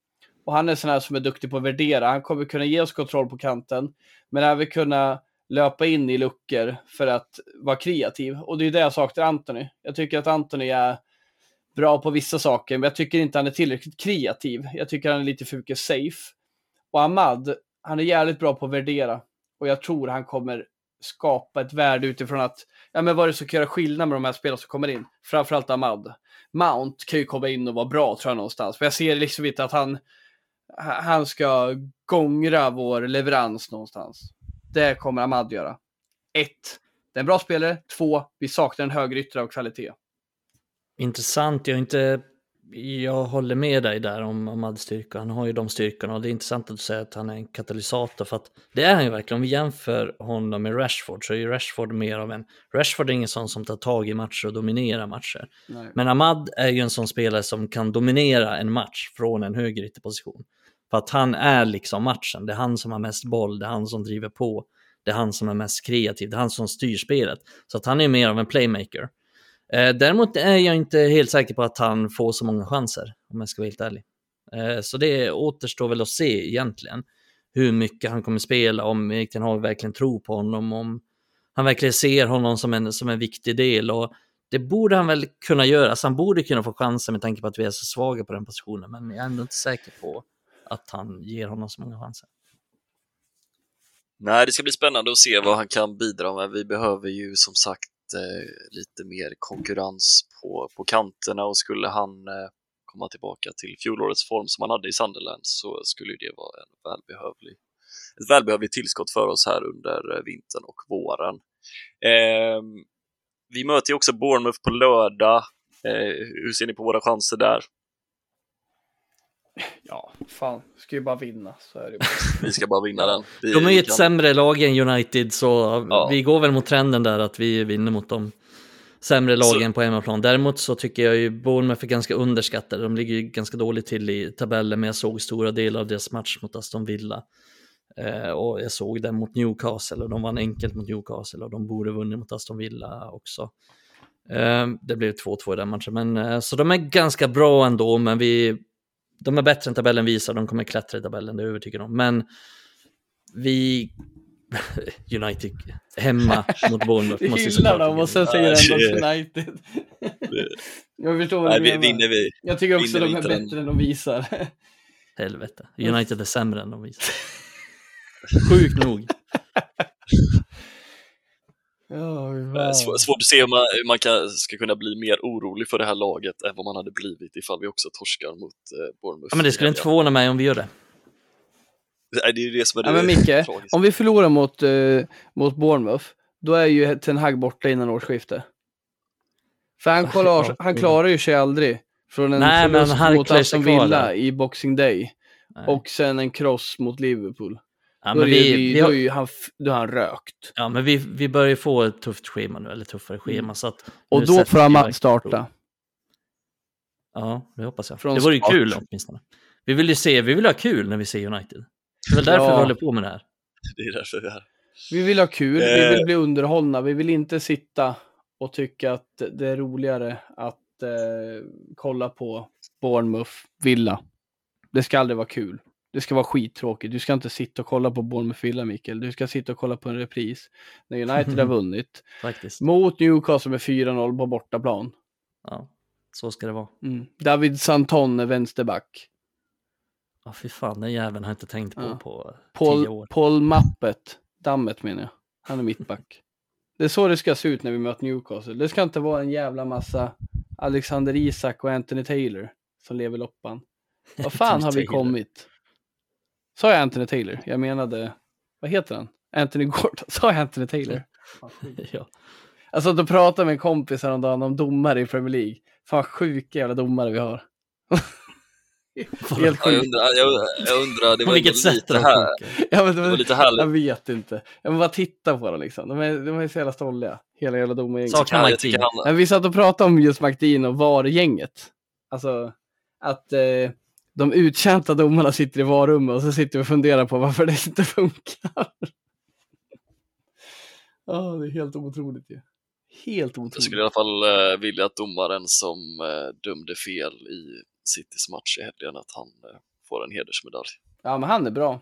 Och han är sån här som är duktig på att värdera. Han kommer kunna ge oss kontroll på kanten, men även kunna löpa in i luckor för att vara kreativ. Och det är det jag saknar Anthony. Jag tycker att Anthony är bra på vissa saker, men jag tycker inte han är tillräckligt kreativ. Jag tycker han är lite för mycket safe. Och Ahmad, han är jävligt bra på att värdera. Och jag tror han kommer skapa ett värde utifrån att, ja men vad är det som kan göra skillnad med de här spelarna som kommer in? Framförallt Ahmad. Mount kan ju komma in och vara bra tror jag någonstans. Men jag ser liksom inte att han, han ska gångra vår leverans någonstans. Det kommer Ahmad göra. Ett, det är en bra spelare. Två, vi saknar en högerytter av kvalitet. Intressant, jag inte... Jag håller med dig där om Ahmads styrka. Han har ju de styrkorna och det är intressant att du säger att han är en katalysator för att det är han ju verkligen. Om vi jämför honom med Rashford så är ju Rashford mer av en... Rashford är ingen sån som tar tag i matcher och dominerar matcher. Nej. Men Ahmad är ju en sån spelare som kan dominera en match från en högerytterposition. För att han är liksom matchen. Det är han som har mest boll, det är han som driver på. Det är han som är mest kreativ, det är han som styr spelet. Så att han är mer av en playmaker. Eh, däremot är jag inte helt säker på att han får så många chanser, om jag ska vara helt ärlig. Eh, så det återstår väl att se egentligen. Hur mycket han kommer spela, om Erik Ten Hag verkligen tror på honom, om han verkligen ser honom som en, som en viktig del. Och det borde han väl kunna göra, så han borde kunna få chansen med tanke på att vi är så svaga på den positionen, men jag är ändå inte säker på att han ger honom så många chanser. Nej, det ska bli spännande att se vad han kan bidra med. Vi behöver ju som sagt eh, lite mer konkurrens på, på kanterna och skulle han eh, komma tillbaka till fjolårets form som han hade i Sunderland så skulle det vara en välbehövlig, ett välbehövligt tillskott för oss här under eh, vintern och våren. Eh, vi möter ju också Bournemouth på lördag. Eh, hur ser ni på våra chanser där? Ja, fan, ska ju bara vinna så är det bara. Vi ska bara vinna den. Vi, De är ju ett kan- sämre lag än United, så Ja. vi går väl mot trenden där att vi vinner mot de sämre lagen på hemmaplan. Däremot så tycker jag ju Bournemouth är ganska underskattade. De ligger ju ganska dåligt till i tabellen, men jag såg stora delar av deras match mot Aston Villa. Eh, och jag såg den mot Newcastle och de vann enkelt mot Newcastle och de borde vunnit mot Aston Villa också. Eh, det blev 2-2 i den matchen, men eh, så de är ganska bra ändå, men vi, de är bättre än tabellen visar, de kommer klättra i tabellen, det är jag övertygad om. Men vi, United hemma mot Bournemouth. Du såklart dem och sen säger ändå United. Jag förstår vad du vi, menar. vinner vi. Jag tycker också vinner de är den. bättre än de visar. Helvete. United är sämre än de visar. Sjukt nog. Ja, Eh, sv- Svårt att se hur man, hur man kan, ska kunna bli mer orolig för det här laget än vad man hade blivit ifall vi också torskar mot eh, Bournemouth. Ja, men det skulle inte förvåna mig om vi gör det. Nej, det är ju det som är Ja, det men Micke, om vi förlorar mot, eh, mot Bournemouth, då är ju Ten Hag borta innan årsskiftet. För han, klarar, Ja, han klarar ju sig aldrig från en Nej, men förlust han mot Aston Villa där. i Boxing Day Nej. och sen en cross mot Liverpool. Ja, då, men det, vi, vi, vi då, har, ju han, då är han rökt. ja, men vi, vi börjar ju få ett tufft schema nu, eller tuffare schema. Så att Och då får vi han verkligen starta. prov. Ja, det hoppas jag. Från det vore ju kul åtminstone. Vi vill ju se, vi vill ha kul när vi ser United. Det är väl därför Ja. vi håller på med det här. Det är därför vi är här. Vi vill ha kul, vi Eh. vill bli underhållna, vi vill inte sitta och tycka att det är roligare att eh, kolla på Bournemouth Villa. Det ska aldrig vara kul. Det ska vara skittråkigt. Du ska inte sitta och kolla på Bournemouth Villa, Mikael. Du ska sitta och kolla på en repris när United har vunnit Faktiskt. mot Newcastle med 4-0 på bortaplan. Ja, så ska det vara. Mm. David Santon är vänsterback. Ja, fy fan, den jäveln har jag inte tänkt på Ja. på tio Paul, år. Paul Mappet, Dammet menar jag. Han är mittback. Det är så det ska se ut när vi möter Newcastle. Det ska inte vara en jävla massa Alexander Isak och Anthony Taylor som lever loppan. Vad fan har vi kommit? Sa jag Anthony Taylor? Jag menade, vad heter han? Anthony Gordon. Sa jag Anthony Taylor? ja. Alltså att prata med en kompis häromdagen om domare i Premier League. Fan vad sjuka jävla domare vi har. Helt Ja, jag, sjukt. undrar, jag, jag undrar, det På var vilket ändå typ sätt lite här. Ja, men, Det var lite härligt. jag vet inte. Jag bara titta på dem liksom. De är, de är så jävla stolliga. Hela jävla domargänget. Saknar han, vi satt och pratade om just McDean och VAR-gänget. Alltså att eh, de uttjänta domarna sitter i VAR-rummet och så sitter vi och funderar på varför det inte funkar. Ja, det är helt otroligt ju. Helt jag otroligt. skulle i alla fall eh, vilja att domaren som eh, dömde fel i Citys match i helgen, att han eh, får en hedersmedalj. Ja, men han är bra.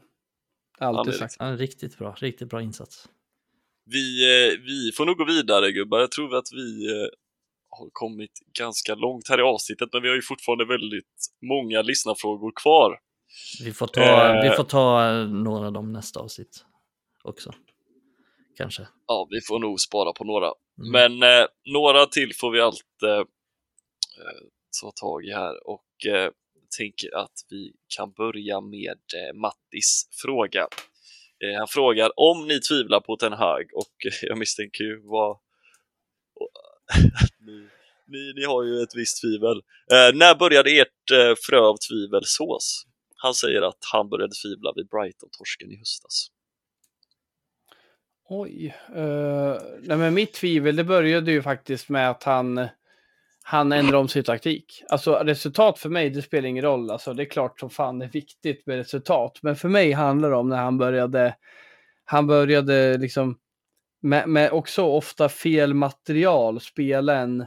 Alltid Han är sagt. Ja, riktigt bra, riktigt bra insats. Vi, eh, vi får nog gå vidare gubbar. Jag tror att vi eh, har kommit ganska långt här i avsnittet, men vi har ju fortfarande väldigt många lyssnarfrågor kvar. Vi får ta, Eh. vi får ta några av dem nästa avsnitt också. Kanske. Ja, vi får nog spara på några. Mm. Men eh, några till får vi allt eh, eh, ta tag i här och eh, tänker att vi kan börja med eh, Mattis fråga. Han frågar om ni tvivlar på Ten Hag och jag misstänker ju vad ni, ni, ni har ju ett visst tvivel. Eh, när började ert eh, frö av tvivel sås? Han säger att han började tvivla vid Brighton-torsken i höstas. Oj. eh, nej, men mitt tvivel, det började ju faktiskt med att han, han ändrade om sin taktik. Alltså resultat för mig, det spelar ingen roll. Alltså, det är klart som fan det är viktigt med resultat. Men för mig handlar det om när han började, han började liksom med, med också ofta fel material spela en,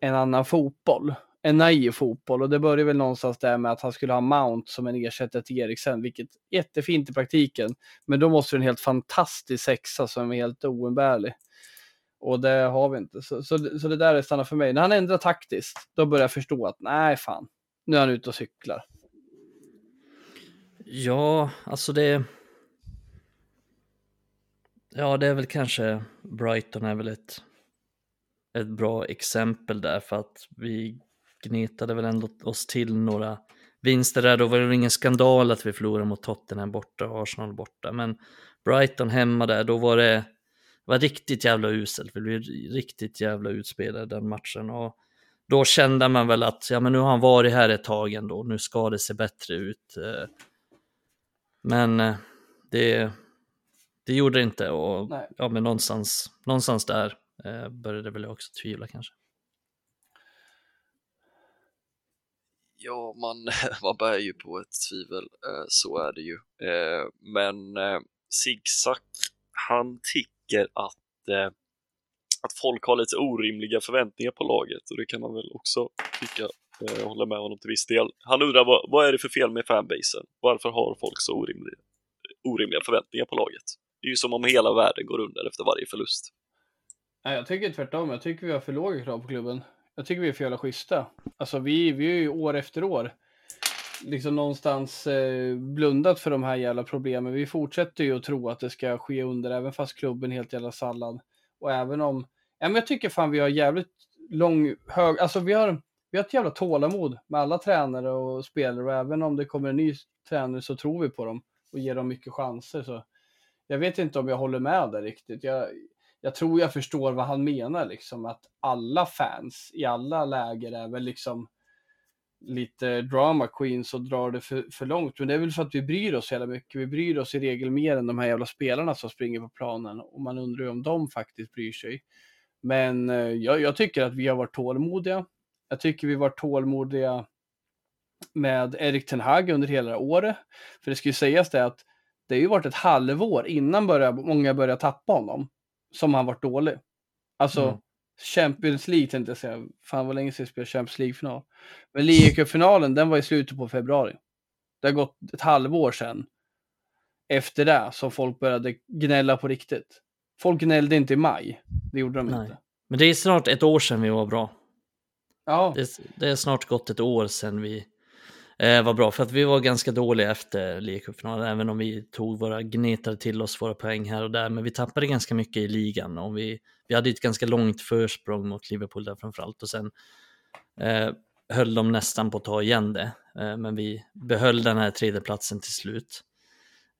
en annan fotboll. En naiv fotboll och det började väl någonstans där med att han skulle ha Mount som en ersättare till Eriksen, vilket är jättefint i praktiken. Men då måste du en helt fantastisk sexa som är helt oumbärlig. Och det har vi inte. Så, så, så det där är stannar för mig. När han ändrar taktiskt, då börjar jag förstå att nej fan, nu är han ute och cyklar. Ja, alltså det... Ja, det är väl kanske Brighton är väl ett, ett bra exempel där för att vi gnetade väl ändå oss till några vinster där. Då var det ingen skandal att vi förlorade mot Tottenham borta och Arsenal borta. Men Brighton hemma där, då var det var riktigt jävla uselt. Vi blev riktigt jävla utspelade den matchen. Och då kände man väl att ja, men nu har han varit här ett tag ändå, nu ska det se bättre ut. Eh, men eh, det, det gjorde det inte och Nej. ja, men någonstans, någonstans där eh, började väl jag också tvivla kanske. Ja, man, man bär ju på ett tvivel, eh, så är det ju. Eh, men eh, Zigzag, han tycker att, att folk har lite orimliga förväntningar på laget och det kan man väl också tycka, eh, hålla med honom till viss del. Han undrar vad, vad är det för fel med fanbasen? Varför har folk så orimliga, orimliga förväntningar på laget? Det är ju som om hela världen går under efter varje förlust. Nej, jag tycker tvärtom. Jag tycker vi har för låga krav på klubben. Jag tycker vi är för jävla schyssta. Alltså vi, vi är ju år efter år liksom någonstans eh, blundat för de här jävla problemen. Vi fortsätter ju att tro att det ska ske under, även fast klubben är helt jävla sallad. Och även om, ja men jag tycker fan vi har jävligt lång, hög, alltså vi har, vi har ett jävla tålamod med alla tränare och spelare och även om det kommer en ny tränare så tror vi på dem och ger dem mycket chanser. Så jag vet inte om jag håller med där riktigt. Jag, jag tror jag förstår vad han menar, liksom att alla fans i alla läger är väl liksom lite drama queens och drar det för, för långt. Men det är väl för att vi bryr oss hela mycket. Vi bryr oss i regel mer än de här jävla spelarna som springer på planen och man undrar ju om de faktiskt bryr sig. Men eh, jag, jag tycker att vi har varit tålmodiga. Jag tycker vi var tålmodiga med Erik Ten Hag under hela året. För det ska ju sägas det att det har ju varit ett halvår innan börja, många började tappa honom som han varit dålig. Alltså Mm. Champions League tänkte jag säga. Fan vad länge sedan jag spelade Champions League-final. Men ligacupfinalen den var i slutet på februari. Det har gått ett halvår sedan. Efter det som folk började gnälla på riktigt. Folk gnällde inte i maj. Det gjorde de Nej. inte. Men det är snart ett år sedan vi var bra. Ja, Det, det är snart gått ett år sedan vi eh, var bra, för att vi var ganska dåliga efter ligacupfinalen, även om vi tog våra gnetade till oss våra poäng här och där, men vi tappade ganska mycket i ligan och vi, vi hade ett ganska långt försprång mot Liverpool där framförallt och sen eh, höll de nästan på att ta igen det, eh, men vi behöll den här tredjeplatsen till slut.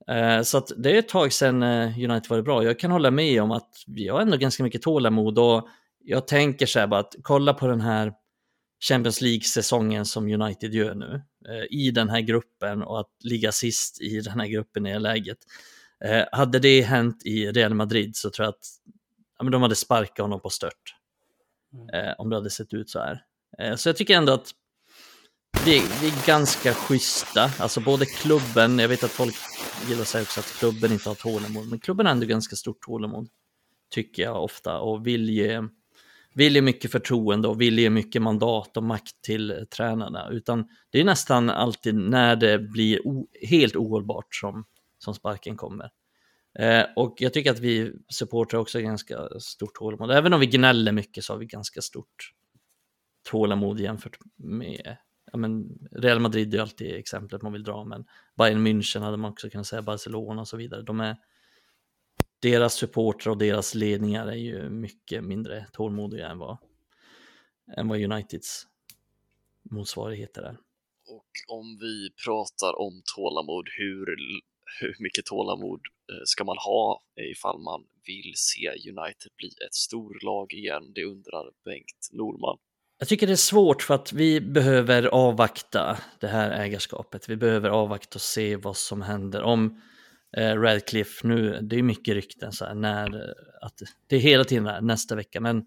Eh, Så att det är ett tag sedan eh, United var bra. Jag kan hålla med om att vi har ändå ganska mycket tålamod och jag tänker så här bara att kolla på den här Champions League-säsongen som United gör nu i den här gruppen och att ligga sist i den här gruppen i det läget. Eh, hade det hänt i Real Madrid så tror jag att ja, men de hade sparkat honom på stört. Eh, om det hade sett ut så här. Eh, så jag tycker ändå att vi, vi är ganska schyssta, alltså både klubben, jag vet att folk gillar att säga också att klubben inte har tålamod, men klubben har ändå ganska stort tålamod, tycker jag ofta, och vill ge, vill ge mycket förtroende och vill ge mycket mandat och makt till tränarna, utan det är nästan alltid när det blir o, helt ohållbart som, som sparken kommer. Eh, och jag tycker att vi supportrar också har ganska stort tålamod, även om vi gnäller mycket så har vi ganska stort tålamod jämfört med ja, men Real Madrid är ju alltid exemplet man vill dra, men Bayern München hade man också kunnat säga, Barcelona och så vidare. De är, deras supportrar och deras ledningar är ju mycket mindre tålmodiga än vad, än vad Uniteds motsvarigheter är. Och om vi pratar om tålamod, hur, hur mycket tålamod eh, ska man ha ifall man vill se United bli ett storlag igen? Det undrar Bengt Norman. Jag tycker det är svårt för att vi behöver avvakta det här ägarskapet. Vi behöver avvakta och se vad som händer. Om eh, Radcliffe nu, det är mycket rykten så här, när, att det är hela tiden nästa vecka, men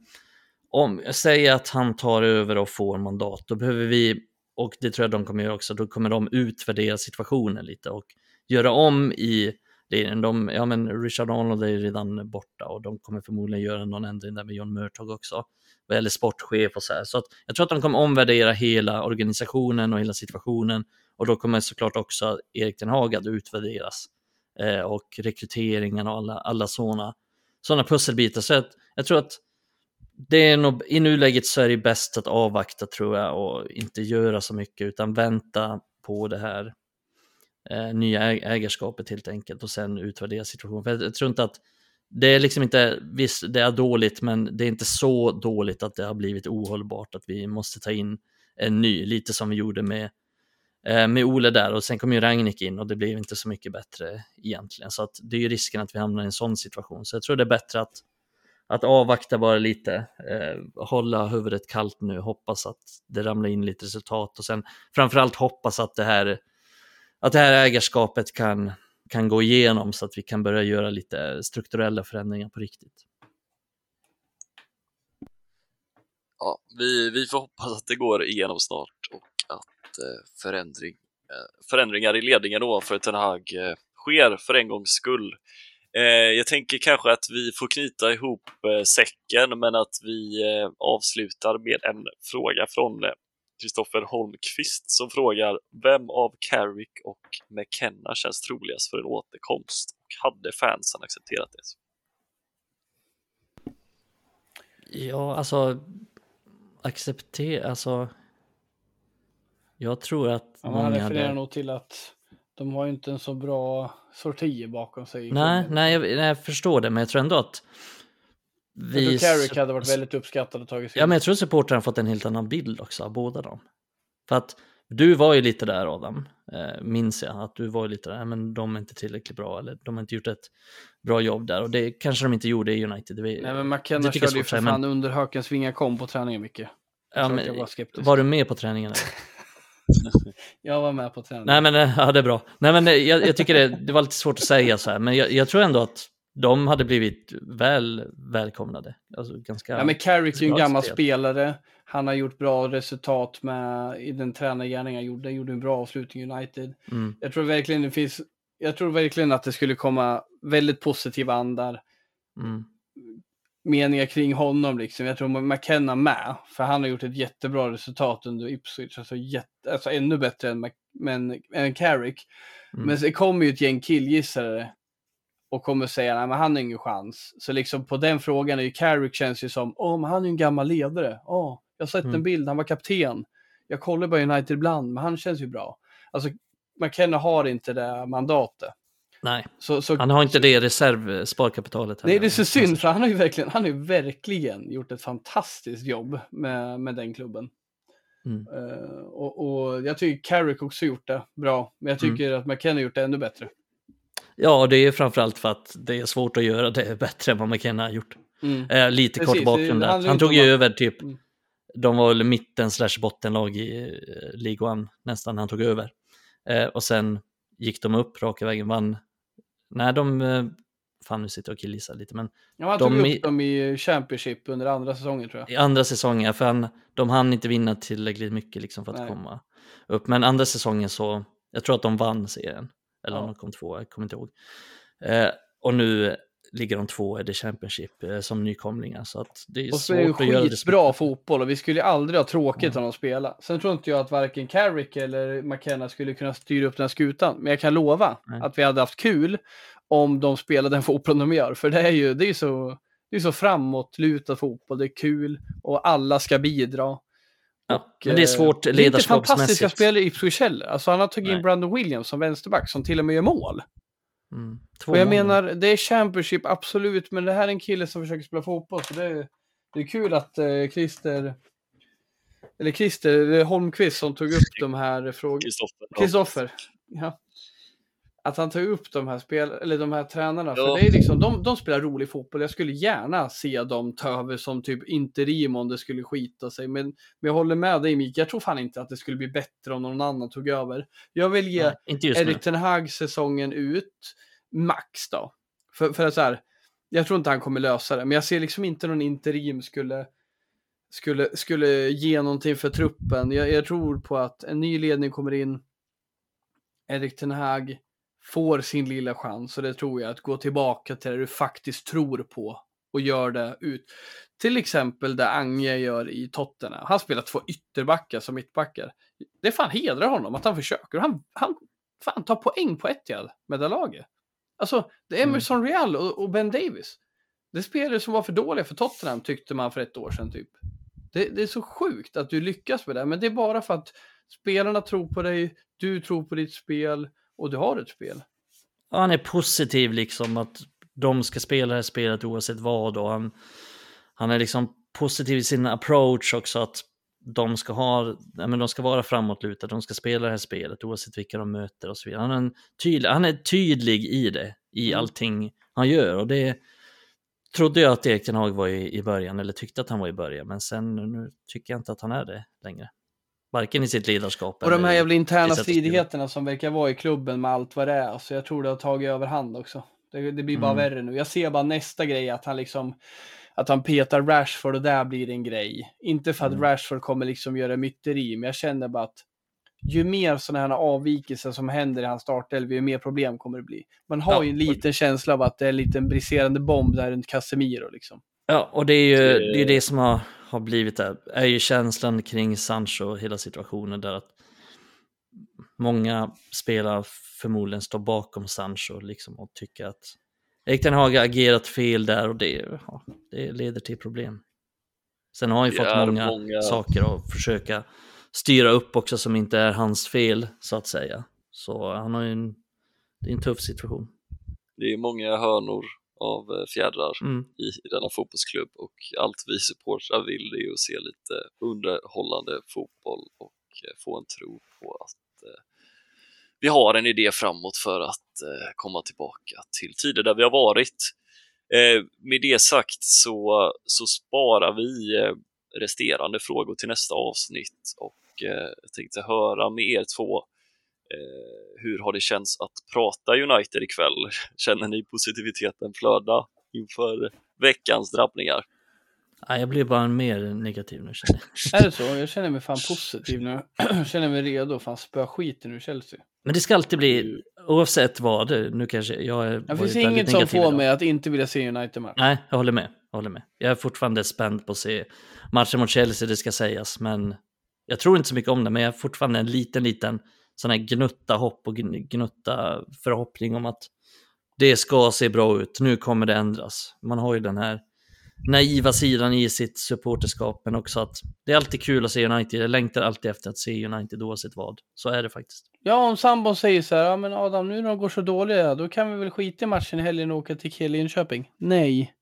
om jag säger att han tar över och får mandat, då behöver vi, och det tror jag de kommer göra också, då kommer de utvärdera situationen lite och göra om i det. De, ja men Richard Arnold är ju redan borta och de kommer förmodligen göra någon ändring där med John Murtog också vad gäller sportchef och så här. Så att jag tror att de kommer omvärdera hela organisationen och hela situationen och då kommer såklart också Erik Den Hag att utvärderas eh, och rekryteringen och alla, alla sådana såna pusselbitar. Så att, jag tror att det är nog, I nuläget så är det bäst att avvakta tror jag och inte göra så mycket utan vänta på det här eh, nya ägarskapet helt enkelt och sen utvärdera situationen. För jag, jag tror inte att det är liksom inte, visst det är dåligt men det är inte så dåligt att det har blivit ohållbart att vi måste ta in en ny, lite som vi gjorde med, Eh, med Ole där och sen kom ju Ragnik in och det blev inte så mycket bättre egentligen. Så att det är ju risken att vi hamnar i en sån situation. Så jag tror det är bättre att, att avvakta bara lite, eh, hålla huvudet kallt nu, hoppas att det ramlar in lite resultat och sen framförallt hoppas att det här, att det här ägarskapet kan kan gå igenom så att vi kan börja göra lite strukturella förändringar på riktigt. Ja, vi, vi får hoppas att det går igenom snart och Eh, förändring, eh, förändringar i ledningen ovanför Ten Hag eh, sker för en gångs skull. Jag tänker kanske att vi får knyta ihop säcken men att vi avslutar med en fråga från Kristoffer Holmqvist som frågar vem av Carrick och McKenna känns troligast för en återkomst och hade fansen accepterat det? Ja, alltså acceptera, alltså jag tror att ja, Man refererar hade... nog till att de har ju inte en så bra sorti bakom sig. Nej, nej jag, nej, jag förstår det, men jag tror ändå att vi... Jag Carrick hade varit väldigt uppskattad och tagit sig Ja, men jag tror supportrarna fått en helt annan bild också av båda dem. För att du var ju lite där Adam, eh, minns jag, att du var lite där, men de är inte tillräckligt bra eller de har inte gjort ett bra jobb där och det kanske de inte gjorde i United. Det, Nej, men McKenna körde ju för fan men... under Hökens vingar kom på träningen mycket. Ja, men, var, var du med på träningen? jag var med på träningen. Nej, men ja, det är bra. Nej, men jag, jag tycker det, det var lite svårt att säga så här, men jag, jag tror ändå att de hade blivit väl välkomnade. Alltså ganska ja, men Carrick är ju en gammal spel. spelare. Han har gjort bra resultat med, i den tränargärning han gjorde. gjorde en bra avslutning i United. Mm. Jag tror verkligen det finns, jag tror verkligen att det skulle komma väldigt positiva andar. Mm. Meningar kring honom liksom. Jag tror McKenna med, för han har gjort ett jättebra resultat under Ipswich. Alltså, jätte, alltså ännu bättre än, men, än Carrick. Mm. Men det kommer ju ett gäng killgissare och kommer säga att han har ingen chans. Så liksom på den frågan är ju Carrick känns ju som, åh, men han är ju en gammal ledare. Åh, jag har sett mm. en bild, han var kapten. Jag kollar bara United ibland, men han känns ju bra. Alltså, McKenna har inte det mandatet. Nej, så, så, han har inte det reservsparkapitalet. Nej, det är så synd, för han har ju verkligen, han har ju verkligen gjort ett fantastiskt jobb med, med den klubben. Mm. Uh, och, och, jag tycker Carrick också gjort det bra, men jag mm. tycker mm. att McKenna gjort det ännu bättre. Ja, det är framförallt för att det är svårt att göra det bättre än vad McKenna har gjort. Mm. Eh, lite Precis, kort bakgrund där. Han tog ju över typ, mm. de var väl mitten slash bottenlag i eh, League One nästan, han tog över. Eh, och sen gick de upp raka vägen, vann. Nej, de, eh, fan nu sitter jag och killgissar lite, men. Ja, han tog upp dem i Championship under andra säsongen tror jag. I andra säsongen, för han, de hann inte vinna tillräckligt mycket liksom för att Nej. komma upp. Men andra säsongen så, jag tror att de vann serien. Eller ja. om de kom två, jag kommer inte ihåg. Eh, och nu ligger de två i The Championship eh, som nykomlingar. Så att det är och svårt att göra det. skitbra fotboll och vi skulle aldrig ha tråkigt mm. om de spelar. Sen tror inte jag att varken Carrick eller McKenna skulle kunna styra upp den här skutan. Men jag kan lova Nej. att vi hade haft kul om de spelade den fotbollen de gör. För det är ju det är så, det är så framåtlutad fotboll, det är kul och alla ska bidra. Ja, och, men det är svårt ledarskapsmässigt. Det är inte fantastiska spelare i Ipswich heller. Alltså han har tagit Nej. in Brandon Williams som vänsterback som till och med gör mål. Mm. Och jag menar, det är Championship absolut, men det här är en kille som försöker spela fotboll. Så det är, det är kul att eh, Christer, eller Christer Holmqvist som tog upp de här frågorna. Kristoffer. Ja att han tar upp de här, spel, eller de här tränarna. Ja. För det är liksom, de, de spelar rolig fotboll. Jag skulle gärna se dem ta över som typ interim om det skulle skita sig. Men, men jag håller med dig Mikael, jag tror fan inte att det skulle bli bättre om någon annan tog över. Jag vill ge Nej, Erik Ten Hag säsongen ut, max då. För, för att så här, jag tror inte han kommer lösa det, men jag ser liksom inte någon interim skulle skulle, skulle ge någonting för truppen. Jag, jag tror på att en ny ledning kommer in, Erik Ten Hag får sin lilla chans och det tror jag att gå tillbaka till det du faktiskt tror på och gör det ut. Till exempel det Ange gör i Tottenham. Han spelar två ytterbackar som mittbackar. Det fan hedrar honom att han försöker. Han, han fan tar poäng på ett med det laget. Alltså, det är mm. Emerson mm. Real och, och, Ben Davis. Det är spelare som var för dåliga för Tottenham tyckte man för ett år sedan typ. Det, det är så sjukt att du lyckas med det, men det är bara för att spelarna tror på dig, du tror på ditt spel och du har ett spel. Ja, han är positiv liksom att de ska spela det här spelet oavsett vad och han, han är liksom positiv i sin approach också att de ska ha, ja, men de ska vara framåtlutade, de ska spela det här spelet oavsett vilka de möter och så vidare. Han är, tydlig, han är tydlig i det, i Mm. allting han gör och det trodde jag att Erik Ten Hag var i, i början, eller tyckte att han var i början, men sen nu tycker jag inte att han är det längre. Varken i sitt ledarskap Och de här jävla interna stridigheterna som verkar vara i klubben med allt vad det är. Så jag tror det har tagit överhand också. Det, det blir bara Mm. värre nu. Jag ser bara nästa grej att han liksom att han petar Rashford och där blir det en grej. Inte för att Mm. Rashford kommer liksom göra myteri, men jag känner bara att ju mer sådana här avvikelser som händer i hans startelva, ju mer problem kommer det bli. Man har Ja, ju en liten känsla av att det är en liten briserande bomb där runt Casemiro liksom. Ja, och det är ju Det- det, är det som har, har blivit där, är ju känslan kring Sancho och hela situationen där att många spelare förmodligen står bakom Sancho liksom och tycker att Erik Ten Hag har agerat fel där och det, ja, det leder till problem. Sen har han ju fått många, många- saker att försöka styra upp också som inte är hans fel så att säga. Så han har ju en, det är en tuff situation. Det är många hörnor av eh, fjädrar Mm. i, i denna fotbollsklubb och allt vi supportrar vill är att se lite underhållande fotboll och eh, få en tro på att eh, vi har en idé framåt för att eh, komma tillbaka till tider där vi har varit. Eh, med det sagt så, så sparar vi eh, resterande frågor till nästa avsnitt och jag tänkte höra med er två hur har det känts att prata United ikväll? Känner ni positiviteten flöda inför veckans drabbningar? Ja, jag blir bara mer negativ nu känner jag. Är det så? Jag känner mig fan positiv nu. Jag känner mig redo att fan spöa skiten ur Chelsea. Men det ska alltid bli, oavsett vad, det- nu kanske jag är Det finns inget som får idag. mig att inte vilja se United-match. Nej, jag håller med. Jag håller med. Jag är fortfarande spänd på att se matchen mot Chelsea, det ska sägas, men jag tror inte så mycket om det, men jag har fortfarande en liten, liten sån här gnutta hopp och gn- gnutta förhoppning om att det ska se bra ut, nu kommer det ändras. Man har ju den här naiva sidan i sitt supporterskap, men också att det är alltid kul att se United. Jag längtar alltid efter att se United oavsett vad. Så är det faktiskt. Ja, om sambon säger så här, ja men Adam, nu när de går så dåliga, då kan vi väl skita i matchen i helgen och åka till Linköping? Nej.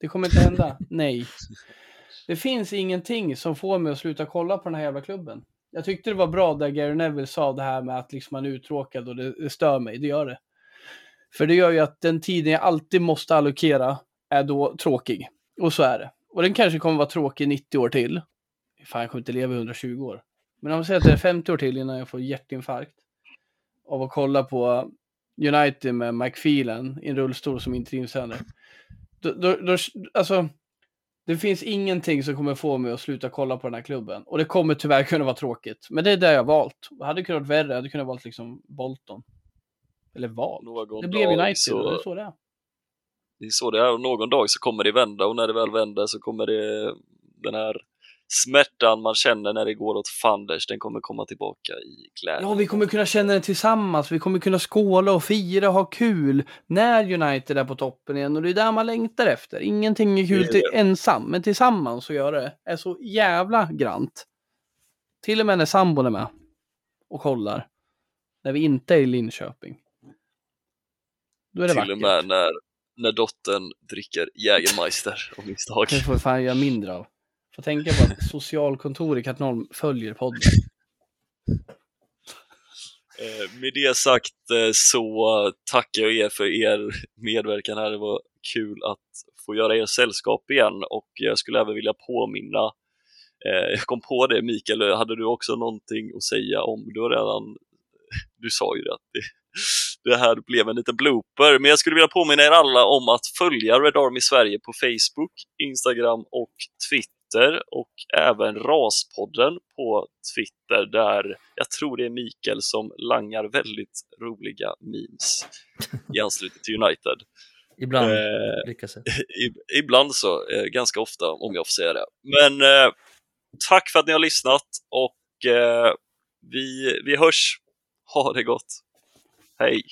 Det kommer inte hända. Nej. Det finns ingenting som får mig att sluta kolla på den här jävla klubben. Jag tyckte det var bra där Gary Neville sa det här med att liksom man är uttråkad och det, det stör mig. Det gör det. För det gör ju att den tiden jag alltid måste allokera är då tråkig. Och så är det. Och den kanske kommer vara tråkig 90 år till. Fan, jag kommer inte leva i 120 år. Men om vi säger att det är 50 år till innan jag får hjärtinfarkt. Av att kolla på United med McPhelan i en rullstol som inte är. Då, då, då, alltså, det finns ingenting som kommer få mig att sluta kolla på den här klubben. Och det kommer tyvärr kunna vara tråkigt. Men det är det jag har valt. Det hade kunnat vara värre. Jag hade kunnat valt liksom Bolton. Eller valt. Någon Det blev United så- och det är så det är. Det är så det är och någon dag så kommer det vända och när det väl vänder så kommer det den här smärtan man känner när det går åt fanders, den kommer komma tillbaka i glädje. Ja, vi kommer kunna känna den tillsammans. Vi kommer kunna skåla och fira och ha kul när United är på toppen igen. Och det är där man längtar efter. Ingenting är kul till ensam, men tillsammans att göra det är så jävla grant. Till och med när sambon är med och kollar. När vi inte är i Linköping. Då är det Till vackert. och med när, när dottern dricker Jägermeister av misstag. Det får vi fan göra mindre av. Får tänka på att socialkontor i Katrineholm följer podden. Eh, Med det sagt eh, så tackar jag er för er medverkan här. Det var kul att få göra er sällskap igen och jag skulle även vilja påminna eh, jag kom på det Mikael, hade du också någonting att säga om, du har redan, du sa ju det att det, det här blev en liten blooper, men jag skulle vilja påminna er alla om att följa Red Army Sverige på Facebook, Instagram och Twitter och även Raspodden på Twitter där jag tror det är Mikael som langar väldigt roliga memes i anslutning till United. Ibland Eh, lyckas jag. Ibland så, eh, ganska ofta om jag får säga det. Men eh, tack för att ni har lyssnat och eh, vi, vi hörs. Ha det gott. Hej!